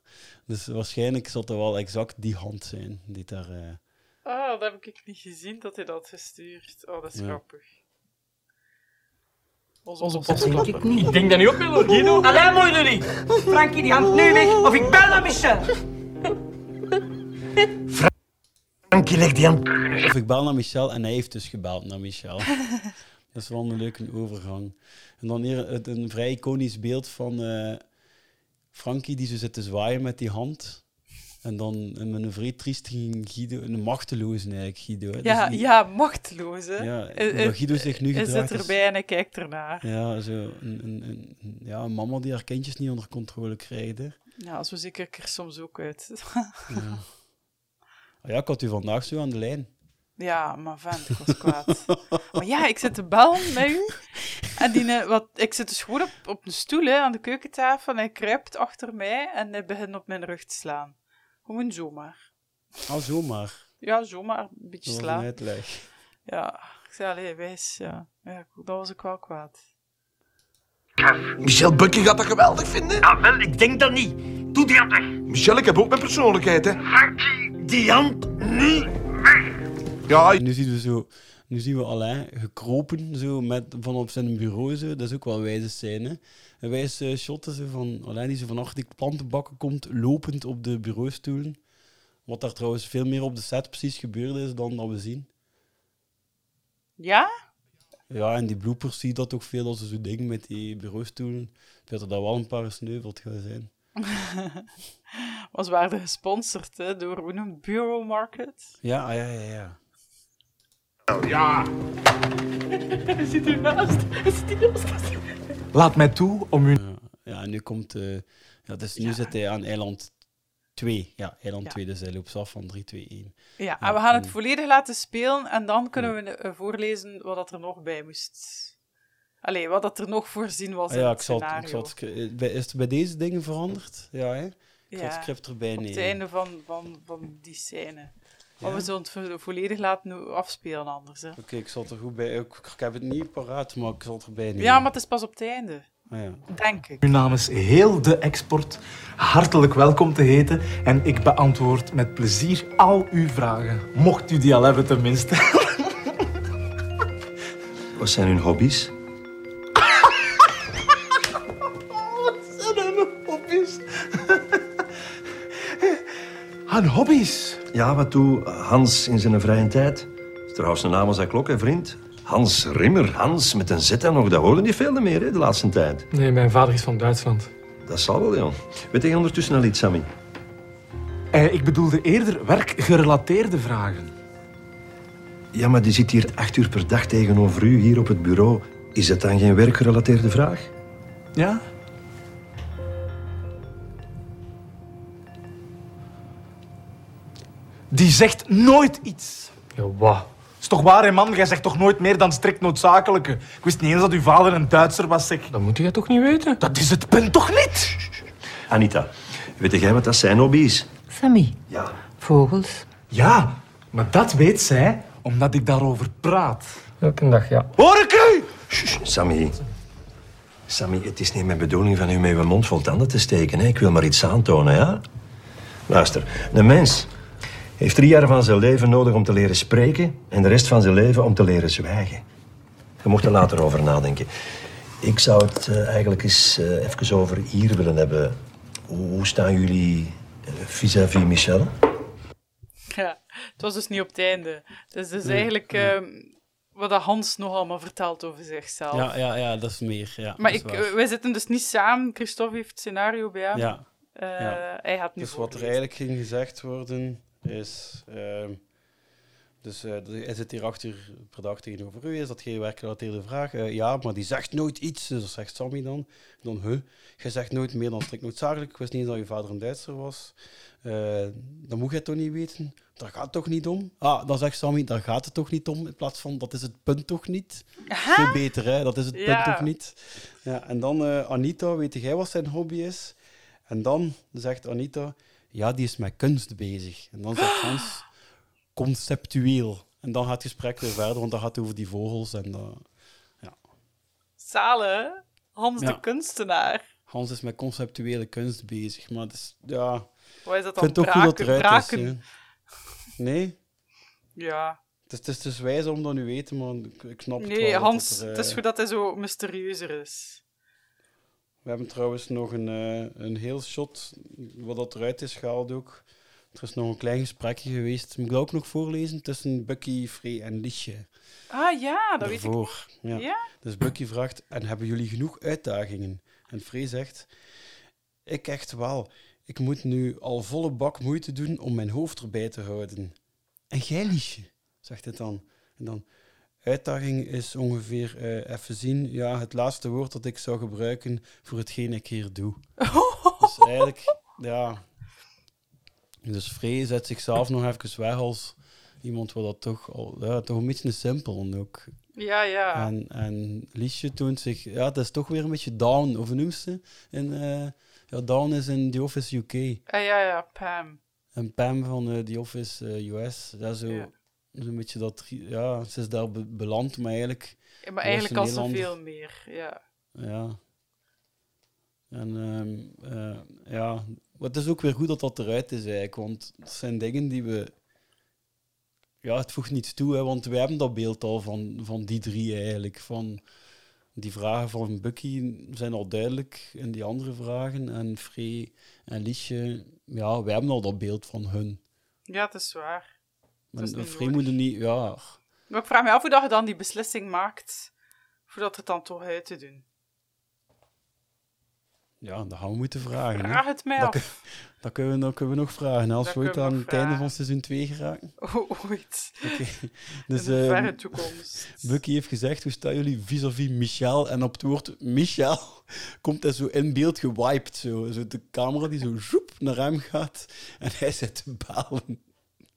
Dus waarschijnlijk zal het wel exact die hand zijn die daar, eh, Ah, dat heb ik niet gezien dat hij dat had gestuurd. Oh, dat is Ja. grappig. Onze, Onze bosklapper. Ik niet. Ik denk dat niet op, wil Guido. Allee, mooi jullie. Frankie, die hand nu weg, of ik bel naar Michel. Frankie, leg die hand... Of ik bel naar Michel en hij heeft dus gebeld naar Michel. dat is wel een leuke overgang. En dan hier het- een vrij iconisch beeld van eh, Frankie die zo zit te zwaaien met die hand. En dan en met een vrij triest ging Guido, een machteloze eigenlijk Guido. hè. Ja, Dus ja, machteloos. Hè. Ja, Eh, hoe eh, Guido zich nu Hij gedraagt zit is- erbij en hij kijkt ernaar. Ja, zo een, een, ja, een mama die haar kindjes niet onder controle krijgt. Hè. Ja, zo zie ik er soms ook uit. Ja. Ah ja, ik had u vandaag zo aan de lijn. Ja, maar vent, ik was kwaad. maar ja, ik zit te bellen met u. En die, eh, wat, ik zit dus gewoon op, op een stoel hè, aan de keukentafel. En hij kruipt achter mij en hij begint op mijn rug te slaan. Gewoon zomaar. Ah, zomaar. Ja, zomaar. Een beetje Dat was een slaan. uitleg. Ja, ik zei, allee, wijs. Ja. ja, dat was ik wel kwaad. Michel Bucky gaat dat geweldig vinden. Ah, wel, ik denk dat niet. Doe die hand weg. Michel, ik heb ook mijn persoonlijkheid, hè. Die hand nu. Ja, Nu zien we zo... Nu zien we Alain gekropen zo met, van op zijn bureau. Zo. Dat is ook wel een wijze scène. Een wijze eh, shot is van Alain die zo van achter die plantenbakken komt, lopend op de bureaustoelen. Wat daar trouwens veel meer op de set precies gebeurd is dan dat we zien. Ja? Ja, en die bloopers zie je dat ook veel als ze zo dingen met die bureaustoelen. Ik weet dat dat wel een paar gesneuveld gaan zijn. Was waarde gesponsord hè, door, hoe noemt het, Bureau Market? Ja, ah, ja, ja, ja. Ja. Hij zit hiernaast. Hij zit hiernaast. Laat mij toe om u... Ja, en nu komt... eh ja, dus nu zit hij aan eiland 2. Ja, eiland Ja. 2, dus hij loopt af van 3, 2, 1. Ja, en we gaan het en- volledig laten spelen en dan kunnen we eh, voorlezen wat dat er nog bij moest. Allee, wat dat er nog voorzien was Ah, in ja, het ik zal, het- scenario. ik zal het eh, bij- Is het bij deze dingen veranderd? Ja, hè? Ik zal Ja, het script erbij Op nemen. het einde van, van, van die scène. Maar Ja? we zullen het vo- volledig laten afspelen anders. Oké, ik zal het er goed bij... Ik, ik heb het niet paraat, maar ik zal het erbij nemen. Ja, maar het is pas op het einde. Ah, ja. Denk ik. U namens heel de export hartelijk welkom te heten en ik beantwoord met plezier al uw vragen. Mocht u die al hebben tenminste. Wat zijn hun hobby's? Wat zijn hun hobby's? Hun hobby's? Ja, wat doet Hans in zijn vrije tijd? Is trouwens een naam als hij klok, hè, vriend? Hans Rimmer. Hans met een Z en nog, dat hoorde niet veel meer hè, de laatste tijd. Nee, mijn vader is van Duitsland. Dat zal wel, joh. Weet jij ondertussen al iets, Sammy? Eh, ik bedoelde eerder werkgerelateerde vragen. Ja, maar die zit hier acht uur per dag tegenover u, hier op het bureau. Is dat dan geen werkgerelateerde vraag? Ja? Die zegt nooit iets. Ja, wat? Is toch waar, hè, man? Jij zegt toch nooit meer dan strikt noodzakelijke? Ik wist niet eens dat uw vader een Duitser was, zeg. Dat moet jij toch niet weten? Dat is het punt toch niet? Anita, weet jij wat dat zijn hobby is? Sammy. Ja. Vogels. Ja, maar dat weet zij omdat ik daarover praat. Elke dag, ja. Hoor ik u? Sammy. Sammy, het is niet mijn bedoeling van u met uw mond vol tanden te steken. Hè? Ik wil maar iets aantonen, ja? Luister, een mens heeft drie jaar van zijn leven nodig om te leren spreken en de rest van zijn leven om te leren zwijgen. Je mocht er later over nadenken. Ik zou het eh, eigenlijk eens eh, even over hier willen hebben. Hoe, hoe staan jullie eh, vis-à-vis Michel? Ja, het was dus niet op het einde. Dus het is eigenlijk ehm, wat Hans nog allemaal vertelt over zichzelf. Ja, ja, ja, dat is meer. Ja, maar ik, wij zitten dus niet samen. Christophe heeft het scenario bij hem. Ja. Eh, Ja. Hij gaat nu Dus wat er eigenlijk ging gezegd worden is. ehm, dus er- hij zit hier acht uur per dag tegenover u. Is dat geen werkgerelateerde vraag? Eh, ja, maar die zegt nooit iets. Dus dat zegt Sammy dan. Dan, huh, je zegt nooit meer dan strikt noodzakelijk. Ik wist niet dat je vader een Duitser was. Eh dat moet je toch niet weten? Daar gaat het toch niet om? Ah, dan zegt Sammy, daar gaat het toch niet om? In plaats van, dat is het punt toch niet? Veel beter, hè? Dat is het Ja. punt toch niet? Ja, en dan Anita, weet jij wat zijn hobby is? En dan zegt Anita, ja, die is met kunst bezig. En dan zegt Hans, conceptueel. En dan gaat het gesprek weer verder, want dan gaat het over die vogels. En dat, Zalen, hè? Hans Ja. de kunstenaar. Hans is met conceptuele kunst bezig. Maar het is, ja... Wat is dat Ik vind dan? het ook goed dat het eruit is. Nee? Ja. Het is, het is te zwijs om dat nu weten, maar ik, snap het Nee, wel. dat Hans, er, het is eh, goed dat hij zo mysterieuzer is. We hebben trouwens nog een, eh, een heel shot, wat dat eruit is gehaald ook. Er is nog een klein gesprekje geweest, moet ik dat ook nog voorlezen, tussen Bucky, Frey en Liesje. Ah ja, dat weet ik. Ja. Ja? Dus Bucky vraagt, en hebben jullie genoeg uitdagingen? En Frey zegt, ik echt wel. Ik moet nu al volle bak moeite doen om mijn hoofd erbij te houden. En jij, Liesje? Zegt het dan. En dan, uitdaging is ongeveer, eh, even zien, ja, het laatste woord dat ik zou gebruiken voor hetgeen ik hier doe. dus eigenlijk, ja... Dus Frey zet zichzelf nog even weg als iemand wat dat toch al, ja, toch een beetje simpel ook. Ja, ja. En, en Liesje toont zich, ja, het is toch weer een beetje down, of noemt ze? In, eh, ja, down is in The Office UK. Ah, ja, ja, Pam. En Pam van eh, The Office US, dat is zo, Ja. Zo'n beetje dat, ja, ze is daar be- beland, maar eigenlijk... Ja, maar eigenlijk al een heel zoveel ander- meer, ja. Ja. En ehm, eh, ja, maar het is ook weer goed dat dat eruit is eigenlijk, want het zijn dingen die we... Ja, het voegt niets toe, hè, want we hebben dat beeld al van, van die drie eigenlijk. Van die vragen van Bucky zijn al duidelijk in die andere vragen. En Frey en Liesje, ja, wij hebben al dat beeld van hun. Ja, het is waar. Maar is niet. Ja, Maar ik vraag me af hoe dat je dan die beslissing maakt, voordat het dan toch uit te doen. Ja, dat gaan we moeten vragen. Vraag het mij dat, af. kun- Dat kunnen, we, dat kunnen we nog vragen. Als Dat we ooit aan nog het einde van seizoen 2 geraken. Oh, ooit. Dus, In de ehm, verre toekomst. Bucky heeft gezegd, hoe staan jullie vis-à-vis Michel? En op het woord Michel komt hij zo in beeld gewiped. Zo. Zo de camera die zo zoep naar hem gaat. En hij zit te balen.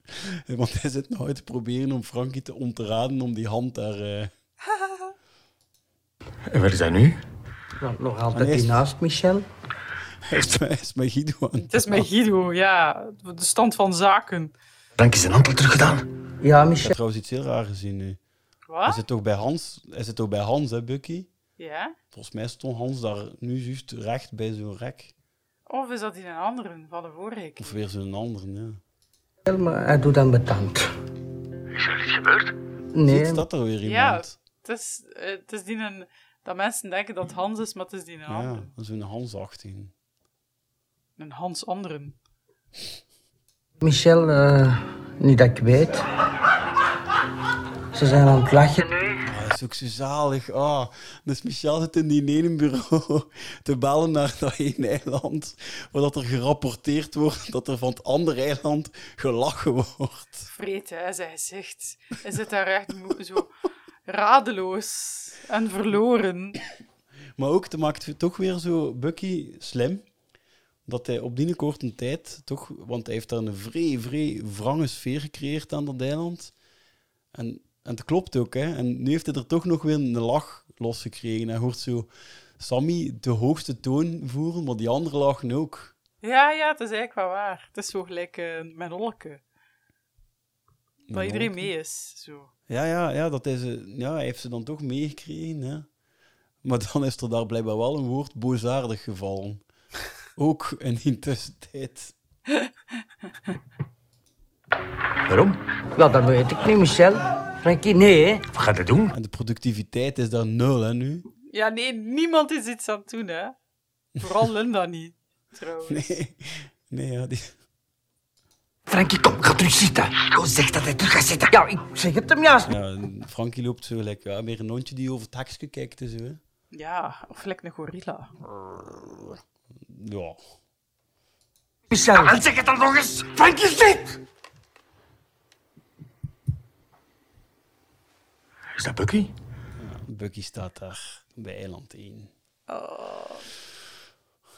Want hij zit nog uit te proberen om Frankie te ontraden om die hand daar... eh, En waar is hij nu? Nou, nog altijd die naast Michel. Hij is, hij is met Guido aan Het is met Guido, ja. De stand van zaken. Dank is zijn hand al teruggedaan. Ja, Ik Michel. heb trouwens iets heel raar gezien nu. Hij Wat? zit toch bij Hans, hij zit toch bij Hans, hè, Bucky? Ja? Volgens mij stond Hans daar nu juist recht bij zo'n rek. Of is dat in een andere van de vorige keer? Of weer zo'n andere, ja. Maar hij doet dan bedankt. Is er iets gebeurd? Nee. Ziet, staat er weer iemand? Ja, het is, eh, het is die een, dat mensen denken dat het Hans is, maar het is die een Ja, andere. dat is een Hans 18. Een Hans anderen. Michel, eh, niet dat ik weet. Ze zijn aan het lachen. Is ook zo zalig. Ah, dus Michel zit in die ene bureau te bellen naar dat ene eiland, waar dat er gerapporteerd wordt dat er van het andere eiland gelachen wordt. Vreet, hè, zij zegt. Hij zit daar echt zo radeloos en verloren. Maar ook, dat maakt toch weer zo Bucky slim. Dat hij op die korte tijd toch, want hij heeft daar een vrij, vrij wrange sfeer gecreëerd aan dat eiland. En, en het klopt ook, hè. En nu heeft hij er toch nog weer een lach losgekregen. Hij hoort zo Sammy de hoogste toon voeren, maar die andere lachen ook. Ja, ja, het is eigenlijk wel waar. Het is zo gelijk met Olke. Dat iedereen mee is. Zo. Ja, ja, ja, dat is, eh, ja, hij heeft ze dan toch meegekregen. Hè? Maar dan is er daar blijkbaar wel een woord boosaardig gevallen. Ook in die tussentijd. Waarom? Ja, dat weet ik niet, Michel. Frankie, nee. Wat gaat hij doen? En de productiviteit is daar nul, hè, nu. Ja, nee, niemand is iets aan het doen, hè. Vooral Linda niet, trouwens. Nee, nee ja, die... Frankie, kom, ga terug zitten. Go, zeg dat hij terug gaat zitten. Ja, ik zeg het hem juist. Ja, Frankie loopt zo gelijk, ja, weer een hondje die over het hekje kijkt. en Zo, hè. Ja, of gelijk een gorilla. Ja. Michel. En zeg het dan nog eens. Frankie, zit! Is dat Bucky? Bucky staat daar bij eiland 1. Oh.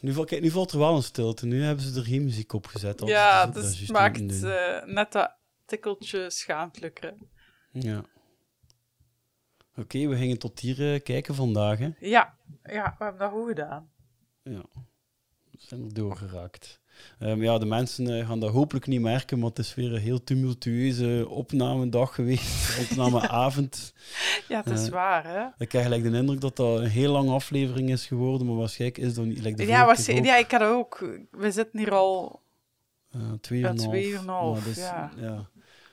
Nu, val- kijk, nu valt er wel een stilte. Nu hebben ze er geen muziek op gezet. Ja, dat dus juist maakt eh, net dat tikkeltje schaamtelijker. Ja. Oké, we gingen tot hier eh, kijken vandaag. Hè? Ja, ja, we hebben dat goed gedaan. Ja. We zijn er doorgeraakt. Ehm, ja, de mensen eh, gaan dat hopelijk niet merken, maar het is weer een heel tumultueuze opnamedag geweest. opnameavond. Ja, het is Eh, waar, hè? Ik krijg gelijk de indruk dat dat een heel lange aflevering is geworden, maar waarschijnlijk is dat niet. Like de Ja, was, ook. ja, ik had ook. We zitten hier al. Eh, twee Ja, en een half. Maar dus, ja. Er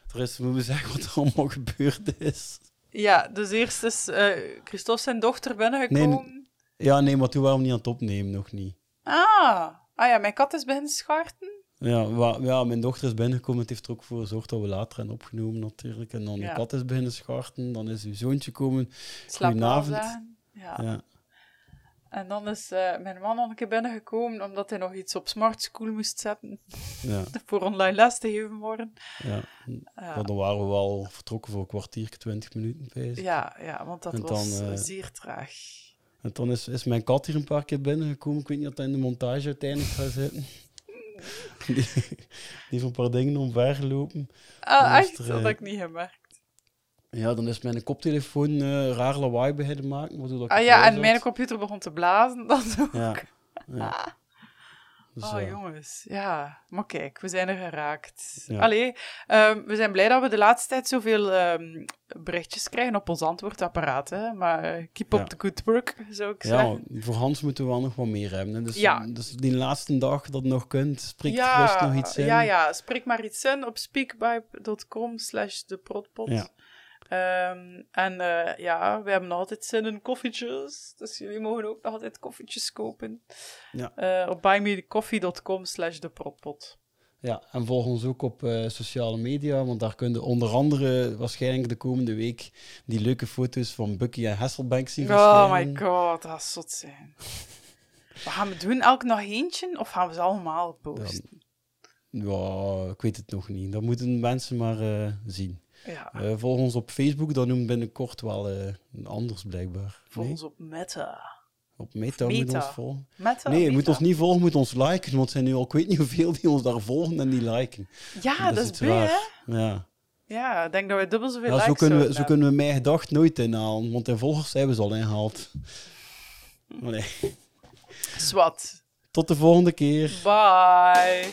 Pris, moeten we zeggen wat er allemaal gebeurd is? Ja, dus eerst is eh Christophe zijn dochter binnengekomen. Nee, ja, nee, maar toen waren we niet aan het opnemen, nog niet. Ah. Ah ja, mijn kat is beginnen scharten. Ja, wa- ja, mijn dochter is binnengekomen. Het heeft er ook voor gezorgd dat we later hebben opgenomen, natuurlijk. En dan Ja. de kat is beginnen scharten. Dan is uw zoontje komen. Slaap Goedenavond. Ja. Ja. En dan is eh, mijn man nog een keer binnengekomen omdat hij nog iets op Smart School moest zetten. Ja. voor online les te geven worden. Ja. Ja. Dan waren we wel vertrokken voor een kwartier, twintig minuten. Ja, ja, want dat En was dan, eh, eh, zeer traag. En dan is, is mijn kat hier een paar keer binnengekomen. Ik weet niet of dat in de montage uiteindelijk gaat zitten. Die, die heeft een paar dingen omvergelopen. Ah, is echt? er, Dat eh, had ik niet gemerkt. Ja, dan is mijn koptelefoon eh, raar lawaai beginnen maken. Waardoor dat ik Ah ja, en mijn computer begon te blazen. Dat ook. Ja. ja. Dus, oh, ja. jongens. Ja, maar kijk, we zijn er geraakt. Ja. Allee, ehm, we zijn blij dat we de laatste tijd zoveel ehm, berichtjes krijgen op ons antwoordapparaat. Hè? Maar eh, keep up Ja. the good work, zou ik Ja, zeggen. voor Hans moeten we wel nog wat meer hebben. hè. Dus, Ja. dus die laatste dag dat nog kunt, spreekt ja, gerust nog iets in. Ja, ja, spreek maar iets in op speakpipe.com slash de protpot. Ehm, en eh, ja, we hebben nog altijd zin in koffietjes. Dus jullie mogen ook nog altijd koffietjes kopen. Ja. Eh, op buymecoffee.com slash. Ja, en volg ons ook op eh, sociale media, want daar kunnen onder andere waarschijnlijk de komende week die leuke foto's van Bucky en Hasselbank zien Oh my god, dat gaat zot zijn. Wat gaan we doen? Elk nog eentje? Of gaan we ze allemaal posten? Ja, ik weet het nog niet. Dat moeten mensen maar zien. Ja. Eh, volg ons op Facebook, dat noemt binnenkort wel eh, anders blijkbaar. Volg Nee? ons op Meta. Op Meta, moet Meta. ons volgen. Meta, nee, je moet ons niet volgen, moet ons liken. Want er zijn nu al, ik weet niet hoeveel die ons daar volgen en die liken. Ja, dat is raar. Ja. Ja, ik denk dat we dubbel zoveel Ja, zo likes kunnen, we, zo kunnen we mijn gedacht nooit inhalen, want in volgers hebben ze al ingehaald. Nee. Zwat. Tot de volgende keer. Bye.